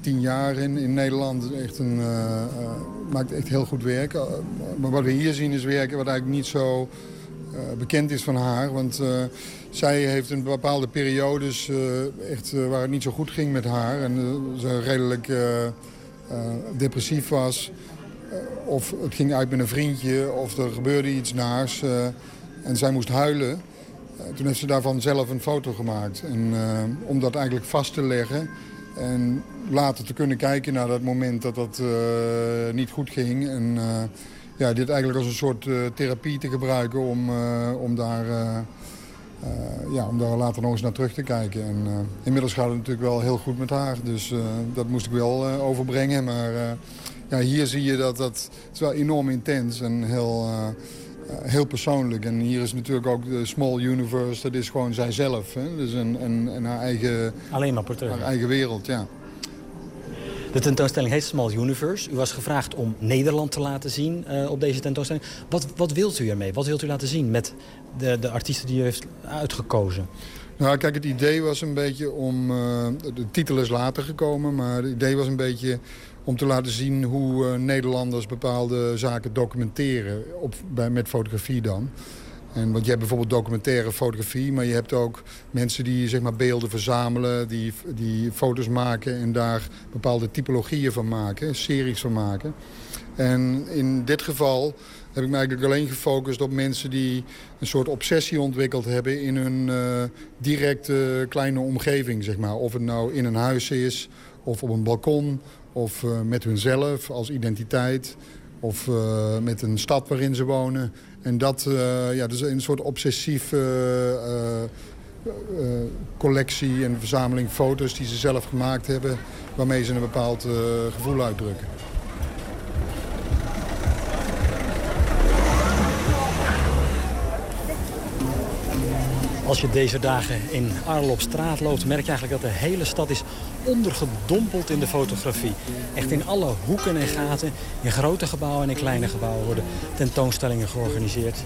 tien jaar in, in Nederland. Echt een, eh, eh, maakt echt heel goed werk. Eh, maar wat we hier zien is werk wat eigenlijk niet zo bekend is van haar. Want zij heeft in bepaalde periodes echt, waar het niet zo goed ging met haar. En ze redelijk depressief was. Of het ging uit met een vriendje. Of er gebeurde iets naars. en zij moest huilen. Toen heeft ze daarvan zelf een foto gemaakt. En, om dat eigenlijk vast te leggen. En later te kunnen kijken naar dat moment dat dat eh, niet goed ging. En eh, ja, dit eigenlijk als een soort eh, therapie te gebruiken om, om, daar, ja, om daar later nog eens naar terug te kijken. En, inmiddels gaat het natuurlijk wel heel goed met haar. Dus dat moest ik wel overbrengen. Maar ja, hier zie je dat dat het is wel enorm intens en heel, heel persoonlijk. En hier is natuurlijk ook de Small Universe. Dat is gewoon zijzelf. Hè? Dus en, en, en haar eigen,
Alleen maar portretten.
haar eigen wereld, ja.
De tentoonstelling heet Small Universe. U was gevraagd om Nederland te laten zien eh, op deze tentoonstelling. Wat, wat wilt u ermee? Wat wilt u laten zien met de, de artiesten die u heeft uitgekozen?
Nou, kijk, het idee was een beetje om... eh, de titel is later gekomen, maar het idee was een beetje om te laten zien hoe eh, Nederlanders bepaalde zaken documenteren, op, bij, met fotografie dan. En, want je hebt bijvoorbeeld documentaire fotografie, maar je hebt ook mensen die zeg maar, beelden verzamelen, die, die foto's maken en daar bepaalde typologieën van maken, series van maken. En in dit geval heb ik me eigenlijk alleen gefocust op mensen die een soort obsessie ontwikkeld hebben in hun eh, directe kleine omgeving, zeg maar. Of het nou in een huis is, of op een balkon, of eh, met hunzelf als identiteit, of eh, met een stad waarin ze wonen. En dat, eh, ja, dus een soort obsessief eh, collectie en verzameling foto's die ze zelf gemaakt hebben, waarmee ze een bepaald gevoel uitdrukken.
Als je deze dagen in Arles op straat loopt, merk je eigenlijk dat de hele stad is ondergedompeld in de fotografie. Echt in alle hoeken en gaten, in grote gebouwen en in kleine gebouwen worden tentoonstellingen georganiseerd.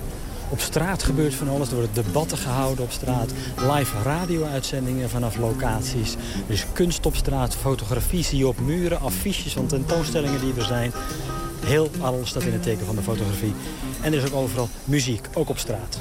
Op straat gebeurt van alles, er worden debatten gehouden op straat, live radio-uitzendingen vanaf locaties. Er is kunst op straat, fotografie zie je op muren, affiches van tentoonstellingen die er zijn. Heel Arles staat in het teken van de fotografie. En er is ook overal muziek, ook op straat.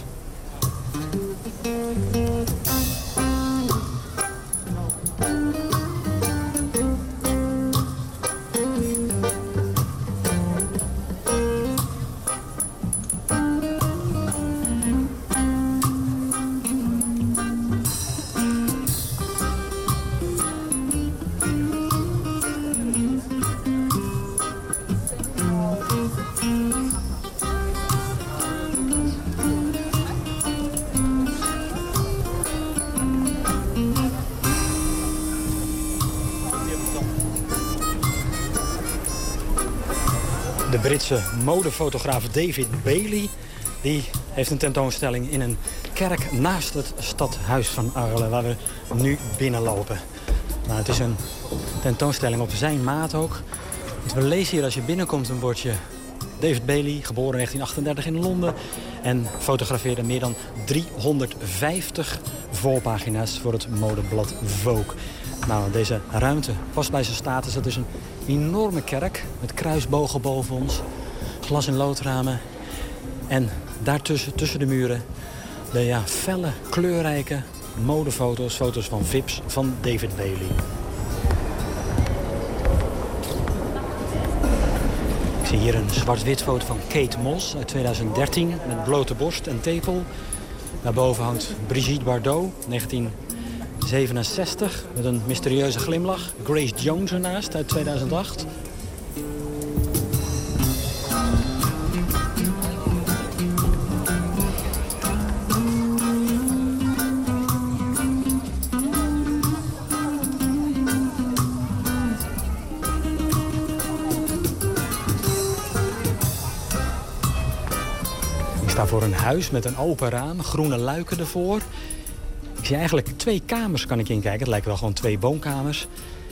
De modefotograaf David Bailey die heeft een tentoonstelling in een kerk naast het stadhuis van Arles, waar we nu binnenlopen. Nou, het is een tentoonstelling op zijn maat ook. We lezen hier als je binnenkomt een bordje David Bailey, geboren in 1938 in Londen. En fotografeerde meer dan 350 voorpagina's voor het modeblad Vogue. Nou, deze ruimte past bij zijn status. Het is een enorme kerk met kruisbogen boven ons. Glas- en loodramen. En daartussen, tussen de muren, de ja, felle, kleurrijke modefoto's. Foto's van Vips van David Bailey. Ik zie hier een zwart-wit foto van Kate Moss uit 2013 met blote borst en tepel. Daarboven hangt Brigitte Bardot, 1967, met een mysterieuze glimlach. Grace Jones ernaast uit 2008. Ik sta voor een huis met een open raam, groene luiken ervoor. Zie eigenlijk twee kamers kan ik inkijken. Het lijken wel gewoon twee woonkamers.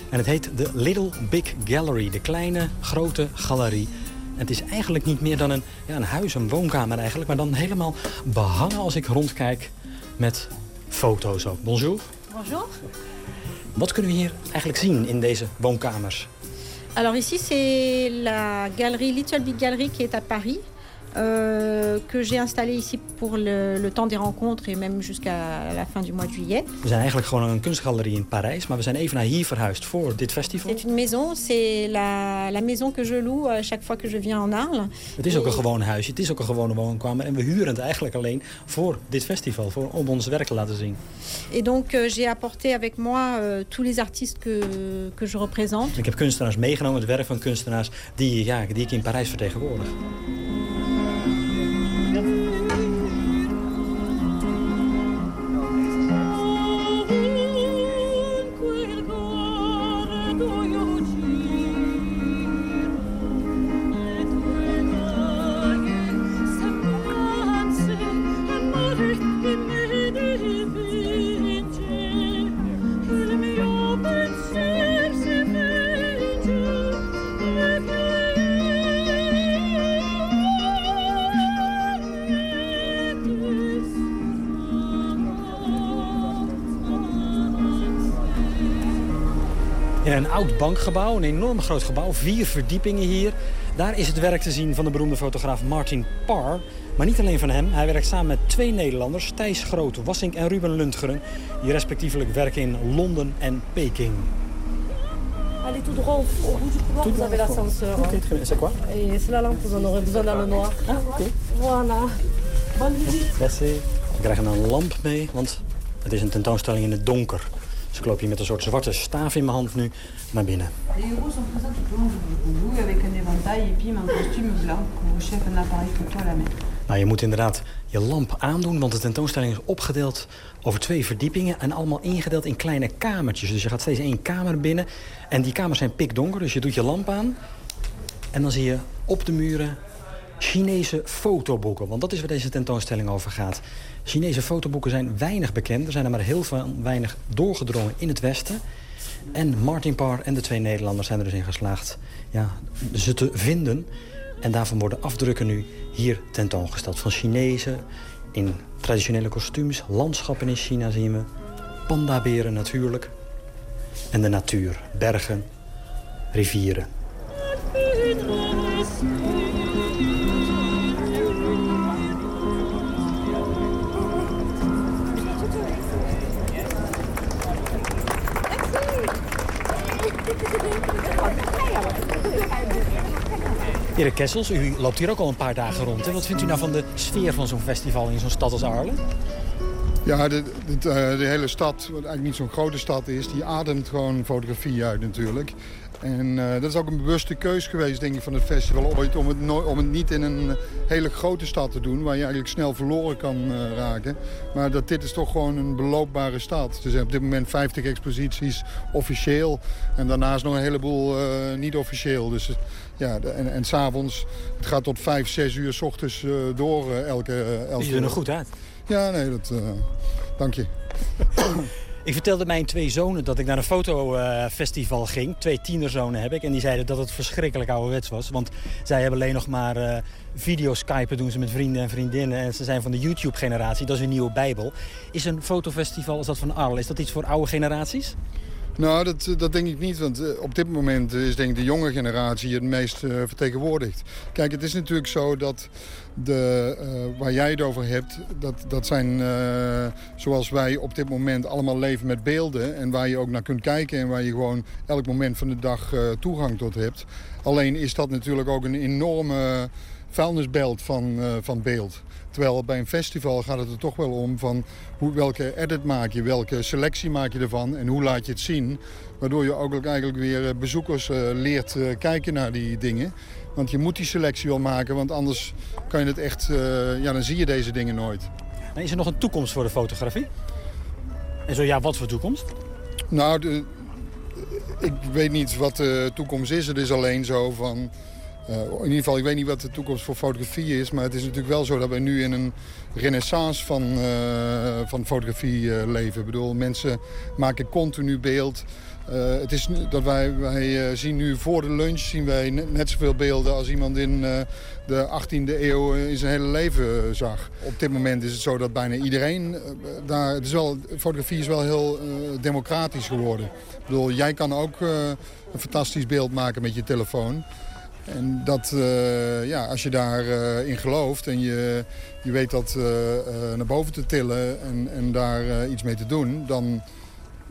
En het heet de Little Big Gallery, de kleine grote galerie. En het is eigenlijk niet meer dan een, ja, een huis, een woonkamer eigenlijk... maar dan helemaal behangen als ik rondkijk met foto's ook. Bonjour.
Bonjour.
Wat kunnen we hier eigenlijk zien in deze woonkamers?
Alors ici, c'est la galerie Little Big Gallery qui est à Paris, que j'ai installée ici pour le, le temps des rencontres et même jusqu'à la fin du mois de juillet.
We zijn eigenlijk gewoon een kunstgalerie in Parijs... maar we zijn even naar hier verhuisd voor dit festival.
C'est une maison, c'est la, la maison que je loue à chaque fois que je viens en Arles.
Het is ook een gewoon huisje, het is ook een gewone woonkamer... en we huren het eigenlijk alleen voor dit festival, voor, om ons werk te laten zien.
Et donc euh, j'ai apporté avec moi euh, tous les artistes que, que je représente.
Ik heb kunstenaars meegenomen, het werk van kunstenaars... die, ja, die ik in Parijs vertegenwoordig. Oud bankgebouw, een enorm groot gebouw, vier verdiepingen hier. Daar is het werk te zien van de beroemde fotograaf Martin Parr. Maar niet alleen van hem, hij werkt samen met twee Nederlanders... Thijs Groot Wassink en Ruben Lundgren... die respectievelijk werken in Londen en Peking.
Allez tout droit au, au bout du couloir,
Tout
vous avez
droit,
l'ascenseur.
Ok, très bien. C'est quoi
Et c'est la lampe, vous en aurez besoin dans le noir. Voilà. Bonne visite.
Merci. We krijgen een lamp mee, want het is een tentoonstelling in het donker. Dus ik loop hier met een soort zwarte staaf in mijn hand nu naar binnen.
Les héros sont présents tout au long du boulot avec un éventail et puis un costume blanc où chef un appareil photo à la main.
Nou, je moet inderdaad je lamp aandoen, want de tentoonstelling is opgedeeld over twee verdiepingen en allemaal ingedeeld in kleine kamertjes. Dus je gaat steeds één kamer binnen en die kamers zijn pikdonker, dus je doet je lamp aan en dan zie je op de muren Chinese fotoboeken, want dat is waar deze tentoonstelling over gaat. Chinese fotoboeken zijn weinig bekend, er zijn er maar heel veel, weinig doorgedrongen in het Westen. En Martin Parr en de twee Nederlanders zijn er dus in geslaagd ja, ze te vinden. En daarvan worden afdrukken nu hier tentoongesteld. Van Chinezen in traditionele kostuums, landschappen in China zien we. Pandaberen natuurlijk. En de natuur, bergen, rivieren. Erik Kessels, u loopt hier ook al een paar dagen rond. Hè? Wat vindt u nou van de sfeer van zo'n festival in zo'n stad als Arlen?
Ja, de, eh, de hele stad, wat eigenlijk niet zo'n grote stad is... die ademt gewoon fotografie uit natuurlijk. En eh, dat is ook een bewuste keus geweest, denk ik, van het festival ooit... om het, no- om het niet in een hele grote stad te doen... waar je eigenlijk snel verloren kan eh, raken. Maar dat dit is toch gewoon een beloopbare stad. Er zijn op dit moment 50 exposities officieel... en daarnaast nog een heleboel eh, niet officieel. Dus, ja, en, en s'avonds, het gaat tot 5, 6 uur s ochtends door elke... elke
ziet er nog goed uit.
Ja, nee, dat... dank je.
Ik vertelde mijn twee zonen dat ik naar een fotofestival ging. Twee tienerzonen heb ik. En die zeiden dat het verschrikkelijk ouderwets was. Want zij hebben alleen nog maar eh videoskypen doen ze met vrienden en vriendinnen. En ze zijn van de YouTube-generatie. Dat is een nieuwe bijbel. Is een fotofestival als dat van Arles, is dat iets voor oude generaties?
Nou, dat, dat denk ik niet. Want eh, op dit moment is denk ik de jonge generatie het meest eh, vertegenwoordigd. Kijk, het is natuurlijk zo dat de, eh, waar jij het over hebt... dat, dat zijn eh, zoals wij op dit moment allemaal leven met beelden... en waar je ook naar kunt kijken en waar je gewoon elk moment van de dag eh, toegang tot hebt. Alleen is dat natuurlijk ook een enorme vuilnisbelt van, van beeld. Terwijl bij een festival gaat het er toch wel om van hoe, welke edit maak je, welke selectie maak je ervan en hoe laat je het zien. Waardoor je ook eigenlijk weer eh, bezoekers eh, leert eh, kijken naar die dingen. Want je moet die selectie wel maken, want anders kan je het echt, ja dan zie je deze dingen nooit.
En is er nog een toekomst voor de fotografie? En zo ja, wat voor toekomst?
Nou, de, ik weet niet wat de toekomst is. Het is alleen zo van... eh, in ieder geval, ik weet niet wat de toekomst voor fotografie is. Maar het is natuurlijk wel zo dat we nu in een renaissance van, eh, van fotografie eh, leven. Ik bedoel, mensen maken continu beeld. Het is dat wij, wij zien nu voor de lunch zien wij net, zoveel beelden als iemand in de 18e eeuw in zijn hele leven zag. Op dit moment is het zo dat bijna iedereen daar. Het is wel, fotografie is wel heel democratisch geworden. Ik bedoel, jij kan ook een fantastisch beeld maken met je telefoon. En dat, eh, ja, als je daarin in gelooft en je, je weet dat eh, eh, naar boven te tillen en, en daar eh, iets mee te doen, dan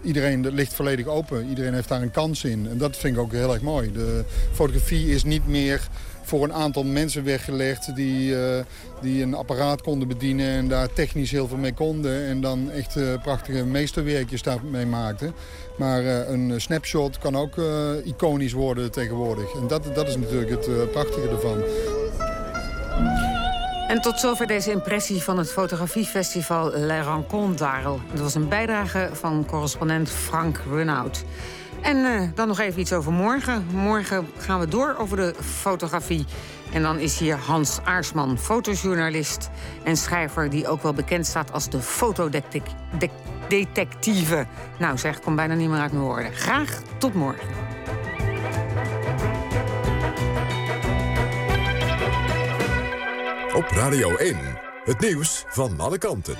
iedereen dat ligt volledig open. Iedereen heeft daar een kans in. En dat vind ik ook heel erg mooi. De fotografie is niet meer voor een aantal mensen weggelegd die, eh, die een apparaat konden bedienen en daar technisch heel veel mee konden. En dan echt eh, prachtige meesterwerkjes daarmee maakten. Maar eh, een snapshot kan ook eh, iconisch worden tegenwoordig. En dat, dat is natuurlijk het prachtige ervan.
En tot zover deze impressie van het fotografiefestival Le Rencontre d'Arles. Dat was een bijdrage van correspondent Frank Runhout. En dan nog even iets over morgen. Morgen gaan we door over de fotografie. En dan is hier Hans Aarsman, fotojournalist en schrijver... die ook wel bekend staat als de fotodetectieve. Nou zeg, kom bijna niet meer uit mijn woorden. Graag tot morgen.
Op Radio 1, het nieuws van alle kanten.